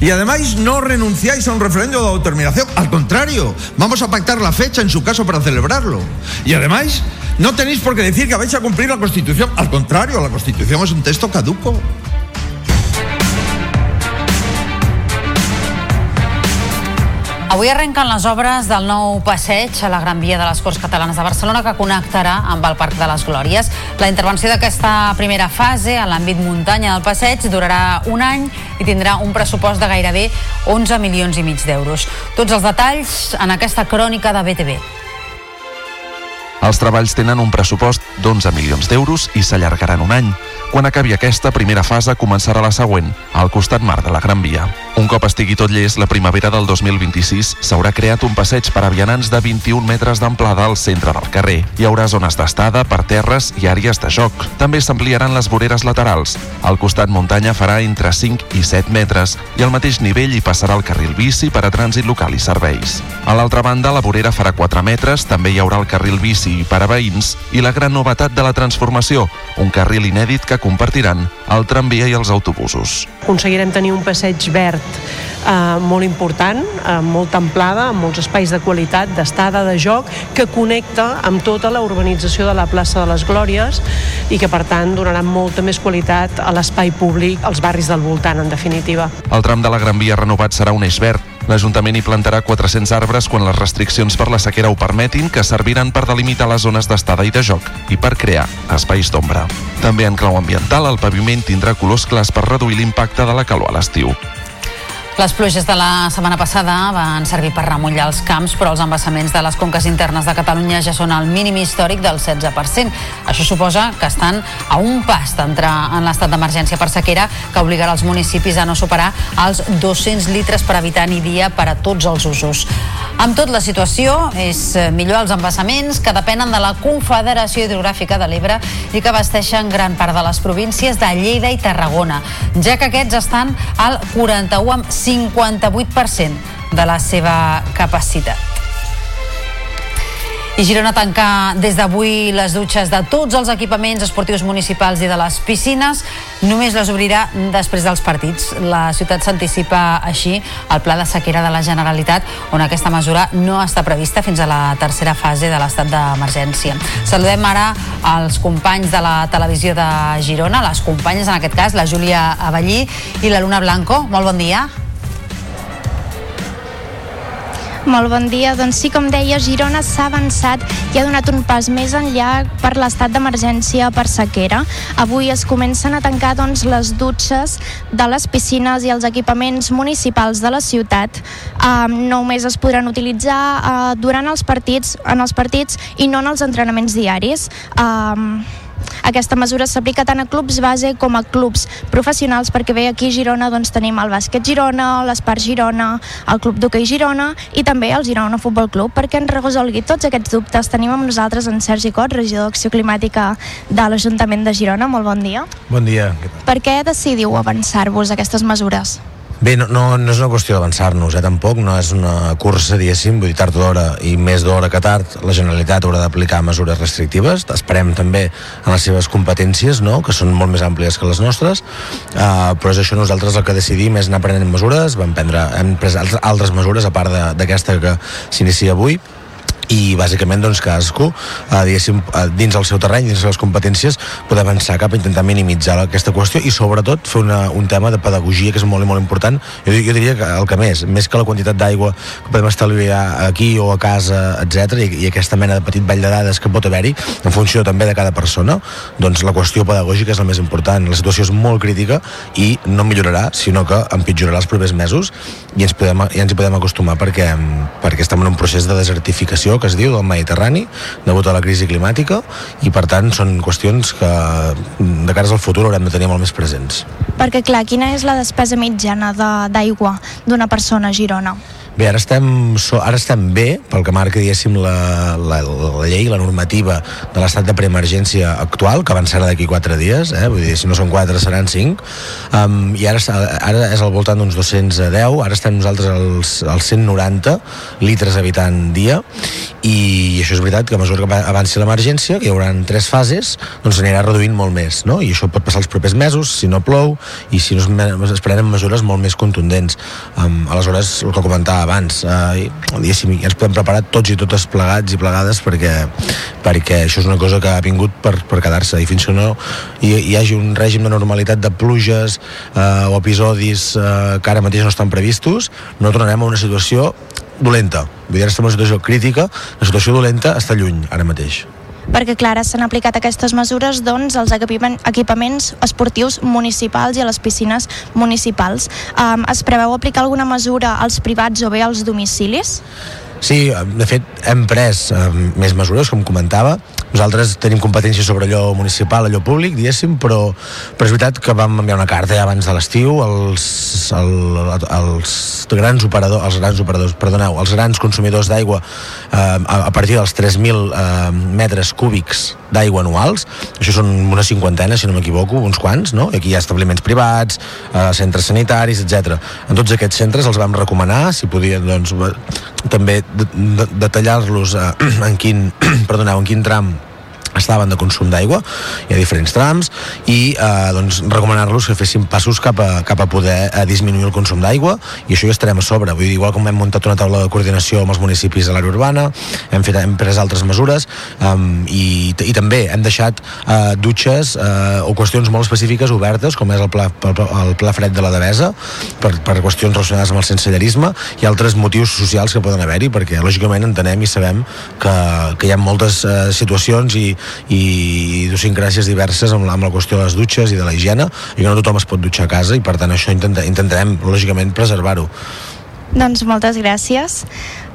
Y además no renunciáis a un referéndum de autodeterminación. Al contrario, vamos a pactar la fecha en su caso para celebrarlo. Y además, no tenéis por qué decir que vais a cumplir la Constitución. Al contrario, la Constitución es un texto caduco. Avui arrenquen les obres del nou passeig a la Gran Via de les Corts Catalanes de Barcelona que connectarà amb el Parc de les Glòries. La intervenció d'aquesta primera fase a l'àmbit muntanya del passeig durarà un any i tindrà un pressupost de gairebé 11 milions i mig d'euros. Tots els detalls en aquesta crònica de BTV. Els treballs tenen un pressupost d'11 milions d'euros i s'allargaran un any. Quan acabi aquesta primera fase començarà la següent, al costat mar de la Gran Via. Un cop estigui tot llest, la primavera del 2026 s'haurà creat un passeig per a vianants de 21 metres d'amplada al centre del carrer. Hi haurà zones d'estada, per terres i àrees de joc. També s'ampliaran les voreres laterals. Al costat muntanya farà entre 5 i 7 metres i al mateix nivell hi passarà el carril bici per a trànsit local i serveis. A l'altra banda, la vorera farà 4 metres, també hi haurà el carril bici per a veïns i la gran novetat de la transformació, un carril inèdit que compartiran el tramvia i els autobusos. aconseguirem tenir un passeig verd eh, molt important, eh, molt amplada, amb molts espais de qualitat, d'estada, de joc, que connecta amb tota la urbanització de la plaça de les Glòries i que, per tant, donarà molta més qualitat a l'espai públic, als barris del voltant, en definitiva. El tram de la Gran Via renovat serà un eix verd. L'Ajuntament hi plantarà 400 arbres quan les restriccions per la sequera ho permetin, que serviran per delimitar les zones d'estada i de joc i per crear espais d'ombra. També en clau ambiental, el paviment tindrà colors clars per reduir l'impacte de la calor a l'estiu. Les pluges de la setmana passada van servir per remullar els camps, però els embassaments de les conques internes de Catalunya ja són al mínim històric del 16%. Això suposa que estan a un pas d'entrar en l'estat d'emergència per sequera que obligarà els municipis a no superar els 200 litres per habitant i dia per a tots els usos. Amb tot, la situació és millor als embassaments que depenen de la Confederació Hidrogràfica de l'Ebre i que abasteixen gran part de les províncies de Lleida i Tarragona, ja que aquests estan al 41 amb 58% de la seva capacitat. I Girona tanca des d'avui les dutxes de tots els equipaments esportius municipals i de les piscines. Només les obrirà després dels partits. La ciutat s'anticipa així al pla de sequera de la Generalitat, on aquesta mesura no està prevista fins a la tercera fase de l'estat d'emergència. Saludem ara als companys de la televisió de Girona, les companyes en aquest cas, la Júlia Avellí i la Luna Blanco. Molt bon dia. Molt bon dia. Doncs sí, com deia, Girona s'ha avançat i ha donat un pas més enllà per l'estat d'emergència per sequera. Avui es comencen a tancar doncs, les dutxes de les piscines i els equipaments municipals de la ciutat. Um, només es podran utilitzar uh, durant els partits, en els partits i no en els entrenaments diaris. Um, aquesta mesura s'aplica tant a clubs base com a clubs professionals perquè bé aquí a Girona doncs, tenim el bàsquet Girona, l'Espart Girona, el Club d'Hockey Girona i també el Girona Futbol Club perquè ens resolgui tots aquests dubtes tenim amb nosaltres en Sergi Cot, regidor d'Acció Climàtica de l'Ajuntament de Girona. Molt bon dia. Bon dia. Per què decidiu avançar-vos aquestes mesures? Bé, no, no, no és una qüestió d'avançar-nos, eh, tampoc, no és una cursa, diguéssim, vull dir, tard d'hora i més d'hora que tard, la Generalitat haurà d'aplicar mesures restrictives, esperem també en les seves competències, no?, que són molt més àmplies que les nostres, uh, però és això nosaltres el que decidim és anar prenent mesures, vam prendre, hem pres altres mesures a part d'aquesta que s'inicia avui, i bàsicament doncs cadascú eh, eh, dins el seu terreny, dins les seves competències poder avançar cap a intentar minimitzar aquesta qüestió i sobretot fer una, un tema de pedagogia que és molt i molt important. Jo, jo diria que el que més, més que la quantitat d'aigua que podem estalviar aquí o a casa etc i, i aquesta mena de petit ball de dades que pot haver-hi en funció també de cada persona doncs la qüestió pedagògica és la més important. La situació és molt crítica i no millorarà sinó que empitjorarà els propers mesos i ens, podem, ja ens hi podem acostumar perquè, perquè estem en un procés de desertificació regió que es diu del Mediterrani degut a la crisi climàtica i per tant són qüestions que de cares al futur haurem de tenir molt més presents. Perquè, clar, quina és la despesa mitjana d'aigua d'una persona a Girona? Bé, ara estem, ara estem bé, pel que marca, diguéssim, la, la, la llei, la normativa de l'estat de preemergència actual, que avançarà d'aquí 4 dies, eh? vull dir, si no són 4 seran 5, um, i ara, ara és al voltant d'uns 210, ara estem nosaltres als, als 190 litres habitant dia, i això és veritat que a mesura que va- avanci l'emergència, que hi haurà tres fases, doncs s'anirà reduint molt més, no? I això pot passar els propers mesos, si no plou, i si no es, es prenen mesures molt més contundents. Um, aleshores, el que comentava abans, diguéssim, ja ens podem preparar tots i totes plegats i plegades perquè, perquè això és una cosa que ha vingut per, per quedar-se i fins que no hi, hi hagi un règim de normalitat de pluges uh, o episodis uh, que ara mateix no estan previstos, no tornarem a una situació dolenta. Vull dir, ara estem en una situació crítica, la situació dolenta està lluny ara mateix. Perquè, clar, ara s'han aplicat aquestes mesures doncs, als equipament- equipaments esportius municipals i a les piscines municipals. Um, es preveu aplicar alguna mesura als privats o bé als domicilis? Sí, de fet, hem pres eh, més mesures, com comentava. Nosaltres tenim competència sobre allò municipal, allò públic, diguéssim, però, però és veritat que vam enviar una carta ja abans de l'estiu als, al, als grans operadors, els grans operadors, perdoneu, els grans consumidors d'aigua eh, a, a partir dels 3.000 eh, metres cúbics d'aigua anuals, això són una cinquantena, si no m'equivoco, uns quants, no? Aquí hi ha establiments privats, eh, centres sanitaris, etc. En tots aquests centres els vam recomanar, si podien, doncs, també detallar-los eh, en quin, perdoneu, en quin tram estaven de consum d'aigua, hi ha diferents trams i eh, doncs, recomanar-los que fessin passos cap a, cap a poder eh, disminuir el consum d'aigua i això ja estarem a sobre, vull dir, igual com hem muntat una taula de coordinació amb els municipis de l'àrea urbana hem, fet, hem pres altres mesures um, i, i també hem deixat eh, dutxes eh, o qüestions molt específiques obertes com és el pla, el, el pla fred de la Devesa per, per qüestions relacionades amb el sensellerisme i altres motius socials que poden haver-hi perquè lògicament entenem i sabem que, que hi ha moltes eh, situacions i, i idiosincràcies diverses amb la, amb la qüestió de les dutxes i de la higiene i que no tothom es pot dutxar a casa i per tant això intenta, intentarem lògicament preservar-ho Doncs moltes gràcies.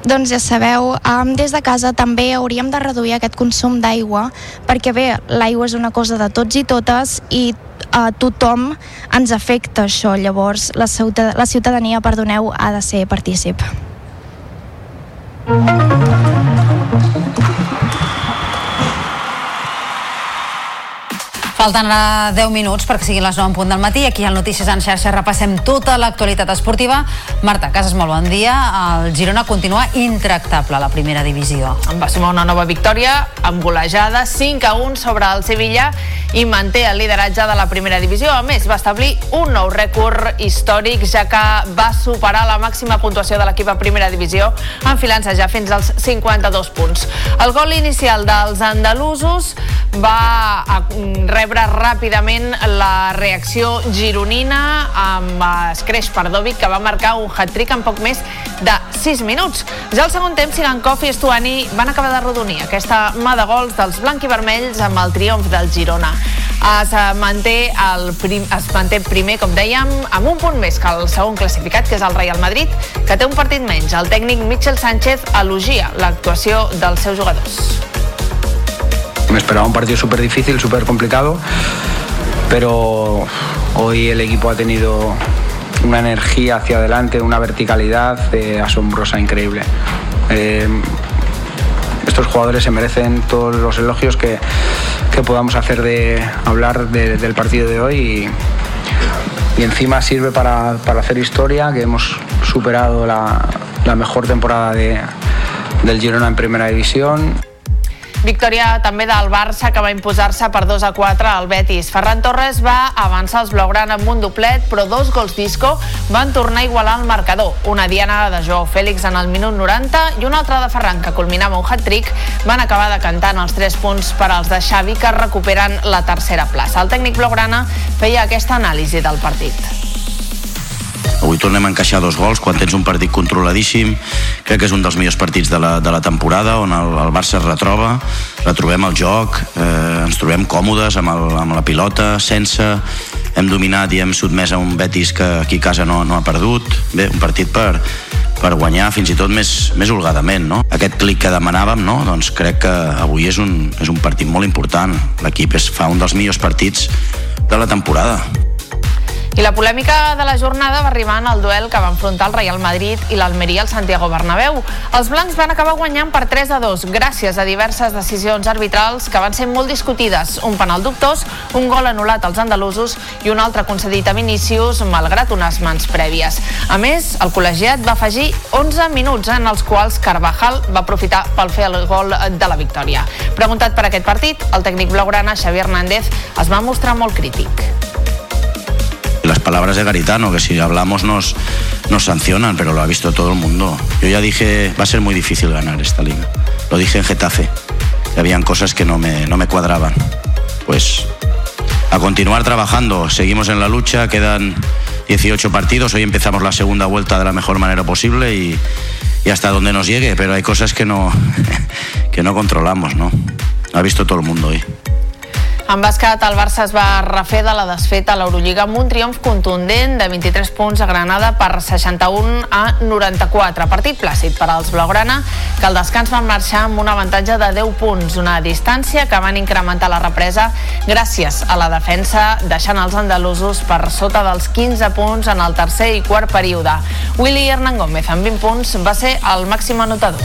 Doncs ja sabeu, um, des de casa també hauríem de reduir aquest consum d'aigua perquè bé, l'aigua és una cosa de tots i totes i a tothom ens afecta això, llavors la, ciutad la ciutadania, perdoneu, ha de ser partícip. Falten ara 10 minuts perquè siguin les 9 en punt del matí. Aquí al Notícies en xarxa repassem tota l'actualitat esportiva. Marta Casas, molt bon dia. El Girona continua intractable a la primera divisió. Va sumar una nova victòria amb golejada 5 a 1 sobre el Sevilla i manté el lideratge de la primera divisió. A més, va establir un nou rècord històric ja que va superar la màxima puntuació de l'equip a primera divisió enfilant-se ja fins als 52 punts. El gol inicial dels andalusos va a- rebre ràpidament la reacció gironina amb Escreix Pardovic que va marcar un hat-trick en poc més de 6 minuts. Ja al segon temps, Sigankov i Estuani van acabar de rodonir aquesta mà de gols dels blanc i vermells amb el triomf del Girona. Es eh, manté, el prim, es manté primer, com dèiem, amb un punt més que el segon classificat, que és el Real Madrid, que té un partit menys. El tècnic Michel Sánchez elogia l'actuació dels seus jugadors. Me esperaba un partido súper difícil, súper complicado, pero hoy el equipo ha tenido una energía hacia adelante, una verticalidad eh, asombrosa, increíble. Eh, estos jugadores se merecen todos los elogios que, que podamos hacer de hablar de- del partido de hoy y, y encima sirve para, para hacer historia, que hemos superado la, la mejor temporada de- del Girona en primera división. Victòria també del Barça que va imposar-se per 2 a 4 al Betis. Ferran Torres va avançar els blaugrana amb un doblet, però dos gols disco van tornar a igualar el marcador. Una diana de Joao Fèlix en el minut 90 i una altra de Ferran que culminava un hat-trick van acabar decantant els 3 punts per als de Xavi que recuperen la tercera plaça. El tècnic blaugrana feia aquesta anàlisi del partit. Avui tornem a encaixar dos gols quan tens un partit controladíssim. Crec que és un dels millors partits de la, de la temporada on el, el Barça es retroba, retrobem el joc, eh, ens trobem còmodes amb, el, amb la pilota, sense... Hem dominat i hem sotmès a un Betis que aquí a casa no, no ha perdut. Bé, un partit per, per guanyar fins i tot més, més holgadament. No? Aquest clic que demanàvem, no? doncs crec que avui és un, és un partit molt important. L'equip fa un dels millors partits de la temporada. I la polèmica de la jornada va arribar en el duel que va enfrontar el Real Madrid i l'Almeria al Santiago Bernabéu. Els blancs van acabar guanyant per 3 a 2 gràcies a diverses decisions arbitrals que van ser molt discutides. Un penal dubtós, un gol anul·lat als andalusos i un altre concedit a Vinícius malgrat unes mans prèvies. A més, el col·legiat va afegir 11 minuts en els quals Carvajal va aprofitar pel fer el gol de la victòria. Preguntat per aquest partit, el tècnic blaugrana Xavi Hernández es va mostrar molt crític. Palabras de Garitano, que si hablamos nos, nos sancionan, pero lo ha visto todo el mundo. Yo ya dije, va a ser muy difícil ganar esta liga. Lo dije en Getafe, habían cosas que no me, no me cuadraban. Pues a continuar trabajando, seguimos en la lucha, quedan 18 partidos, hoy empezamos la segunda vuelta de la mejor manera posible y, y hasta donde nos llegue, pero hay cosas que no, que no controlamos, ¿no? Lo ha visto todo el mundo hoy. En bàsquet, el Barça es va refer de la desfeta a l'Eurolliga amb un triomf contundent de 23 punts a Granada per 61 a 94. Partit plàcid per als Blaugrana, que al descans van marxar amb un avantatge de 10 punts, una distància que van incrementar la represa gràcies a la defensa, deixant els andalusos per sota dels 15 punts en el tercer i quart període. Willy Hernán Gómez, amb 20 punts, va ser el màxim anotador.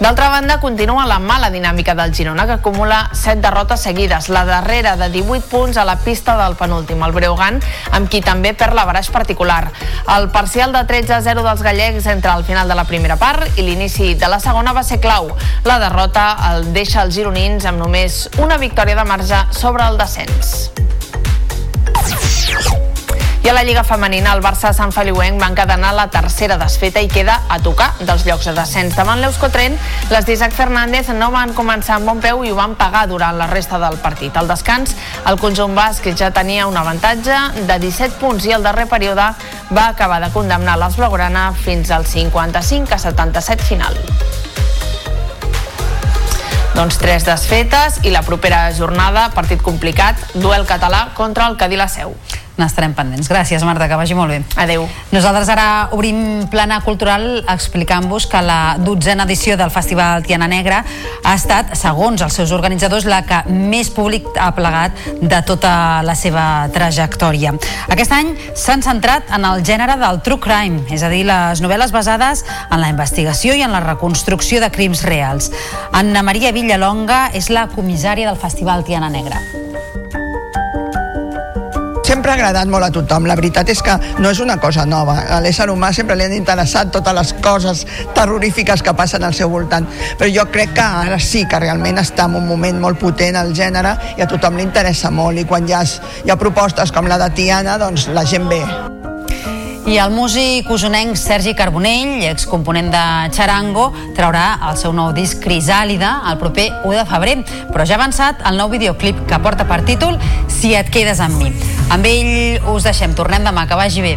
D'altra banda, continua la mala dinàmica del Girona, que acumula 7 derrotes seguides, la darrera de 18 punts a la pista del penúltim, el Breugan, amb qui també perd la baraix particular. El parcial de 13 a 0 dels gallecs entre el final de la primera part i l'inici de la segona va ser clau. La derrota el deixa els gironins amb només una victòria de marge sobre el descens. I a la Lliga Femenina, el Barça Sant Feliuenc va encadenar la tercera desfeta i queda a tocar dels llocs de descens. Davant l'Euskotren, les d'Isaac Fernández no van començar amb bon peu i ho van pagar durant la resta del partit. Al descans, el conjunt basc ja tenia un avantatge de 17 punts i el darrer període va acabar de condemnar les Blaugrana fins al 55 a 77 final. Doncs tres desfetes i la propera jornada, partit complicat, duel català contra el Cadí la Seu. N'estarem pendents. Gràcies, Marta, que vagi molt bé. Adeu. Nosaltres ara obrim plana cultural explicant-vos que la dotzena edició del Festival Tiana Negra ha estat, segons els seus organitzadors, la que més públic ha plegat de tota la seva trajectòria. Aquest any s'han centrat en el gènere del true crime, és a dir, les novel·les basades en la investigació i en la reconstrucció de crims reals. Anna Maria Villalonga és la comissària del Festival Tiana Negra. Sempre ha agradat molt a tothom. La veritat és que no és una cosa nova. A l'ésser humà sempre li han interessat totes les coses terrorífiques que passen al seu voltant. Però jo crec que ara sí que realment està en un moment molt potent el gènere i a tothom li interessa molt. I quan hi ha, hi ha propostes com la de Tiana, doncs la gent ve. I el músic usonenc Sergi Carbonell, excomponent de Charango, traurà el seu nou disc Crisàlida el proper 1 de febrer, però ja ha avançat el nou videoclip que porta per títol Si et quedes amb mi. Amb ell us deixem, tornem demà, que vagi bé.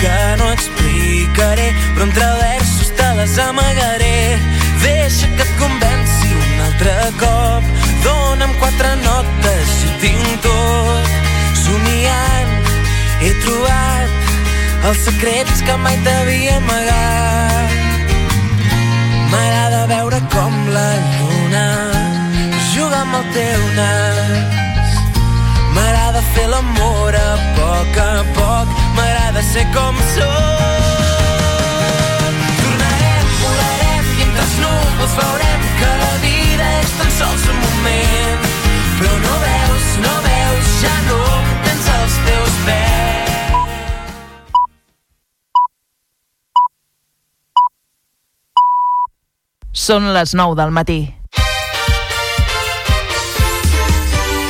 Que no explicaré, però entre versos te les amagaré. Deixa que et convenci un altre cop, dona'm quatre notes i ho tinc tot. Somiant, he trobat els secrets que mai t'havia amagat. M'agrada veure com la lluna juga amb el teu nas. M'agrada fer l'amor a poc a poc, m'agrada ser com sóc. Tornarem, volarem i entre els núvols veurem que la vida és tan sols un moment. Però no veus, no veus, ja no tens els teus pèls. Són les 9 del matí.